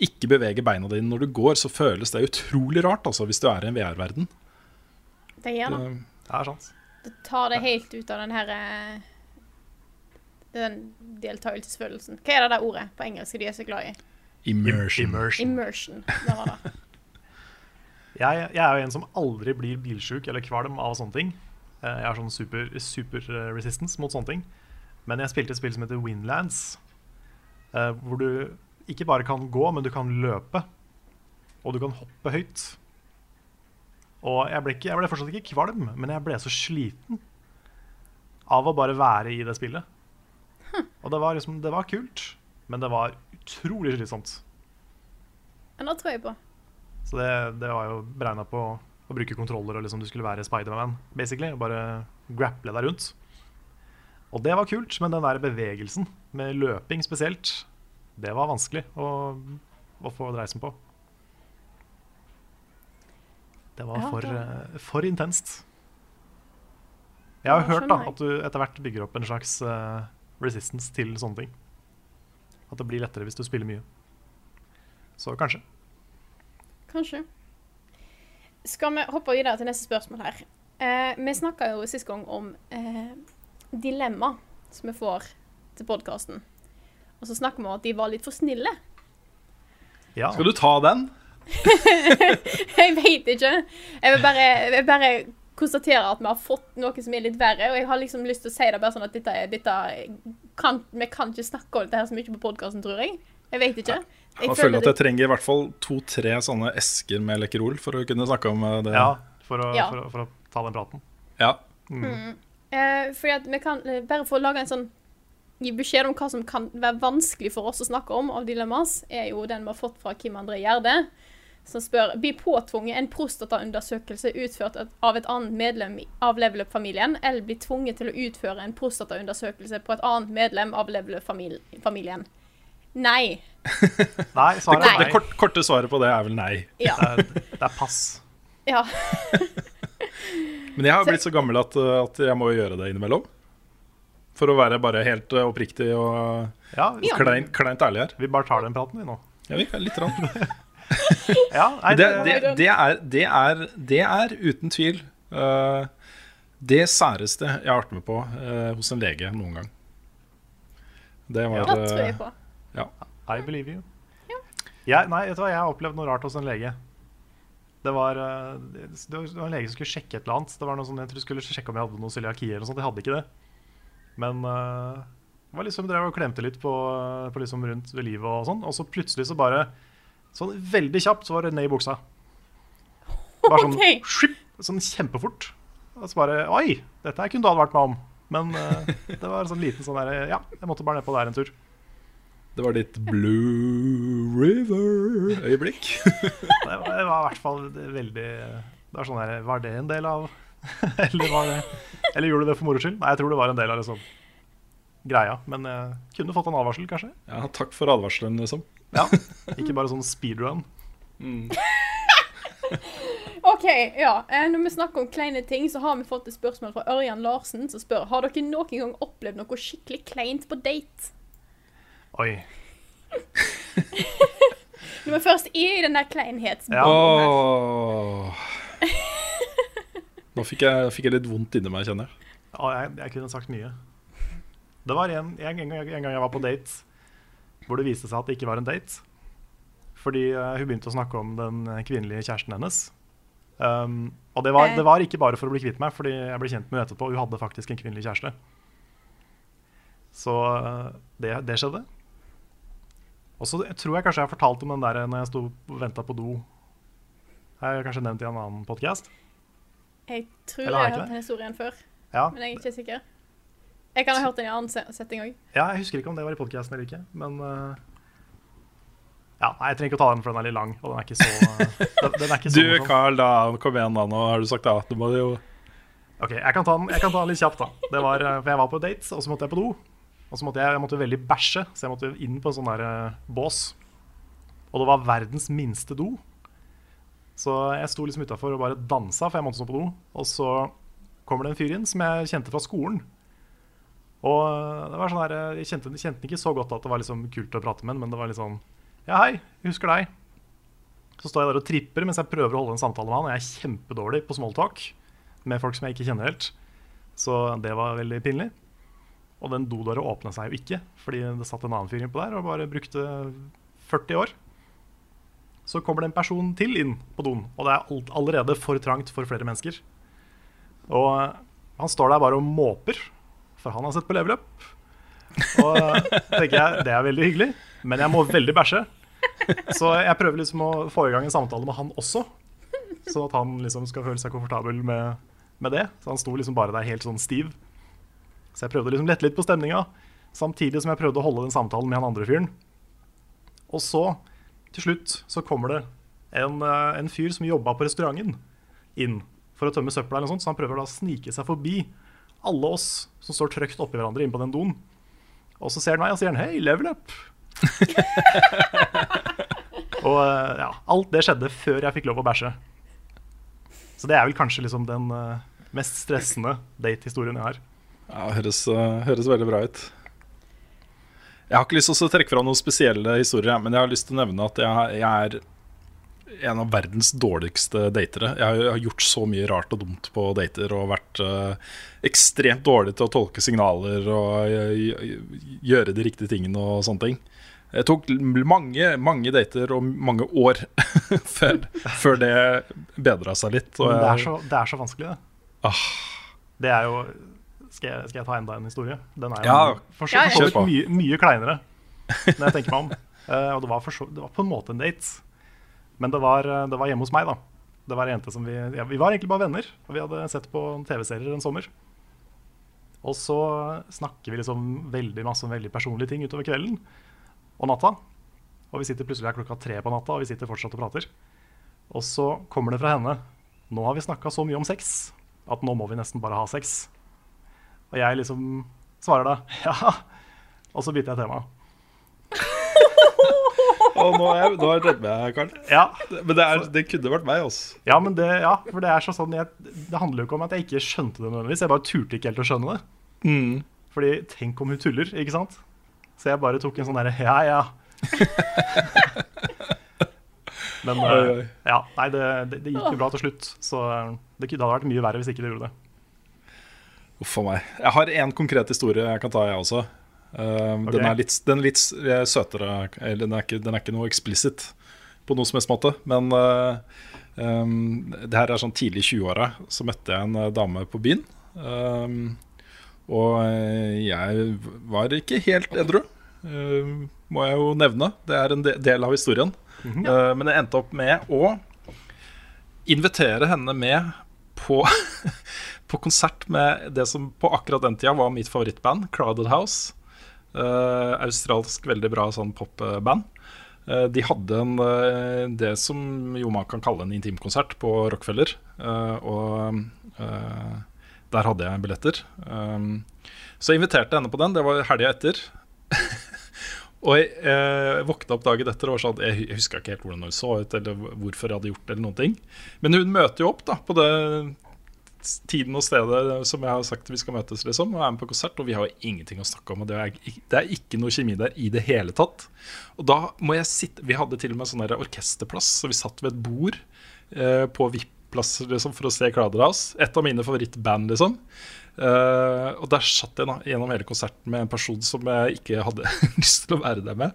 ikke beveger beina dine når du går, så føles det utrolig rart altså, hvis du er i en VR-verden. Det gjør det. Det- Det er sant. Det tar det helt ut av den her eh, Den deltakelsesfølelsen. Hva er det der ordet på engelsk de er så glad i? Immersion. Immersion. Immersion. Det var det. Jeg, jeg er jo en som aldri blir bilsjuk eller kvalm av sånne ting. Eh, Jeg har sånn super, super eh, resistance mot sånne ting. Men jeg spilte et spill som heter Windlands, uh, hvor du ikke bare kan gå, men du kan løpe. Og du kan hoppe høyt. Og jeg ble, ikke, jeg ble fortsatt ikke kvalm, men jeg ble så sliten av å bare være i det spillet. Og det var, liksom, det var kult, men det var utrolig slitsomt. Men det tror jeg på. Så det, det var jo beregna på å bruke kontroller og liksom du skulle være Spiderman, basically. Og bare grapple deg rundt. Og det var kult, men den der bevegelsen, med løping spesielt, det var vanskelig å, å få dreisen på. Det var for, eh, for intenst. Jeg har jo hørt da, at du etter hvert bygger opp en slags uh, resistance til sånne ting. At det blir lettere hvis du spiller mye. Så kanskje. Kanskje. Skal vi hoppe videre til neste spørsmål her? Uh, vi snakka jo sist gang om eh, dilemma som vi får til podkasten. Og så snakker vi om at de var litt for snille. Ja. Skal du ta den? Jeg veit ikke. Jeg vil bare, jeg vil bare konstatere at vi har fått noe som er litt verre. Og jeg har liksom lyst til å si det bare sånn at dette, dette kan, Vi kan ikke snakke om dette her så mye på podkasten, tror jeg. Jeg vet ikke. Jeg føler at jeg trenger i hvert fall to-tre sånne esker med Lekkerol for å kunne snakke om eh, det. Ja, for å, Ja. For, å, for å ta den praten. Ja. Eh, fordi at vi kan eh, Bare for å lage en sånn Gi beskjed om hva som kan være vanskelig for oss å snakke om av dilemmas, er jo den vi har fått fra Kim André Gjerde. Som spør blir påtvunget en prostataundersøkelse utført av et annet medlem av Level Up-familien, eller blir tvunget til å utføre en prostataundersøkelse på et annet medlem av Level Up-familien? Nei. Nei, svaret Nei. er Det nei. kort, korte svaret på det er vel nei. Ja. Det er, det er pass. ja. Men jeg har blitt så gammel at, uh, at jeg må gjøre det innimellom. For å være bare helt uh, oppriktig og Ja, Ja. kleint, kleint ærlig her. Vi bare tar den praten, vi nå. Ja, vi kan litt rann. Ja, nei, Det, det, det, det, er, det, er, det er uten tvil uh, det særeste jeg har vært med på uh, hos en lege noen gang. Det var Det tror jeg på. I believe you. Jeg, nei, vet du hva, jeg har opplevd noe rart hos en lege. Det var, eh, det det var en lege som skulle sjekke et eller annet. Det var noe sånn, jeg tror skulle sjekke om jeg hadde noe cøliaki eller noe sånt. Jeg hadde ikke det. Men uh, det var liksom drev og klemte litt på, på liksom rundt ved livet og sånn. Og så plutselig så bare Sånn veldig kjapt så var det ned i buksa. Bare sånn, okay. slipp, sånn kjempefort. Og så bare Oi, dette her kunne du advart meg om. Men uh, det var en sånn liten sånn derre Ja, jeg måtte bare nedpå der en tur. Det var ditt Blue River-øyeblikk. Det var, det var i hvert fall veldig Det var sånn der, Var det en del av Eller var det Eller gjorde du det for moro skyld? Nei, jeg tror det var en del av liksom greia. Men jeg kunne fått en advarsel, kanskje. Ja, takk for advarselen, liksom. Ja, Ikke bare sånn speedrun. OK, ja. eh, Når vi snakker om kleine ting, så har vi fått et spørsmål fra Ørjan Larsen, som spør Har dere noen gang opplevd noe skikkelig kleint på date. Oi. du må først er i den der kleinhetsbåten Ja. her. Nå fikk jeg, fikk jeg litt vondt inni meg, kjenner jeg. Ja, jeg, jeg kunne sagt mye. Det var en, en, gang, en gang jeg var på date hvor det viste seg at det ikke var en date. Fordi uh, hun begynte å snakke om den kvinnelige kjæresten hennes. Um, og det var, Eh. det var ikke bare for å bli kvitt meg, fordi jeg ble kjent med henne etterpå. Hun hadde faktisk en kvinnelig kjæreste. Så uh, det, det skjedde. Og så tror jeg kanskje jeg har fortalt om den der når jeg sto og venta på do. Jeg Har kanskje nevnt i en annen podkast? Jeg tror Eller jeg har hørt den historien før, Ja. men jeg er ikke sikker. Jeg kan ha hørt den i en annen setting òg. Ja, jeg husker ikke om det var i podkasten eller ikke, men eh, Ja, nei, jeg trenger ikke å ta den, for den er litt lang, og den er ikke så den, den er ikke så Du. Carl, da, kom igjen, da. Nå har du sagt ja. Du må jo Ok, jeg kan, ta den, jeg kan ta den litt kjapt, da. Det var, eh, for jeg var på date, og så måtte jeg på do. Og så måtte jeg, jeg måtte veldig bæsje, så jeg måtte inn på en sånn der eh, bås. Og det var verdens minste do. Så jeg sto liksom utafor og bare dansa, for jeg måtte stå på do. Og så kommer det en fyr inn som jeg kjente fra skolen. Og det var sånn der, eh, Jeg kjente, kjente ikke så godt at det var liksom kult å prate med den, men det var litt sånn Ja, hei, husker deg. Så står jeg der og tripper mens jeg prøver å holde en samtale med han. Og jeg er kjempedårlig på smalltalk med folk som jeg ikke kjenner helt. Så det var veldig pinlig. Og den dodøra åpna seg jo ikke, fordi det satt en annen fyr innpå der og bare brukte 40 år. Så kommer det en person til inn på doen, og det er all- allerede for trangt for flere mennesker. Og han står der bare og måper, for han har sett på leveløp. Og tenker jeg, det er veldig hyggelig, men jeg må veldig bæsje. Så jeg prøver liksom å få i gang en samtale med han også, sånn at han liksom skal føle seg komfortabel med, med det. Så han sto liksom bare der helt sånn stiv. Så jeg prøvde liksom å lette litt på stemninga, samtidig som jeg prøvde å holde den samtalen med han andre fyren. Og så, til slutt, så kommer det en, eh, en fyr som jobba på restauranten, inn for å tømme søpla, eller noe sånt, så han prøver da å snike seg forbi alle oss som står trygt oppi hverandre inn på den doen. Og så ser han meg og sier han, hei, level up! og eh, ja, alt det skjedde før jeg fikk lov å bæsje. Så det er vel kanskje liksom den eh, mest stressende date-historien jeg har. Ja, høres, eh, høres veldig bra ut. Jeg har ikke lyst til å trekke fra noen spesielle historier, men jeg har lyst til å nevne at jeg, jeg er en av verdens dårligste datere. Jeg har, gjort så mye rart og dumt på dater og vært uh, ekstremt dårlig til å tolke signaler og eh, gjøre de riktige tingene og sånne ting. Jeg tok mange, mange dater og mange år før, før det bedra seg litt. Men det er så, det er så vanskelig, det. Ah. Det er jo skal jeg, skal jeg ta enda en historie? Den er Ja, for, så vidt mye, mye kleinere, når jeg tenker meg om. Uh, og det var, for så, det var på en måte en date. Men det var, eh, det var hjemme hos meg, da. Det var en jente som vi, ja, vi var egentlig bare venner, og vi hadde sett på TV-serier en sommer. Og så snakker vi liksom veldig masse om veldig personlige ting utover kvelden og natta. Og vi sitter plutselig her klokka tre på natta, og vi sitter fortsatt og prater. Og så kommer det fra henne Nå har vi snakka så mye om sex at nå må vi nesten bare ha sex. Og jeg liksom svarer da ja. Og så bytter jeg tema. Og nå er jeg, nå er jeg redd meg, Karl. Ja, Men det, er, det kunne vært meg, Også. ja, men det, ja, for det er sånn jeg, Det handler jo ikke om at jeg ikke skjønte det nødvendigvis. Jeg bare turte ikke helt å skjønne det. Mm. Fordi tenk om hun tuller, ikke sant? Så jeg bare tok en sånn derre ja, ja. Men oi. ja, nei, det, det, gikk jo bra til slutt. Så eh, det hadde vært mye verre hvis ikke det gjorde det. Uff a meg. Jeg har én konkret historie jeg kan ta, jeg også. Uh, okay. Den er litt, den er litt eh, søtere. Eller den er, ikke, den er ikke noe eksplisitt på noe som helst måte. Men uh, um, det her er sånn tidlig i 20-åra. Så møtte jeg en eh, dame på byen. Um, og jeg var ikke helt edru, uh, må jeg jo nevne. Det er en del av historien. Mhm. Eh, men jeg endte opp med å invitere henne med på, på konsert med det som på akkurat den tida var mitt favorittband, Crowded House. Uh, australsk, veldig bra sånn popband. Uh, de hadde en, eh, det som jo man kan kalle en intimkonsert på Rockefeller. Og der hadde jeg billetter. Um, så jeg inviterte henne på den. Det var helga etter. og jeg eh, våkna opp dagen etter og var sånn Jeg huska ikke helt hvordan hun så ut, eller hvorfor jeg hadde gjort det. eller noen ting Men hun møter jo opp da på det tiden og stedet som jeg har sagt vi skal møtes, liksom, og er med på konsert. Og vi har jo ingenting å snakke om, og det er, det er ikke noe kjemi der i det hele tatt. Og da må jeg sitte Vi hadde til og med sånn orkesterplass, så vi satt ved et bord eh, på VIP-plass liksom, for å se Kladeras. Et av mine favorittband, liksom. Uh, og der satt jeg da, gjennom hele konserten med en person som jeg ikke hadde lyst til å være der med.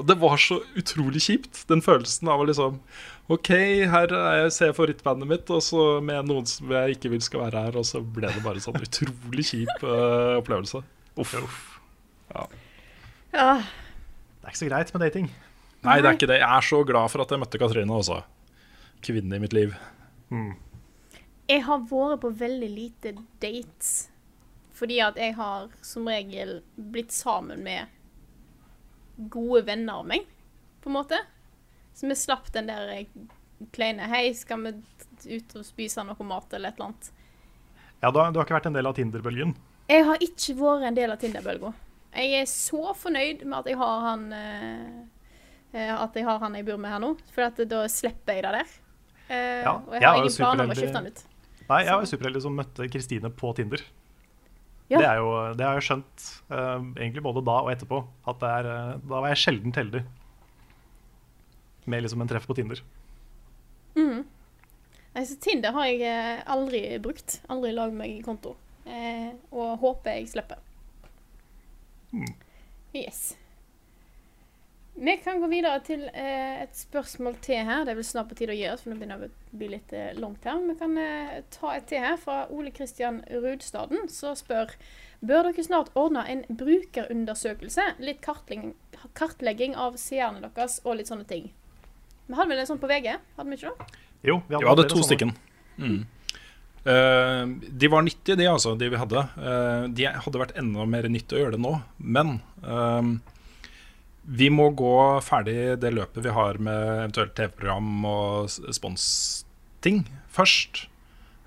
Og det var så utrolig kjipt. Den følelsen av å liksom OK, her jeg ser jeg favorittbandet mitt, og så med noen som jeg ikke vil skal være her. Og så ble det bare sånn utrolig kjip uh, opplevelse. Uff. Ja. Det er ikke så greit med dating. Nei, det er ikke det. Jeg er så glad for at jeg møtte Katrine også. Kvinnen i mitt liv. Mm. Jeg har vært på veldig lite dates. Fordi at jeg har som regel blitt sammen med gode venner av meg, på en måte. Så vi slapp den der kleine Hei, skal vi ut og spise noe mat, eller et eller annet. Ja, du har, du har ikke vært en del av Tinder-bølgen? Jeg har ikke vært en del av Tinder-bølga. Jeg er så fornøyd med at jeg har han eh, At jeg har han jeg bor med her nå, for da slipper jeg det der. Eh, Ja, og jeg har jeg ingen planer om å skifte han ut. Nei, jeg var superheldig som møtte Kristine på Tinder. Ja. Det, er jo, det har jeg skjønt uh, egentlig både da og etterpå. At det er, uh, da var jeg sjeldent heldig med liksom en treff på Tinder. Mm. Altså, Tinder har jeg eh, aldri brukt. Aldri lagd meg konto. Eh, og håper jeg slipper. Yes. Vi kan gå videre til eh, et spørsmål til her. Det er vel snart på tide å gjøre, for nå begynner det å bli litt eh, langt her. Vi kan eh, ta et til her fra Ole Kristian Rudstaden, som spør Bør dere snart ordne en brukerundersøkelse? Litt kartlegging, kartlegging av seerne deres og litt sånne ting. Vi hadde vel en sånn på VG? Hadde vi ikke det? Jo, vi Vi hadde to stykken. Mm. Uh, de var nyttige, de altså, de vi hadde. Uh, de hadde vært enda mer nyttig å gjøre det nå. Men uh, vi må gå ferdig det løpet vi har med eventuelt TV-program og sponsting først.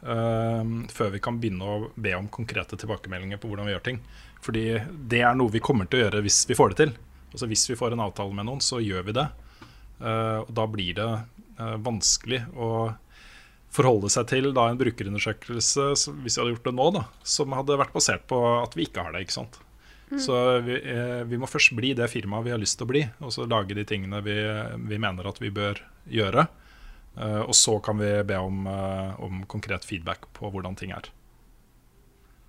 før vi kan begynne å be om konkrete tilbakemeldinger på hvordan vi gjør ting. Fordi det er noe vi kommer til å gjøre hvis vi får det til. Altså Hvis vi får en avtale med noen, så gjør vi det. Eh, og da blir det eh, vanskelig å forholde seg til da en brukerundersøkelse så- hvis vi hadde gjort det nå, da, som hadde vært basert på at vi ikke har det. ikke sant? Så vi, eh, vi må først bli det firmaet vi har lyst til å bli, og så lage de tingene vi, vi mener at vi bør gjøre. Og så kan vi be om, om konkret feedback på hvordan ting er.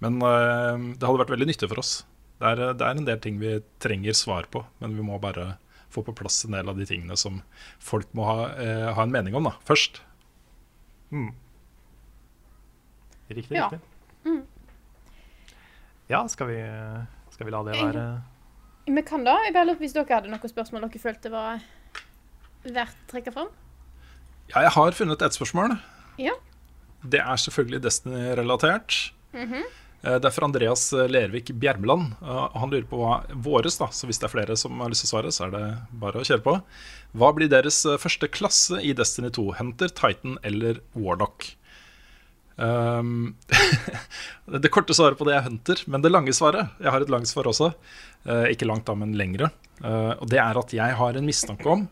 Men det hadde vært veldig nyttig for oss. Det er, det er en del ting vi trenger svar på, men vi må bare få på plass en del av de tingene som folk må ha, eh, ha en mening om da, først. Mm. Riktig, Ja. riktig. Ja, skal vi, skal vi la det være Vi kan da. Jeg bare lurer på hvis dere hadde noen spørsmål dere følte var verdt å trekke fram? Ja, jeg har funnet et spørsmål. Ja. Det er selvfølgelig Destiny-relatert. Mhm. Eh, Det er fra Andreas Lervik Bjermeland. Eh, Han lurer på hva våres, da, så hvis det er flere som har lyst til å svare, så er det bare å kjøre på. Hva blir deres eh, første klasse i Destiny 2? Hunter, Titan eller Warlock? Um, det korte svaret på det er Hunter, men det lange svaret Jeg har et langt svar også. Eh, ikke langt, da, men lengre. Eh, og det er at jeg har en mistanke om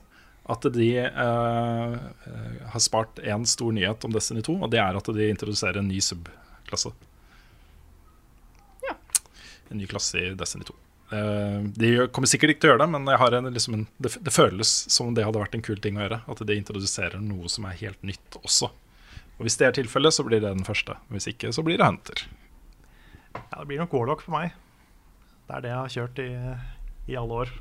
at de eh, eh, har spart én stor nyhet om Destiny 2, og det er at de introduserer en ny subklasse. En ny klasse i Destiny 2. Eh, de kommer sikkert ikke til å gjøre det, men jeg har en, liksom en, det, det føles som om det hadde vært en kul ting å gjøre. At de introduserer noe som er helt nytt også. Og Hvis det er tilfellet, så blir det den første. Hvis ikke, så blir det Hunter. Ja, det blir nok Warlock for meg. Det er det jeg har kjørt i, i alle år.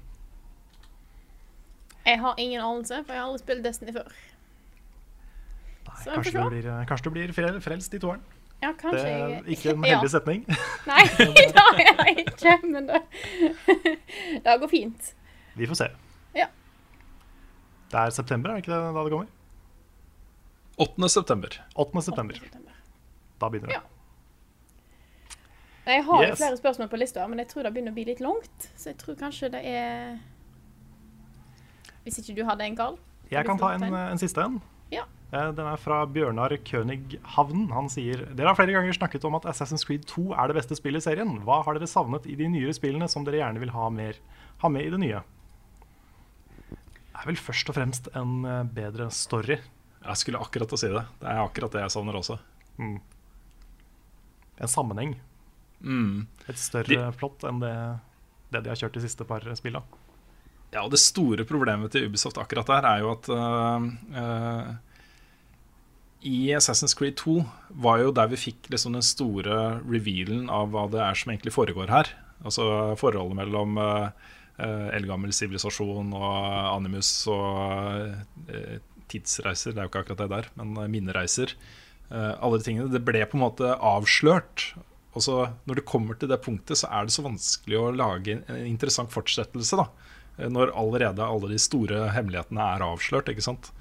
Jeg har ingen anelse, for jeg har aldri spilt Destiny før. Nei, Så kanskje, du blir, kanskje du blir frelst i toeren. Ja, Det er ikke en Ja. heldig setning. Nei, det har jeg ikke, men det, det går fint. Vi får se. Ja. Det er september, er det ikke det da det kommer? 8. september. 8. september. Da begynner det. Ja. Jeg har Yes. flere spørsmål på lista, men jeg tror det begynner å bli litt langt. Så jeg tror kanskje det er Hvis ikke du hadde en, Karl? Jeg kan ta en, en siste en. Eh, Den er fra Bjørnar König Havn. Han sier Dere har flere ganger snakket om at Assassin's Creed 2 er det beste spillet i serien. Hva har dere savnet i de nyere spillene som dere gjerne vil ha, mer, ha med i det nye? Det er vel først og fremst en eh, bedre story. Jeg skulle akkurat å si det. Det er akkurat det jeg savner også. En sammenheng. Mm. Et større plott enn det, det de har kjørt de siste par spillene. Ja, og det store problemet til Ubisoft akkurat der er jo at uh, øh, i Assassin's Creed 2 var jo der vi fikk liksom den store revealen av hva det er som egentlig foregår her. Altså forholdet mellom øh, eldgammel sivilisasjon og animus og uh, tidsreiser. Det er jo ikke akkurat det der, men minnereiser. Uh, alle de tingene. Det ble på en måte avslørt. Og så Når det kommer til det punktet, så er det så vanskelig å lage en interessant fortsettelse. da når allerede alle de store hemmelighetene er avslørt. ikke sant?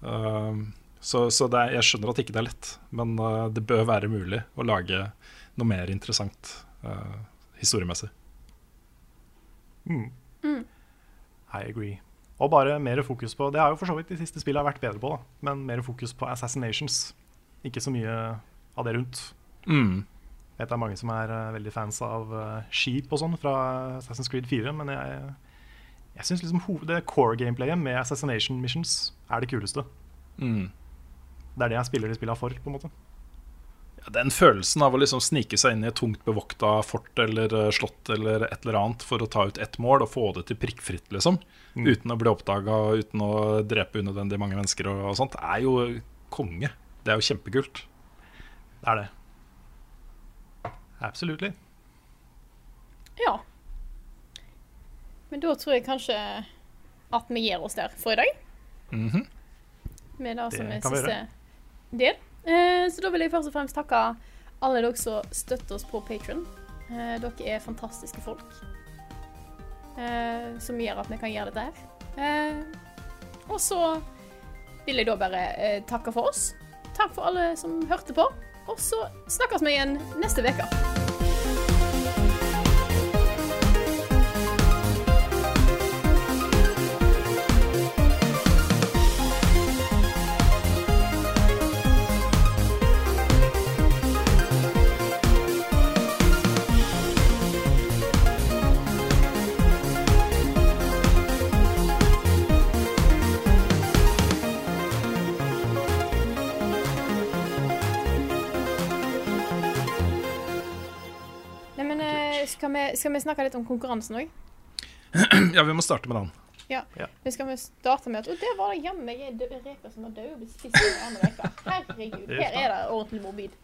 Uh, så så det er, jeg skjønner at ikke det er lett, men uh, det bør være mulig å lage noe mer interessant uh, historiemessig. Mm. Mm. I agree. Og bare mer fokus på Det har jo for så vidt de siste spillene vært bedre på, da. Men mer fokus på assassinations. Ikke så mye av det rundt. Mm. Jeg vet det er mange som er uh, veldig fans av skip og sånn fra Assassin's Creed 4, men jeg, jeg syns liksom det core-gameplayet med assassination missions er det kuleste. Mm. Det er det jeg spiller de spiller for, på en måte. Ja, den følelsen av å liksom snike seg inn i et tungt bevokta fort eller eh, slott eller et eller annet for å ta ut ett mål og få det til prikkfritt, liksom, Mm. uten å bli oppdaga, uten å drepe unødvendig mange mennesker og, og sånt, er jo konge. Det er jo kjempekult. Det er det. Absolutely. Ja. Men da tror jeg kanskje at vi gir oss der for i dag. Mhm. Med det, Det som er siste del. Eh, så da vil jeg først og fremst takke alle dere som støtter oss på Patron. Eh, dere er fantastiske folk. Eh, som gjør at vi kan gjøre dette her. Og så vil jeg da bare takke for oss. Takk for alle som hørte på. Og så snakkes vi igjen neste uke. Skal vi, skal vi snakke litt om konkurransen òg? Ja, vi må starte med den. Ja. Ja. Men skal vi starte med at Å, der var det jammen meg en dø- reker som var død og ble spist av annen reker. Herregud. Her er det ordentlig morbid.